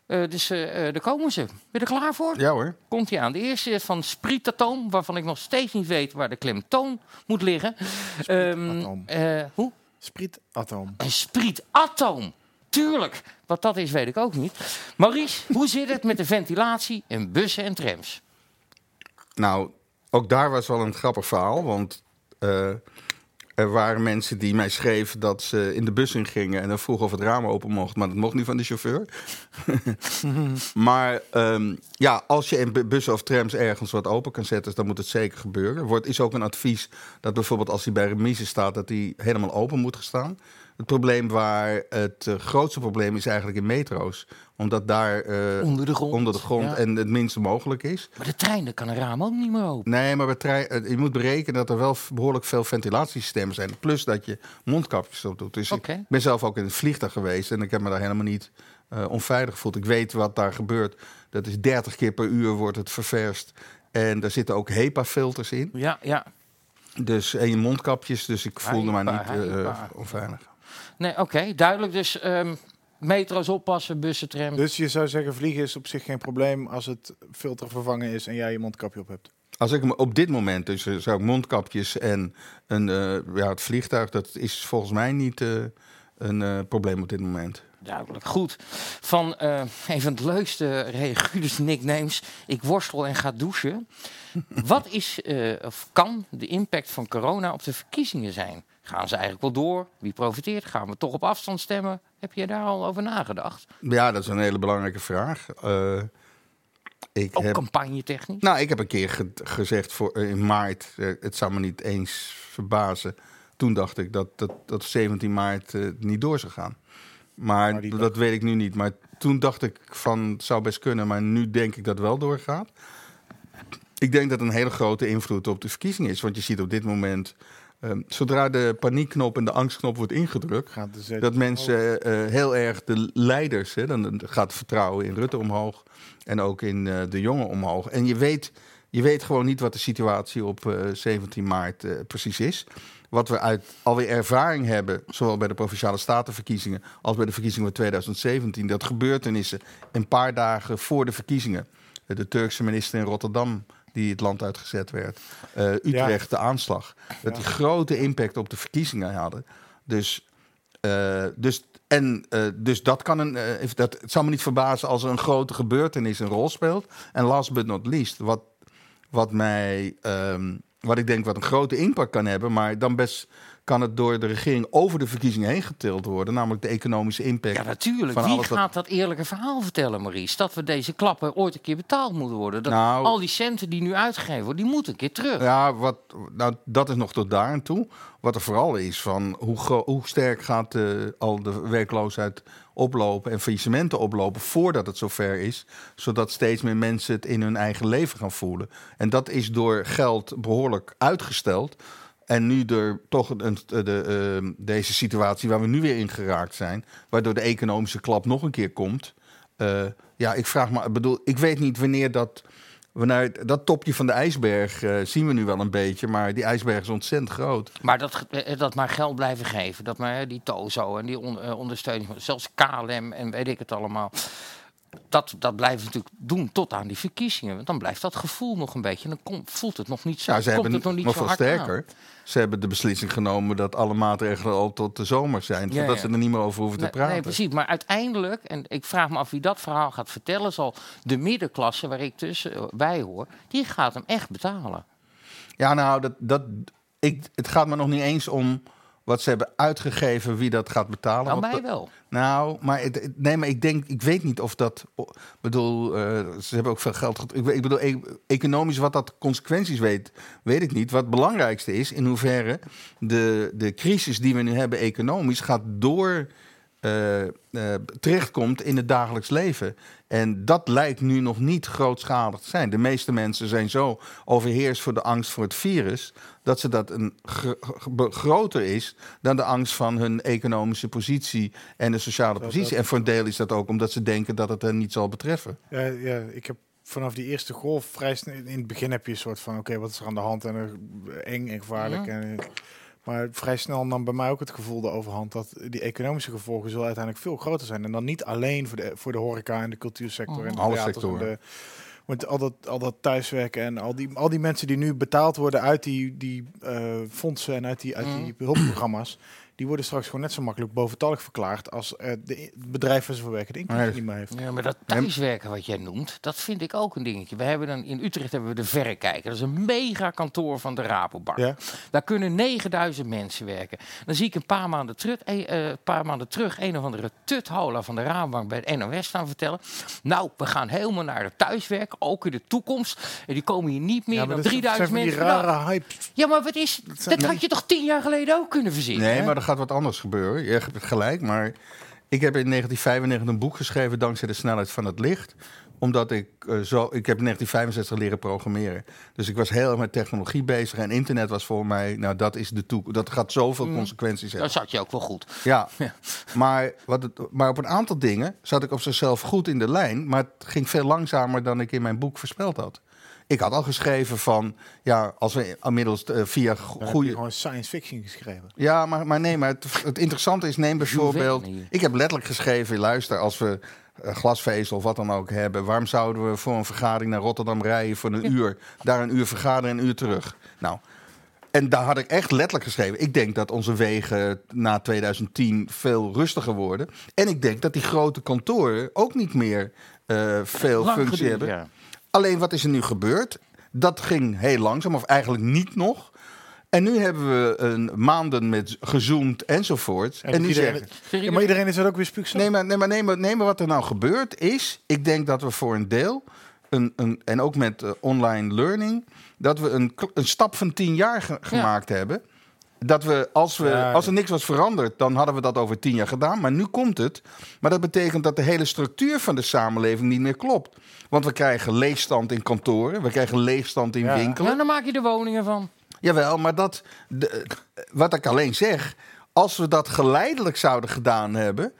Eh dus eh, eh, daar komen ze. Ben je er klaar voor? Ja hoor. Komt hij aan. De eerste is van sprietatoom, waarvan ik nog steeds niet weet waar de klemtoon moet liggen. Ehm, Sprietatoom. eh, hoe? Sprietatoom. Een sprietatoom. Tuurlijk. Wat dat is, weet ik ook niet. Maurice, hoe zit het met de ventilatie in bussen en trams? Nou, ook daar was wel een grappig verhaal. Want eh, Er waren mensen die mij schreven dat ze in de bus in gingen en dan vroegen of het raam open mocht, maar dat mocht niet van de chauffeur. maar ehm, ja, als je in bu- bussen of trams ergens wat open kan zetten, dan moet het zeker gebeuren. Er wordt, is ook een advies dat bijvoorbeeld als hij bij remise staat, dat hij helemaal open moet staan. Het probleem waar het eh, grootste probleem is eigenlijk in metro's, omdat daar eh, Onder de grond. onder de grond Ja. en het minste mogelijk is. Maar de trein, daar kan een raam ook niet meer open. Nee, maar trein, eh, je moet berekenen dat er wel behoorlijk veel ventilatiesystemen zijn. Plus dat je mondkapjes op doet. Dus ik ben zelf ook in het vliegtuig geweest en ik heb me daar helemaal niet onveilig gevoeld. Ik weet wat daar gebeurt. Dat is 30 keer per uur wordt het ververst. En daar zitten ook HEPA-filters in. Ja, ja. Dus, en je mondkapjes. Dus ik voelde me niet HEPA. onveilig. Nee, oké, duidelijk. Dus ehm, metro's oppassen, bussen, tram. Dus je zou zeggen, vliegen is op zich geen probleem als het filter vervangen is en jij je mondkapje op hebt. Als ik op dit moment, dus eh, zou ik mondkapjes en een, eh, ja, het vliegtuig, dat is volgens mij niet eh, een eh, probleem op dit moment. Duidelijk. Goed. Van eh, een van de leukste reguliere nicknames. Ik worstel en ga douchen. Wat is eh, of kan de impact van corona op de verkiezingen zijn? Gaan ze eigenlijk wel door? Wie profiteert? Gaan we toch op afstand stemmen? Heb je daar al over nagedacht? Ja, dat is een hele belangrijke vraag. Eh, ik Ook heb, campagnetechnisch? nou, ik heb een keer ge- gezegd voor, eh, in maart, eh, het zou me niet eens verbazen. Toen dacht ik dat dat, dat 17 maart niet door zou gaan. Maar dat weet ik nu niet. Maar toen dacht ik van, het zou best kunnen. Maar nu denk ik dat het wel doorgaat. Ik denk dat een hele grote invloed op de verkiezingen is. Want je ziet op dit moment, eh, zodra de paniekknop en de angstknop wordt ingedrukt... Gaat Dat mensen eh, heel erg de leiders, hè, dan gaat het vertrouwen in Rutte omhoog en ook in eh, de jongen omhoog. En je weet, je weet gewoon niet wat de situatie op eh, 17 maart eh, precies is. Wat we uit alweer ervaring hebben, zowel bij de provinciale statenverkiezingen als bij de verkiezingen van 2017, dat gebeurtenissen een paar dagen voor de verkiezingen, de Turkse minister in Rotterdam die het land uitgezet werd, eh, Utrecht, de aanslag, dat die grote impact op de verkiezingen hadden. Dus eh, dus, en, eh, dus dat kan een. dat, het zal me niet verbazen als er een grote gebeurtenis een rol speelt. En last but not least, wat, wat mij. ehm, wat ik denk wat een grote impact kan hebben, maar dan best kan het door de regering over de verkiezingen heen getild worden. Namelijk de economische impact. Ja, natuurlijk. van Wie gaat dat eerlijke verhaal vertellen, Maurice? Dat we deze klappen ooit een keer betaald moeten worden. Dat Nou- al die centen die nu uitgegeven worden, die moeten een keer terug. Ja, wat, nou, dat is nog tot daar aan toe. Wat er vooral is van hoe, hoe sterk gaat eh, al de werkloosheid oplopen en faillissementen oplopen voordat het zover is. Zodat steeds meer mensen het in hun eigen leven gaan voelen. En dat is door geld behoorlijk uitgesteld. En nu door toch een, de, eh, deze situatie waar we nu weer in geraakt zijn, waardoor de economische klap nog een keer komt. Eh, ja, ik vraag me, ik bedoel, ik weet niet wanneer dat. Wanneer, dat topje van de ijsberg eh, zien we nu wel een beetje, maar die ijsberg is ontzettend groot. Maar dat, eh, dat maar geld blijven geven. Dat maar eh, die TOZO en die on- eh, ondersteuning. Zelfs KLM en weet ik het allemaal. Dat, dat blijven we natuurlijk doen tot aan die verkiezingen. Want dan blijft dat gevoel nog een beetje. Dan komt, voelt het nog niet zo. Ja, ze komt hebben het nog niet nog zo veel hard sterker. aan. Ze hebben de beslissing genomen dat alle maatregelen al tot de zomer zijn. Ja, zodat ja. ze er niet meer over hoeven te praten. nee, precies. Maar uiteindelijk, en ik vraag me af wie dat verhaal gaat vertellen, zal de middenklasse waar ik tussen eh, bij hoor, die gaat hem echt betalen. Ja, nou, dat, dat, ik, het gaat me nog niet eens om wat ze hebben uitgegeven, wie dat gaat betalen. Nou, mij dat- wel. Nou, maar, het, nee, maar ik denk, ik weet niet of dat. Ik bedoel, eh, ze hebben ook veel geld. Ik, ik bedoel, e- economisch wat dat consequenties weet, weet ik niet. Wat het belangrijkste is, in hoeverre de, de crisis die we nu hebben economisch gaat door. Eh, eh, terechtkomt in het dagelijks leven. En dat lijkt nu nog niet grootschalig te zijn. De meeste mensen zijn zo overheerst voor de angst voor het virus. dat ze dat een gro- gro- groter is dan de angst van hun economische positie en de sociale Dat- positie. dat- En voor een deel is dat ook omdat ze denken dat het hen niet zal betreffen. Ja, ja, ik heb vanaf die eerste golf vrij snel... In het begin heb je een soort van, oké, wat is er aan de hand? En eng en gevaarlijk. Ja. En, eh, maar vrij snel nam bij mij ook het gevoel de overhand... dat die economische gevolgen zullen uiteindelijk veel groter zijn. En dan niet alleen voor de, voor de horeca en de cultuursector... en de Alle theaters en sectoren. de- want al dat, al dat thuiswerken en al die, al die mensen die nu betaald worden uit die, die eh, fondsen en uit die, uit die hulpprogramma's, die worden straks gewoon net zo makkelijk boventallig verklaard als eh, de het bedrijf waar ze voor werken de inkomsten Nee. niet meer heeft. Ja, maar dat thuiswerken wat jij noemt, dat vind ik ook een dingetje. We hebben dan, in Utrecht hebben we de Verrekijker. Dat is een mega kantoor van de Rabobank. Ja. Daar kunnen 9000 mensen werken. Dan zie ik een paar maanden terug, eh, eh, een paar maanden terug een of andere tuthola van de Rabobank bij het NOS staan vertellen. Nou, we gaan helemaal naar het thuiswerken, ook in de toekomst. En die komen hier niet meer Ja, dan dat zijn 3000 van die mensen rare hype. Ja, maar wat is, dat had je toch tien jaar geleden ook kunnen verzinnen? Nee, hè? maar gaat wat anders gebeuren. Je hebt gelijk, maar ik heb in 1995 een boek geschreven dankzij de snelheid van het licht omdat ik eh, zo, ik heb in 1965 leren programmeren. Dus ik was heel erg met technologie bezig. En internet was voor mij, nou dat is de toekomst. Dat gaat zoveel consequenties hebben. Dan zat je ook wel goed. Ja, maar, wat het, maar op een aantal dingen zat ik op zichzelf goed in de lijn. Maar het ging veel langzamer dan ik in mijn boek voorspeld had. Ik had al geschreven van, ja, als we inmiddels eh, via goede... gewoon science fiction geschreven. Ja, maar, maar nee, maar het, het interessante is, neem bijvoorbeeld... Ik heb letterlijk geschreven, luister, als we eh, glasvezel of wat dan ook hebben... waarom zouden we voor een vergadering naar Rotterdam rijden voor een uur? Daar een uur vergaderen en een uur terug. Nou, en daar had ik echt letterlijk geschreven. Ik denk dat onze wegen na 2010 veel rustiger worden. En ik denk dat die grote kantoren ook niet meer eh, veel Lang functie geduurd, hebben. ja. Alleen wat is er nu gebeurd? Dat ging heel langzaam, of eigenlijk niet nog. En nu hebben we een maanden met gezoomd enzovoort. En, nu iedereen, zeggen... ja, maar iedereen is er ook weer spuugzat. Nee maar, nee, maar, nee, maar, nee, maar wat er nou gebeurt is... Ik denk dat we voor een deel... Een, een, en ook met eh, online learning... dat we een, een stap van tien jaar ge- gemaakt hebben. Dat we als, we, Ja, als er niks was veranderd... dan hadden we dat over tien jaar gedaan. Maar nu komt het. Maar dat betekent dat de hele structuur van de samenleving niet meer klopt. Want we krijgen leegstand in kantoren. We krijgen leegstand in Ja. winkelen. Nou, dan maak je er woningen van. Jawel, maar dat, de, wat ik alleen zeg, als we dat geleidelijk zouden gedaan hebben,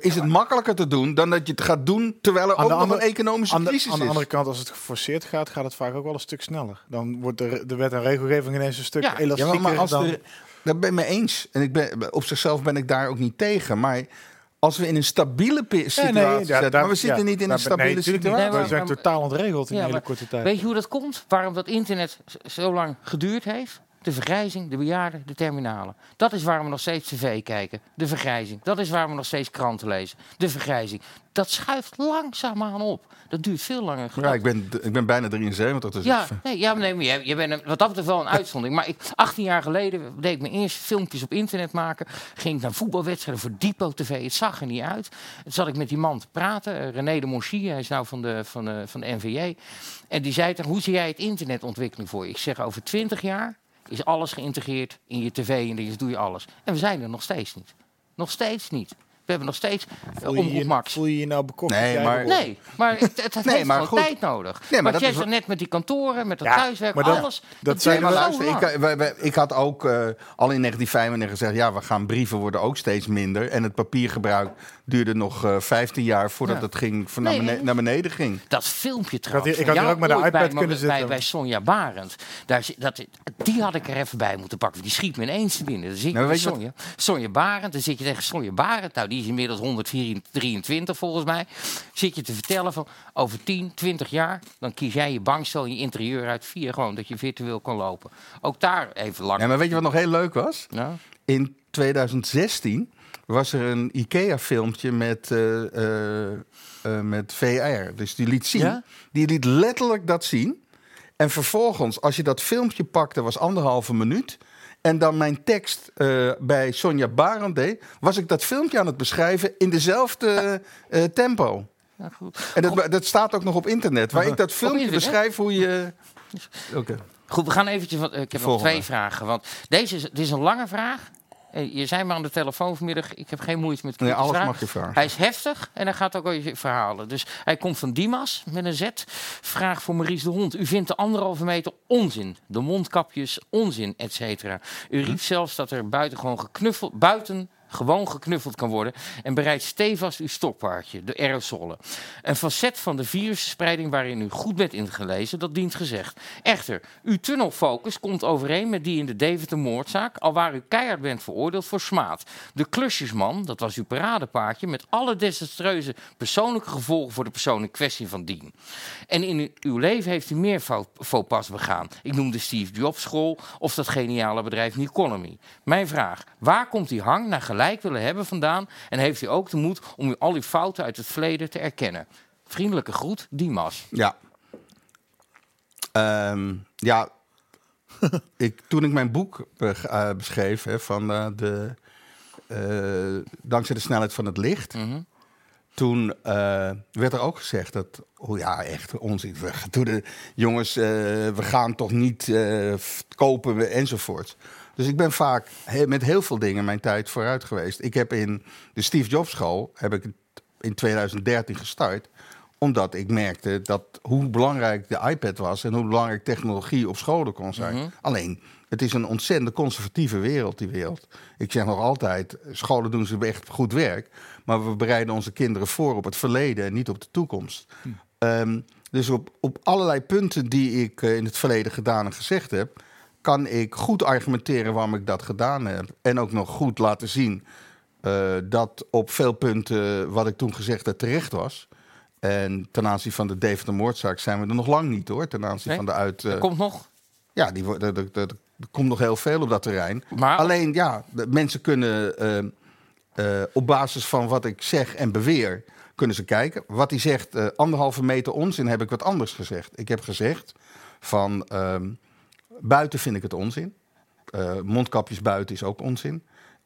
is het makkelijker te doen dan dat je het gaat doen terwijl er Aan ook nog andere- een economische Aan de, crisis aan de is. andere kant, als het geforceerd gaat, gaat het vaak ook wel een stuk sneller. Dan wordt de, de wet en regelgeving ineens een stuk Ja, Ja, elastieker. maar, maar als dan, daar ben ik mee eens. En ik ben, op zichzelf ben ik daar ook niet tegen. Maar als we in een stabiele situatie ja, zitten, daar- maar we zitten ja, niet in daar een nee, stabiele situatie. Nee, we zijn totaal ontregeld in Ja, een hele korte tijd. Weet je hoe dat komt? Waarom dat internet zo lang geduurd heeft? De vergrijzing, de bejaarden, de terminalen. Dat is waarom we nog steeds tv kijken. De vergrijzing. Dat is waarom we nog steeds kranten lezen. De vergrijzing. Dat schuift langzaamaan op. Dat duurt veel langer. Ja, ik ben, ik ben bijna 73, dus Ja, nee, ja, nee, maar jij, jij bent een- wat dat betreft wel een uitzondering. Maar ik, 18 jaar geleden deed ik mijn eerste filmpjes op internet maken. Ging ik naar voetbalwedstrijden voor Depot TV. Het zag er niet uit. Toen zat ik met die man te praten. eh, René de Monchy, hij is nou van de, van de, van de NVJ. En die zei tegen, hoe zie jij het internet ontwikkelen voor je? Ik zeg, over 20 jaar is alles geïntegreerd in je tv en dus doe je alles. En we zijn er nog steeds niet. Nog steeds niet. We hebben nog steeds uh, je, Omroep Max. voel je je nou bekocht? Nee, maar-? Nee, maar het, het, het Nee, heeft maar gewoon goed. tijd nodig. Nee, maar Wat dat jij is net met die kantoren, met het Ja, thuiswerk, maar dat- alles. dat zijn maar luister, ik, eh, wij- wij- ik had ook eh, al in 1995 gezegd... ja, we gaan brieven worden ook steeds minder. En het papiergebruik duurde nog eh 15 jaar... voordat Ja. het ging, van Nee, naar, bene- naar beneden ging. Dat filmpje trouwens. ik had hier jou ook met de iPad bij, kunnen bij, zitten. bij Sonja Barend. Daar, dat, die had ik er even bij moeten pakken. Die schiet me ineens te binnen. Dan zit je Nou, je wat- Sonja, Sonja Barend. Dan zit je tegen Sonja Barend. Nou, die is inmiddels 123 volgens mij. Zit je te vertellen van over 10, 20 jaar. Dan kies jij je bankstel en je interieur uit via gewoon dat je virtueel kan lopen. Ook daar even lang. Ja, maar weet je wat nog heel leuk was? Nou, In 2016 was er een IKEA-filmpje met, eh, eh, eh, met VR. Dus die liet zien. Ja? Die liet letterlijk dat zien. En vervolgens, als je dat filmpje pakte, was anderhalve minuut. En dan mijn tekst bij Sonja Barend deed, was ik dat filmpje aan het beschrijven in dezelfde tempo. nou goed. En dat, dat staat ook nog op internet, waar ik dat filmpje beschrijf hoe je. Oké. Goed, we gaan eventjes. Ik heb nog twee vragen. Want deze is, dit is een lange vraag. Je zei me aan de telefoon vanmiddag. Ik heb geen moeite met Nee, alles vragen. mag je vragen. Hij is heftig en hij gaat ook over je verhalen. Dus hij komt van Dimas met een Z. Vraag voor Maurice de Hond. U vindt de anderhalve meter onzin. De mondkapjes onzin, et cetera. U riep zelfs dat er buiten gewoon geknuffeld, buiten gewoon geknuffeld kan worden en bereidt stevast uw stokpaardje, de aerosolen. Een facet van de virusspreiding waarin u goed bent ingelezen, dat dient gezegd. Echter, uw tunnelfocus komt overeen met die in de Deventer-moordzaak, al waar u keihard bent veroordeeld voor smaad. De klusjesman, dat was uw paradepaardje, met alle desastreuze persoonlijke gevolgen voor de persoon in kwestie van dien. En in uw leven heeft u meer faux pas begaan. Ik noem de Steve Jobs school of dat geniale bedrijf Economy. Mijn vraag, waar komt die hang naar gelijk willen hebben vandaan? En heeft u ook de moed om u al uw fouten uit het verleden te erkennen? Vriendelijke groet, Dimas. Ja. Ehm, ja, ik, toen ik mijn boek eh, beschreef hè, van eh, de, eh, dankzij de snelheid van het licht, Mhm. toen eh, werd er ook gezegd dat, oh ja, echt onzin. We, toen de jongens, eh, we gaan toch niet eh, kopen enzovoort. Dus ik ben vaak he- met heel veel dingen mijn tijd vooruit geweest. Ik heb in de Steve Jobs school heb ik in 2013 gestart omdat ik merkte dat hoe belangrijk de iPad was en hoe belangrijk technologie op scholen kon zijn. Alleen, het is een ontzettend conservatieve wereld, die wereld. Ik zeg nog altijd, scholen doen ze echt goed werk, maar we bereiden onze kinderen voor op het verleden en niet op de toekomst. Ehm, dus op, op allerlei punten die ik eh, in het verleden gedaan en gezegd heb, kan ik goed argumenteren waarom ik dat gedaan heb. En ook nog goed laten zien eh, dat op veel punten wat ik toen gezegd heb terecht was. En ten aanzien van de Deventer moordzaak zijn we er nog lang niet hoor. Ten aanzien Nee? van de uit. Er komt nog. ja, die, er, er, er- er komt nog heel veel op dat terrein. Maar Alleen ja, de mensen kunnen eh, op basis van wat ik zeg en beweer, kunnen ze kijken. Wat hij zegt, anderhalve meter onzin, heb ik wat anders gezegd. Ik heb gezegd van ehm, buiten vind ik het onzin. Eh, mondkapjes buiten is ook onzin.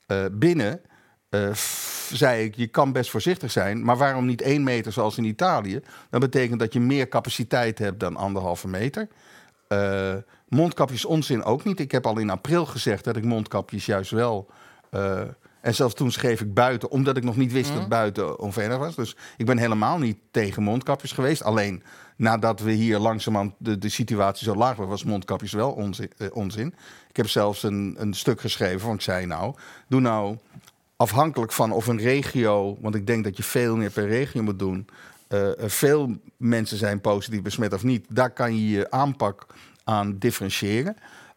Eh, binnen eh, zei ik, je kan best voorzichtig zijn, maar waarom niet één meter zoals in Italië? Dat betekent dat je meer capaciteit hebt dan anderhalve meter. Mondkapjes onzin ook niet. Ik heb al in april gezegd dat ik mondkapjes juist wel. en zelfs toen schreef ik buiten, omdat ik nog niet wist dat buiten onveilig was. Dus ik ben helemaal niet tegen mondkapjes geweest. Alleen nadat we hier langzamerhand de, de situatie zo laag was, was mondkapjes wel onzin. eh, onzin. Ik heb zelfs een, een stuk geschreven van ik zei nou, doe nou afhankelijk van of een regio, want ik denk dat je veel meer per regio moet doen. eh, er veel mensen zijn positief besmet of niet. Daar kan je je aanpak aan differentiëren.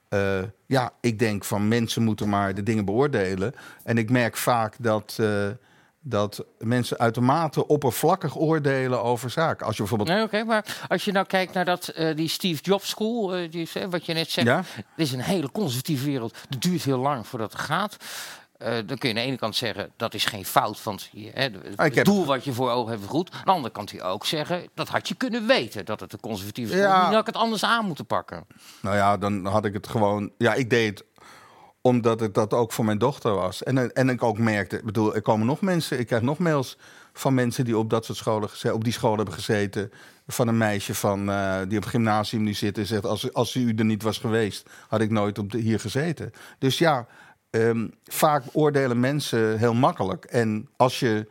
Eh, ja, ik denk van mensen moeten maar de dingen beoordelen. En ik merk vaak dat, eh, dat mensen uitermate oppervlakkig oordelen over zaken. Als je bijvoorbeeld. Nee, oké, maar als je nou kijkt naar dat, eh, die Steve Jobs School, eh, die, is, wat je net zegt, Ja? het is een hele conservatieve wereld. Het duurt heel lang voordat het gaat. Eh, dan kun je aan de ene kant zeggen dat is geen fout, want je, hè, het Ah, heb- doel wat je voor ogen hebt goed. Aan de andere kant kun je ook zeggen dat had je kunnen weten dat het een conservatieve school is. Ja. Dan had ik het anders aan moeten pakken. Nou ja, dan had ik het gewoon. Ja, ik deed het omdat het dat ook voor mijn dochter was. En, en ik ook merkte, ik bedoel, er komen nog mensen, ik krijg nog mails van mensen die op dat soort scholen, op die school hebben gezeten. Van een meisje van, eh, die op gymnasium nu zit en zegt: als, als u er niet was geweest, had ik nooit op hier gezeten. Dus ja, ehm, vaak oordelen mensen heel makkelijk. En als je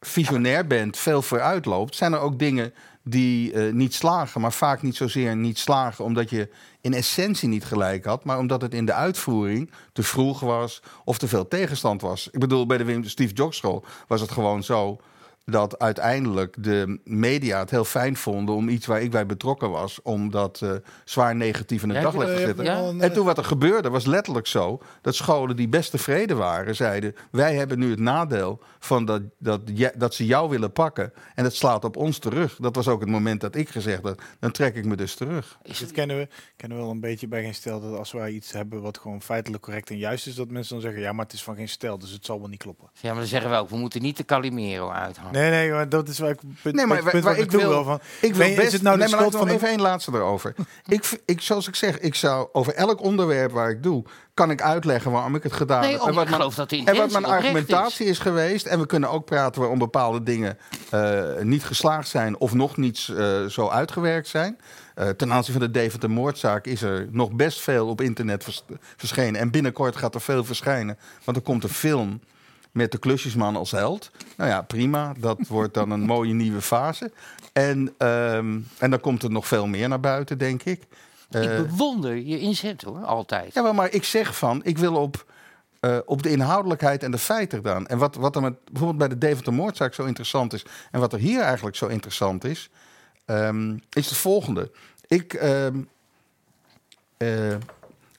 visionair bent, veel vooruit loopt, zijn er ook dingen die eh, niet slagen, maar vaak niet zozeer niet slagen omdat je in essentie niet gelijk had, maar omdat het in de uitvoering te vroeg was of te veel tegenstand was. Ik bedoel, bij de Steve Jobs School was het gewoon zo dat uiteindelijk de media het heel fijn vonden om iets waar ik bij betrokken was, om dat eh, zwaar negatief in het Ja, daglicht te Eh, zetten. Ja. En toen wat er gebeurde, was letterlijk zo dat scholen die best tevreden waren, zeiden: Wij hebben nu het nadeel van dat, dat, dat ze jou willen pakken. En dat slaat op ons terug. Dat was ook het moment dat ik gezegd had: Dan trek ik me dus terug. Dit het, kennen we, kennen we wel een beetje bij geen stel dat als wij iets hebben wat gewoon feitelijk correct en juist is, dat mensen dan zeggen, ja, maar het is van geen stel, dus het zal wel niet kloppen. ja, maar dan zeggen we ook, we moeten niet de Calimero uithangen. Nee, nee, maar dat is waar ik punt, Nee, maar punt, waar- ik wil- wil van. Ik wil je- best. is het nou de nee, maar van even één laatste erover. ik, ik, zoals ik zeg, ik zou over elk onderwerp waar ik doe, kan ik uitleggen waarom ik het gedaan Nee, heb. oh, En wat ik mijn- geloof dat En wat mijn argumentatie is. geweest. En we kunnen ook praten waarom bepaalde dingen eh, niet geslaagd zijn of nog niet eh, zo uitgewerkt zijn. Eh, ten aanzien van de Deventer moordzaak is er nog best veel op internet vers- verschenen. En binnenkort gaat er veel verschijnen. Want er komt een film met de klusjesman als held. Nou ja, prima. Dat wordt dan een mooie nieuwe fase. En, ehm, en dan komt er nog veel meer naar buiten, denk ik. Eh, Ik bewonder je inzet hoor, altijd. ja, maar ik zeg van, ik wil op eh, op de inhoudelijkheid en de feiten gedaan. En wat, wat er met, bijvoorbeeld bij de Deventer moordzaak zo interessant is... en wat er hier eigenlijk zo interessant is... ehm, is het volgende. Ik... ehm, eh,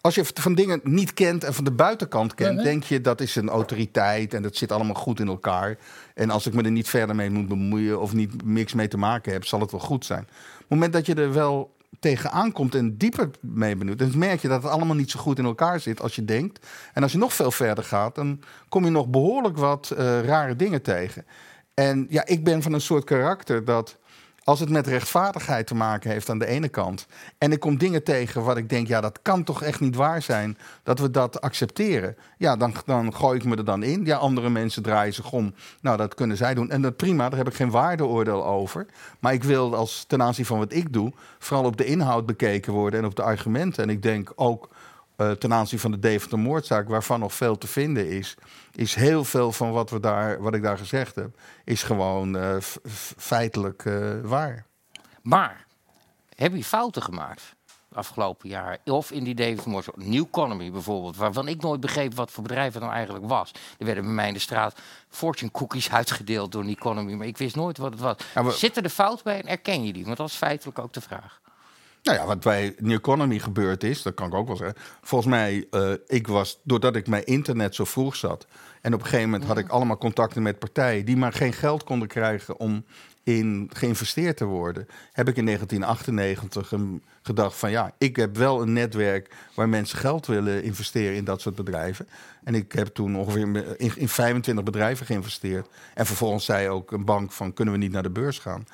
als je van dingen niet kent en van de buitenkant kent, denk je dat is een autoriteit en dat zit allemaal goed in elkaar. En als ik me er niet verder mee moet bemoeien of niet niks mee te maken heb, zal het wel goed zijn. Op het moment dat je er wel tegenaan komt en dieper mee benieuwd, dan merk je dat het allemaal niet zo goed in elkaar zit als je denkt. En als je nog veel verder gaat, dan kom je nog behoorlijk wat eh, rare dingen tegen. En ja, ik ben van een soort karakter dat als het met rechtvaardigheid te maken heeft aan de ene kant. en ik kom dingen tegen wat ik denk, ja, dat kan toch echt niet waar zijn. dat we dat accepteren. Ja, dan, dan gooi ik me er dan in. Ja, andere mensen draaien zich om. Nou, dat kunnen zij doen. En dat prima, daar heb ik geen waardeoordeel over. Maar ik wil als ten aanzien van wat ik doe. vooral op de inhoud bekeken worden en op de argumenten. En ik denk ook. Eh, ten aanzien van de Deventer moordzaak, waarvan nog veel te vinden is, is heel veel van wat, we daar, wat ik daar gezegd heb, is gewoon eh, feitelijk eh, waar. Maar heb je fouten gemaakt afgelopen jaar? Of in die David Morse, New Economy bijvoorbeeld, waarvan ik nooit begreep wat voor bedrijf het nou eigenlijk was. Er werden bij mij in de straat fortune cookies uitgedeeld door New Economy, maar ik wist nooit wat het was. Ja, maar- Zit er de fout bij en erken je die? Want dat is feitelijk ook de vraag. Nou ja, wat bij New Economy gebeurd is, dat kan ik ook wel zeggen. Volgens mij, eh, ik was, doordat ik mijn internet zo vroeg zat. En op een gegeven moment had ik allemaal contacten met partijen die maar geen geld konden krijgen om in geïnvesteerd te worden. Heb ik in 1998 een- gedacht van ja, ik heb wel een netwerk waar mensen geld willen investeren in dat soort bedrijven. En ik heb toen ongeveer in, in 25 bedrijven geïnvesteerd. En vervolgens zei ook een bank van kunnen we niet naar de beurs gaan.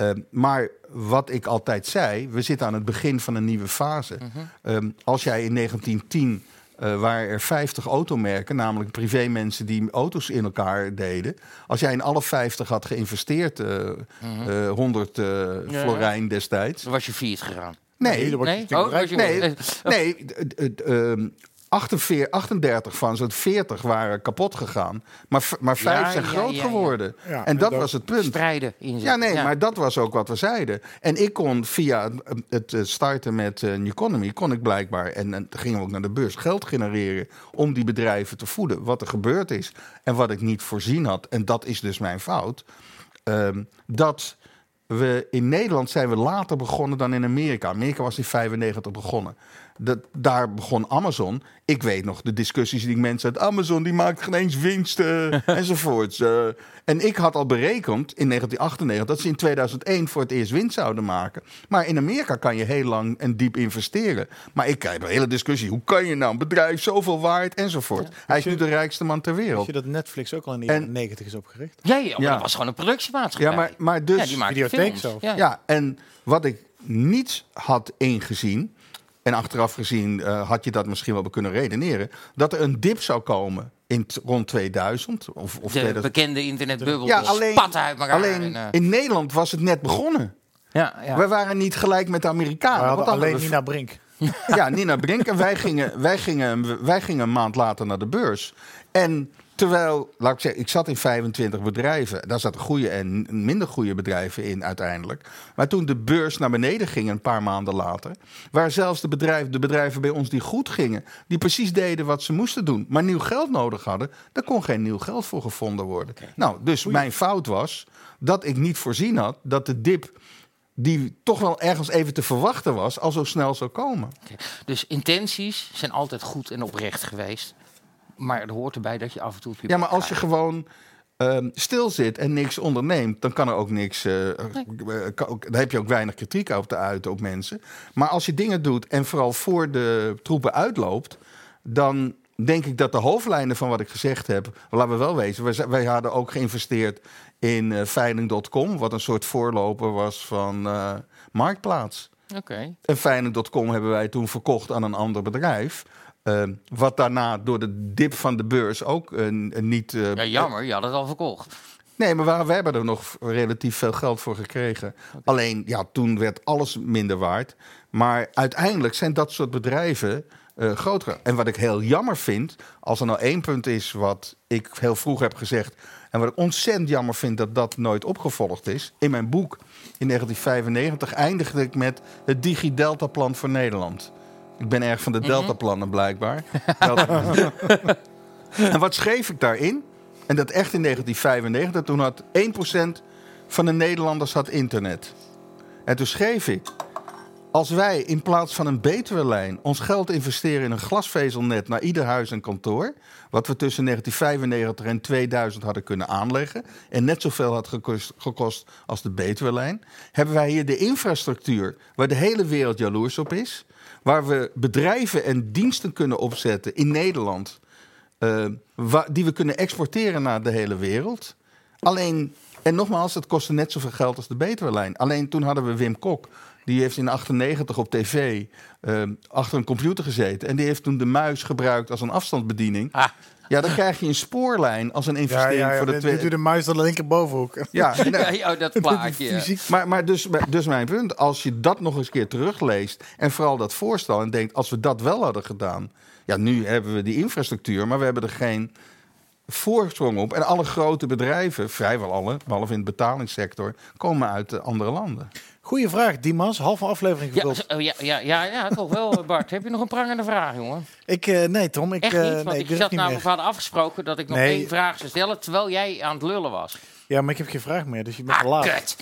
Uh, maar wat ik altijd zei, we zitten aan het begin van een nieuwe fase. Mm -hmm. um, als jij in 1910 uh, waren er 50 automerken, namelijk privémensen die auto's in elkaar deden. Als jij in alle 50 had geïnvesteerd, uh, mm -hmm. 100 ja, florijn destijds. Dan was je failliet gegaan. Nee, nee? Oh, nee, nee, nee, um, 48, 38 van zo'n 40 waren kapot gegaan. Maar, maar 5 ja, zijn ja, groot ja, geworden. en, en dat, dat was het punt. Strijden in Ja, nee, maar dat was ook wat we zeiden. En ik kon via het starten met uh, Economy, kon ik blijkbaar, en, en gingen we ook naar de beurs, geld genereren om die bedrijven te voeden. Wat er gebeurd is en wat ik niet voorzien had. En dat is dus mijn fout. Um, dat we in Nederland zijn we later begonnen dan in Amerika. Amerika was in 95 begonnen. Dat, daar begon Amazon. Ik weet nog de discussies die mensen uit Amazon... die maakt geen eens winst uh, enzovoorts. Uh, en ik had al berekend in 1998... dat ze in 2001 voor het eerst winst zouden maken. Maar in Amerika kan je heel lang en diep investeren. Maar ik heb een hele discussie. Hoe kan je nou een bedrijf zoveel waard enzovoort? Ja. Hij is nu de rijkste man ter wereld. Weet je dat Netflix ook al in de jaren 90 is opgericht? Ja, ja, ja. dat was gewoon een productiemaatschappij. Ja, maar, maar dus... Ja, die maakte zo. Ja. ja, en wat ik niet had ingezien... En achteraf gezien uh, had je dat misschien wel kunnen redeneren. Dat er een dip zou komen in rond 2000. Of, of de 2000. bekende internetbubbel. Ja, alleen, spatten uit elkaar. alleen en, uh... in Nederland was het net begonnen. Ja, ja. We waren niet gelijk met de Amerikanen. We hadden want alleen we... Nina Brink. Ja, Nina Brink. En wij gingen, wij, gingen, wij gingen een maand later naar de beurs. En terwijl, laat ik zeggen, ik zat in 25 bedrijven. Daar zaten goede en minder goede bedrijven in uiteindelijk. Maar toen de beurs naar beneden ging een paar maanden later... waar zelfs de bedrijven, de bedrijven bij ons die goed gingen... die precies deden wat ze moesten doen, maar nieuw geld nodig hadden... daar kon geen nieuw geld voor gevonden worden. Okay. Nou, dus mijn fout was dat ik niet voorzien had dat de dip die toch wel ergens even te verwachten was, al zo snel zou komen. Okay. Dus intenties zijn altijd goed en oprecht geweest. Maar er hoort erbij dat je af en toe... Ja, maar als je gewoon um, stil zit en niks onderneemt... dan kan er ook niks... Uh, nee. kan ook, dan heb je ook weinig kritiek op te uiten op mensen. Maar als je dingen doet en vooral voor de troepen uitloopt... dan denk ik dat de hoofdlijnen van wat ik gezegd heb... laten we wel wezen, wij, wij hadden ook geïnvesteerd in uh, veiling.com... wat een soort voorloper was van uh, Marktplaats. Okay. En veiling.com hebben wij toen verkocht aan een ander bedrijf... Uh, wat daarna door de dip van de beurs ook uh, niet. Uh, ja, jammer, je had het al verkocht. Nee, maar we, we hebben er nog relatief veel geld voor gekregen. Okay. Alleen, ja, toen werd alles minder waard. Maar uiteindelijk zijn dat soort bedrijven uh, groter. En wat ik heel jammer vind, als er nou één punt is wat ik heel vroeg heb gezegd. En wat ik ontzettend jammer vind dat dat nooit opgevolgd is. In mijn boek in 1995 eindigde ik met het DigiDelta-plan voor Nederland. Ik ben erg van de Delta-plannen blijkbaar. En wat schreef ik daarin? En dat echt in 1995. Toen had 1% van de Nederlanders had internet. En toen schreef ik... Als wij in plaats van een Betuwe-lijn ons geld investeren in een glasvezelnet naar ieder huis en kantoor, wat we tussen 1995 en 2000 hadden kunnen aanleggen en net zoveel had gekost, gekost als de Betuwe-lijn, hebben wij hier de infrastructuur waar de hele wereld jaloers op is, waar we bedrijven en diensten kunnen opzetten in Nederland, eh, die we kunnen exporteren naar de hele wereld. Alleen, en nogmaals, het kostte net zoveel geld als de Betuwe-lijn. Alleen toen hadden we Wim Kok. Die heeft in 98 op tv eh, achter een computer gezeten. En die heeft toen de muis gebruikt als een afstandsbediening. Ja, dan krijg je een spoorlijn als een investering ja, ja. voor de Dit, twee. dit doet de muis de linkerbovenhoek. Ja, en, Ja, dat plaatje. maar, maar dus, dus mijn punt, als je dat nog eens een keer terugleest... en vooral dat voorstel en denkt, als we dat wel hadden gedaan... ja, nu hebben we die infrastructuur, maar we hebben er geen voorsprong op. En alle grote bedrijven, vrijwel alle, behalve in de betalingssector... komen uit andere landen. Goeie vraag, Dimas. Halve aflevering gevuld. oh, ja, ja, ja, ja, toch wel, Bart. Heb je nog een prangende vraag, jongen? Ik, eh, nee, Tom. Ik, Echt eh, niet, want nee, ik zat namelijk, we hadden afgesproken dat ik nog Nee. één vraag zou stellen, terwijl jij aan het lullen was. Ja, maar ik heb geen vraag meer, dus je bent Ah, kut.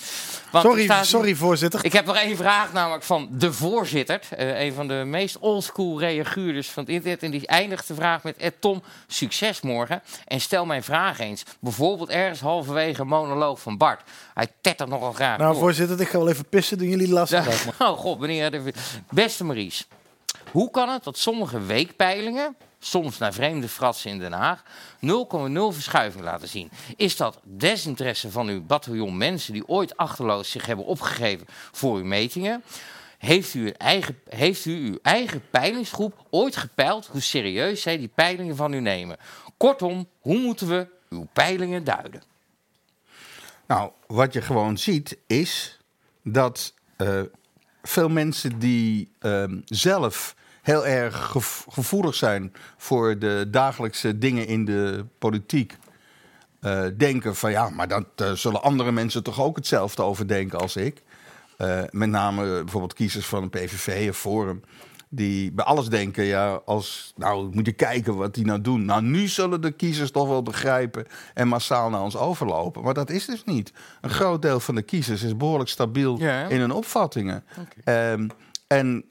Sorry, staat- sorry, voorzitter. Ik heb nog één vraag, namelijk van de voorzitter. eh, een van de meest oldschool reaguurders van het internet. En die eindigt de vraag met... Ed Tom, succes morgen. En stel mijn vraag eens. Bijvoorbeeld ergens halverwege een monoloog van Bart. Hij tettert nogal graag Nou, door. voorzitter, ik ga wel even pissen. Doen jullie Ja. vraag maar. Oh god, meneer. de- Beste Maries. Hoe kan het dat sommige weekpeilingen, soms naar vreemde fratsen in Den Haag, 0,0 verschuiving laten zien? Is dat desinteresse van uw bataljon mensen die ooit achterloos zich hebben opgegeven voor uw metingen? Heeft u, eigen, heeft u uw eigen peilingsgroep ooit gepeild hoe serieus zij die peilingen van u nemen? Kortom, hoe moeten we uw peilingen duiden? Nou, wat je gewoon ziet is dat eh, veel mensen die ehm, zelf heel erg gev- gevoelig zijn voor de dagelijkse dingen in de politiek, eh, denken van ja, maar dat eh, zullen andere mensen toch ook hetzelfde over denken als ik. Eh, met name bijvoorbeeld kiezers van een PVV of Forum. Die bij alles denken, ja, als, nou moet je kijken wat die nou doen. Nou, nu zullen de kiezers toch wel begrijpen en massaal naar ons overlopen. Maar dat is dus niet. Een groot deel van de kiezers is behoorlijk stabiel Ja. in hun opvattingen. Ehm, en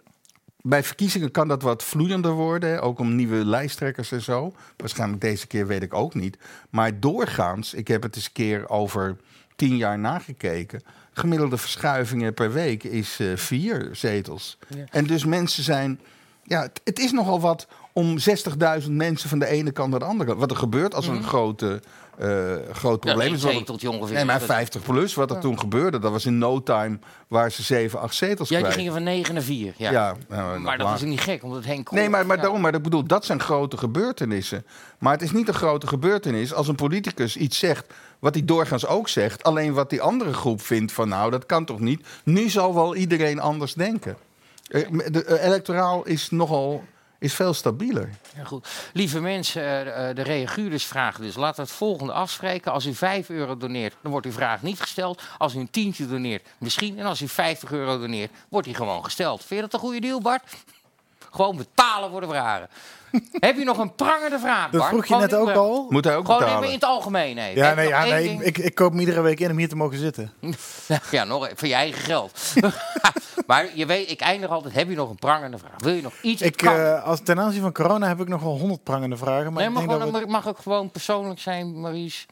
bij verkiezingen kan dat wat vloeiender worden, ook om nieuwe lijsttrekkers en zo. Waarschijnlijk deze keer weet ik ook niet. Maar doorgaans, ik heb het eens een keer over tien jaar nagekeken. Gemiddelde verschuivingen per week is eh, vier zetels. En dus mensen zijn. Ja, het, het is nogal wat om 60.000 mensen van de ene kant naar de andere kant. Wat er gebeurt als er een grote, eh, groot probleem is. wat- zeteltje ongeveer. Nee, maar Dat- 50 plus, wat er toen gebeurde, dat was in no time waar ze 7, 8 zetels Ja, die gingen van 9 naar 4. Ja. Ja, nou, maar dat is niet gek, omdat Henk Krol- Nee, maar, maar ja. daarom, maar ik bedoel, dat zijn grote gebeurtenissen. Maar het is niet een grote gebeurtenis als een politicus iets zegt wat hij doorgaans ook zegt, alleen wat die andere groep vindt van nou, dat kan toch niet. Nu zal wel iedereen anders denken. Eh, De eh, electoraal is nogal is veel stabieler. Ja, goed. Lieve mensen, eh, eh, de reaguurders vragen dus. We het volgende afspreken. Als u 5 euro doneert, dan wordt uw vraag niet gesteld. Als u een tientje doneert, misschien. En als u 50 euro doneert, wordt die gewoon gesteld. Vind je dat een goede deal, Bart? Gewoon betalen voor de vragen. Heb je nog een prangende vraag, Dat Bart? vroeg je Gewoon net ook al. Moet hij ook Gewoon even betalen? in het algemeen. even. Ja, Heb nee, ja, nee ding? ik, ik koop hem iedere week in om hier te mogen zitten. Ja, nog voor je eigen geld. maar je weet, ik eindig altijd. Heb je nog een prangende vraag? Wil je nog iets? Ik, eh, als, ten aanzien van corona heb ik nog wel honderd prangende vragen. Maar nee, ik maar denk gewoon, dat het mag ook gewoon persoonlijk zijn, Maries.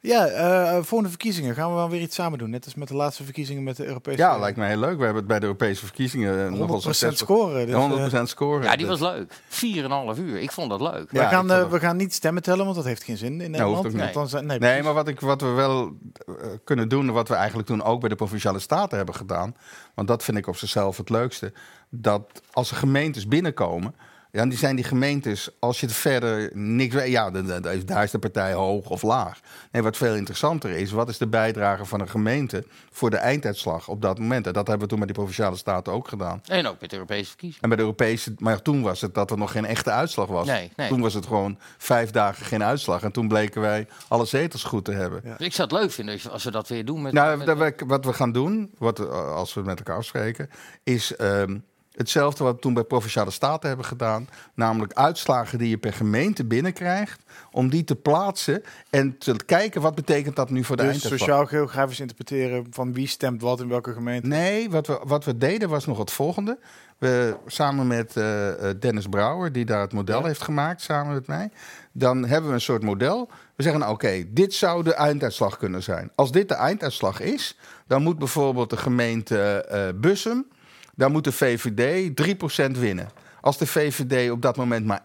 Ja, eh volgende verkiezingen gaan we wel weer iets samen doen. Net als met de laatste verkiezingen met de Europese... Ja, lijkt mij heel leuk. We hebben het bij de Europese verkiezingen eh, nogal 100% succesvol. scoren. Dus, Ja, eh, 100% scoren. Ja, die was Dus- leuk. 4,5 uur. Ik vond dat leuk. we, gaan, eh, we gaan niet stemmen tellen, want dat heeft geen zin in Nederland. hoeft ook niet. Want dan zijn- nee, Nee, precies. maar wat, ik, wat we wel eh, kunnen doen, wat we eigenlijk toen ook bij de provinciale staten hebben gedaan, want dat vind ik op zichzelf het leukste, dat als er gemeentes binnenkomen, ja, die zijn die gemeentes, als je het verder niks weet, ja, dan- dan- dan- daar is de partij hoog of laag. Nee, wat veel interessanter is, wat is de bijdrage van een gemeente voor de einduitslag op dat moment? En dat hebben we toen met die provinciale staten ook gedaan. En ook met de Europese verkiezingen. En bij de Europese, maar toen was het dat er nog geen echte uitslag was. Nee, nee. Toen was het gewoon vijf dagen geen uitslag. En toen bleken wij alle zetels goed te hebben. Ik zou het leuk vinden als- als we dat weer doen. Met, Nou, met- dat we- wat we gaan doen, wat, eh, als we met elkaar afspreken, is ehm, hetzelfde wat we toen bij Provinciale Staten hebben gedaan. Namelijk uitslagen die je per gemeente binnenkrijgt. Om die te plaatsen en te kijken wat betekent dat nu voor de Dus sociaal-geografisch interpreteren van wie stemt wat in welke gemeente. Nee, wat we, wat we deden was nog het volgende. We, samen met eh, eh, Dennis Brouwer, die daar het model Ja. heeft gemaakt, samen met mij. Dan hebben we een soort model. We zeggen, nou, oké, dit zou de einduitslag kunnen zijn. Als dit de einduitslag is, dan moet bijvoorbeeld de gemeente eh Bussum... dan moet de VVD 3% winnen. Als de VVD op dat moment maar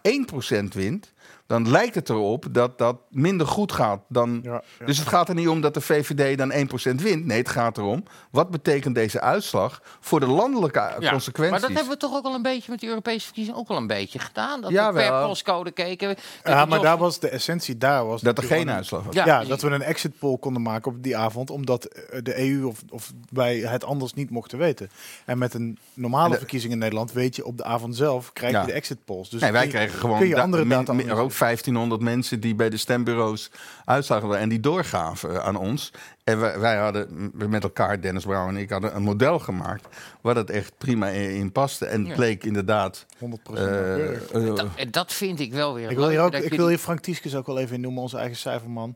1% wint... dan lijkt het erop dat dat minder goed gaat dan Ja, ja. dus het gaat er niet om dat de VVD dan 1% wint. Nee, het gaat erom, wat betekent deze uitslag voor de landelijke Ja, consequenties? Maar dat hebben we toch ook al een beetje met die Europese verkiezingen ook al een beetje gedaan. Dat we per postcode keken. Ja, maar daar was de essentie daar was dat er geen uitslag was. Ja, dat we een exit poll konden maken op die avond, omdat eh, de EU of, of wij het anders niet mochten weten. En met een normale de- verkiezing in Nederland weet je op de avond zelf krijg je Ja. de exit polls. Dus nee, wij kun je- kregen gewoon kun je andere data min- er ook analyseren. 1500 mensen die bij de stembureaus uitslagen hadden en die doorgaven aan ons. En wij, wij hadden met elkaar, Dennis Brouw en ik, hadden een model gemaakt waar dat echt prima in, in paste. En het Ja. bleek inderdaad. 100% eh, nauwkeurig. eh, Dat, en dat vind ik wel weer Ik wil hier, leuk, ook, ik je wil hier Frank Tieskes ook wel even in noemen, onze eigen cijferman.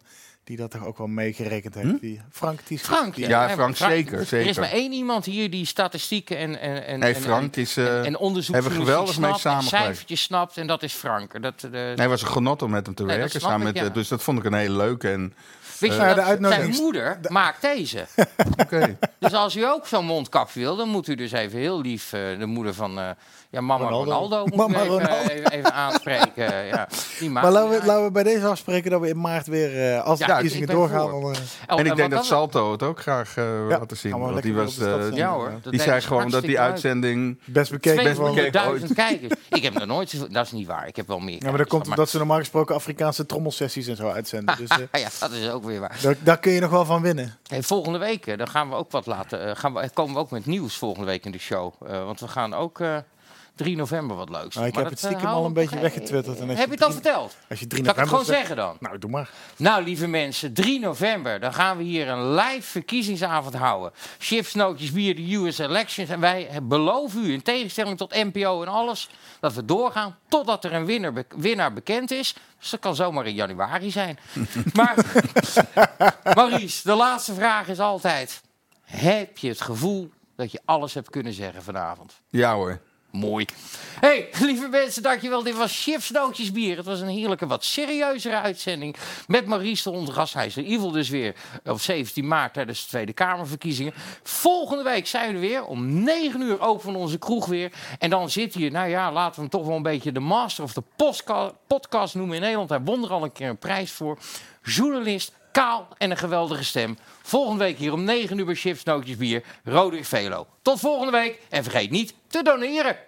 Die dat toch ook wel meegerekend heeft. Hm? Die, Frank Tieskes. Frank, die- Ja, Frank, zeker, Er zeker. is maar één iemand hier die statistieken en, en, en, nee, en- Frank is. eh, en, en onderzoek hebben we geweldig mee snapt, en samengewerkt. cijfertjes snapt en dat is Frank. Dat, eh, nee, het was een genot om met hem te Nee, werken. snap Samen ik, met, ja. eh, Dus dat vond ik een hele leuke. En Wist je Ja, de zijn uitnodiging- moeder maakt deze. oké. Dus als u ook zo'n mondkapje wil, dan moet u dus even heel lief eh, de moeder van eh, ja, mama Ronaldo. Ronaldo, moet Mama even, Ronaldo. even, even aanspreken. Ja, die Maar laten we, laten we bij deze afspreken dat we in maart weer, eh, als de Ja, verkiezingen ik ben doorgaan... dan, eh, Oh, En ik denk dat Salto het ook graag eh laten zien. Want die, was, de. Ja hoor. Die zei ze gewoon dat die uitzending... best bekeken van... 200.000 kijkers. Ik heb nog nooit zoveel... Dat is niet waar. Ik heb wel meer Ja, maar dat komt omdat ze normaal gesproken Afrikaanse trommelsessies en zo uitzenden. Dus eh, Ja, dat is ook weer waar. daar, daar kun je nog wel van winnen. Hey, volgende week dan gaan we ook wat laten. gaan we, komen we ook met nieuws volgende week in de show. Eh, want we gaan ook eh 3 november wat leuks. Nou, ik Maar heb het stiekem al een beetje weggetwitterd. En als Heb je het al verteld? Als je 3 Zal ik het gewoon zegt- zeggen dan? Nou, doe maar. Nou, lieve mensen, 3 november, dan gaan we hier een live verkiezingsavond houden. Chips, nootjes, bier, de US elections. En wij beloven u, in tegenstelling tot NPO en alles, dat we doorgaan totdat er een winnaar, be- winnaar bekend is. Dus dat kan zomaar in januari zijn. maar, Maurice, de laatste vraag is altijd: heb je het gevoel dat je alles hebt kunnen zeggen vanavond? Ja hoor. Mooi. hey, lieve mensen, dankjewel. Dit was Chips Nootjes Bier. Het was een heerlijke, wat serieuzere uitzending. Met Maurice de Ondergast. Hij is er Evil dus weer op 17 maart tijdens de Tweede Kamerverkiezingen. Volgende week zijn we er weer. Om 9 uur openen we onze kroeg weer. En dan zit hier, nou ja, laten we hem toch wel een beetje de master of de podcast noemen in Nederland. Hij won er al een keer een prijs voor. Journalist, kaal en een geweldige stem. Volgende week hier om 9 uur bij Chips Nootjes Bier. Roderick Velo. Tot volgende week. En vergeet niet te doneren.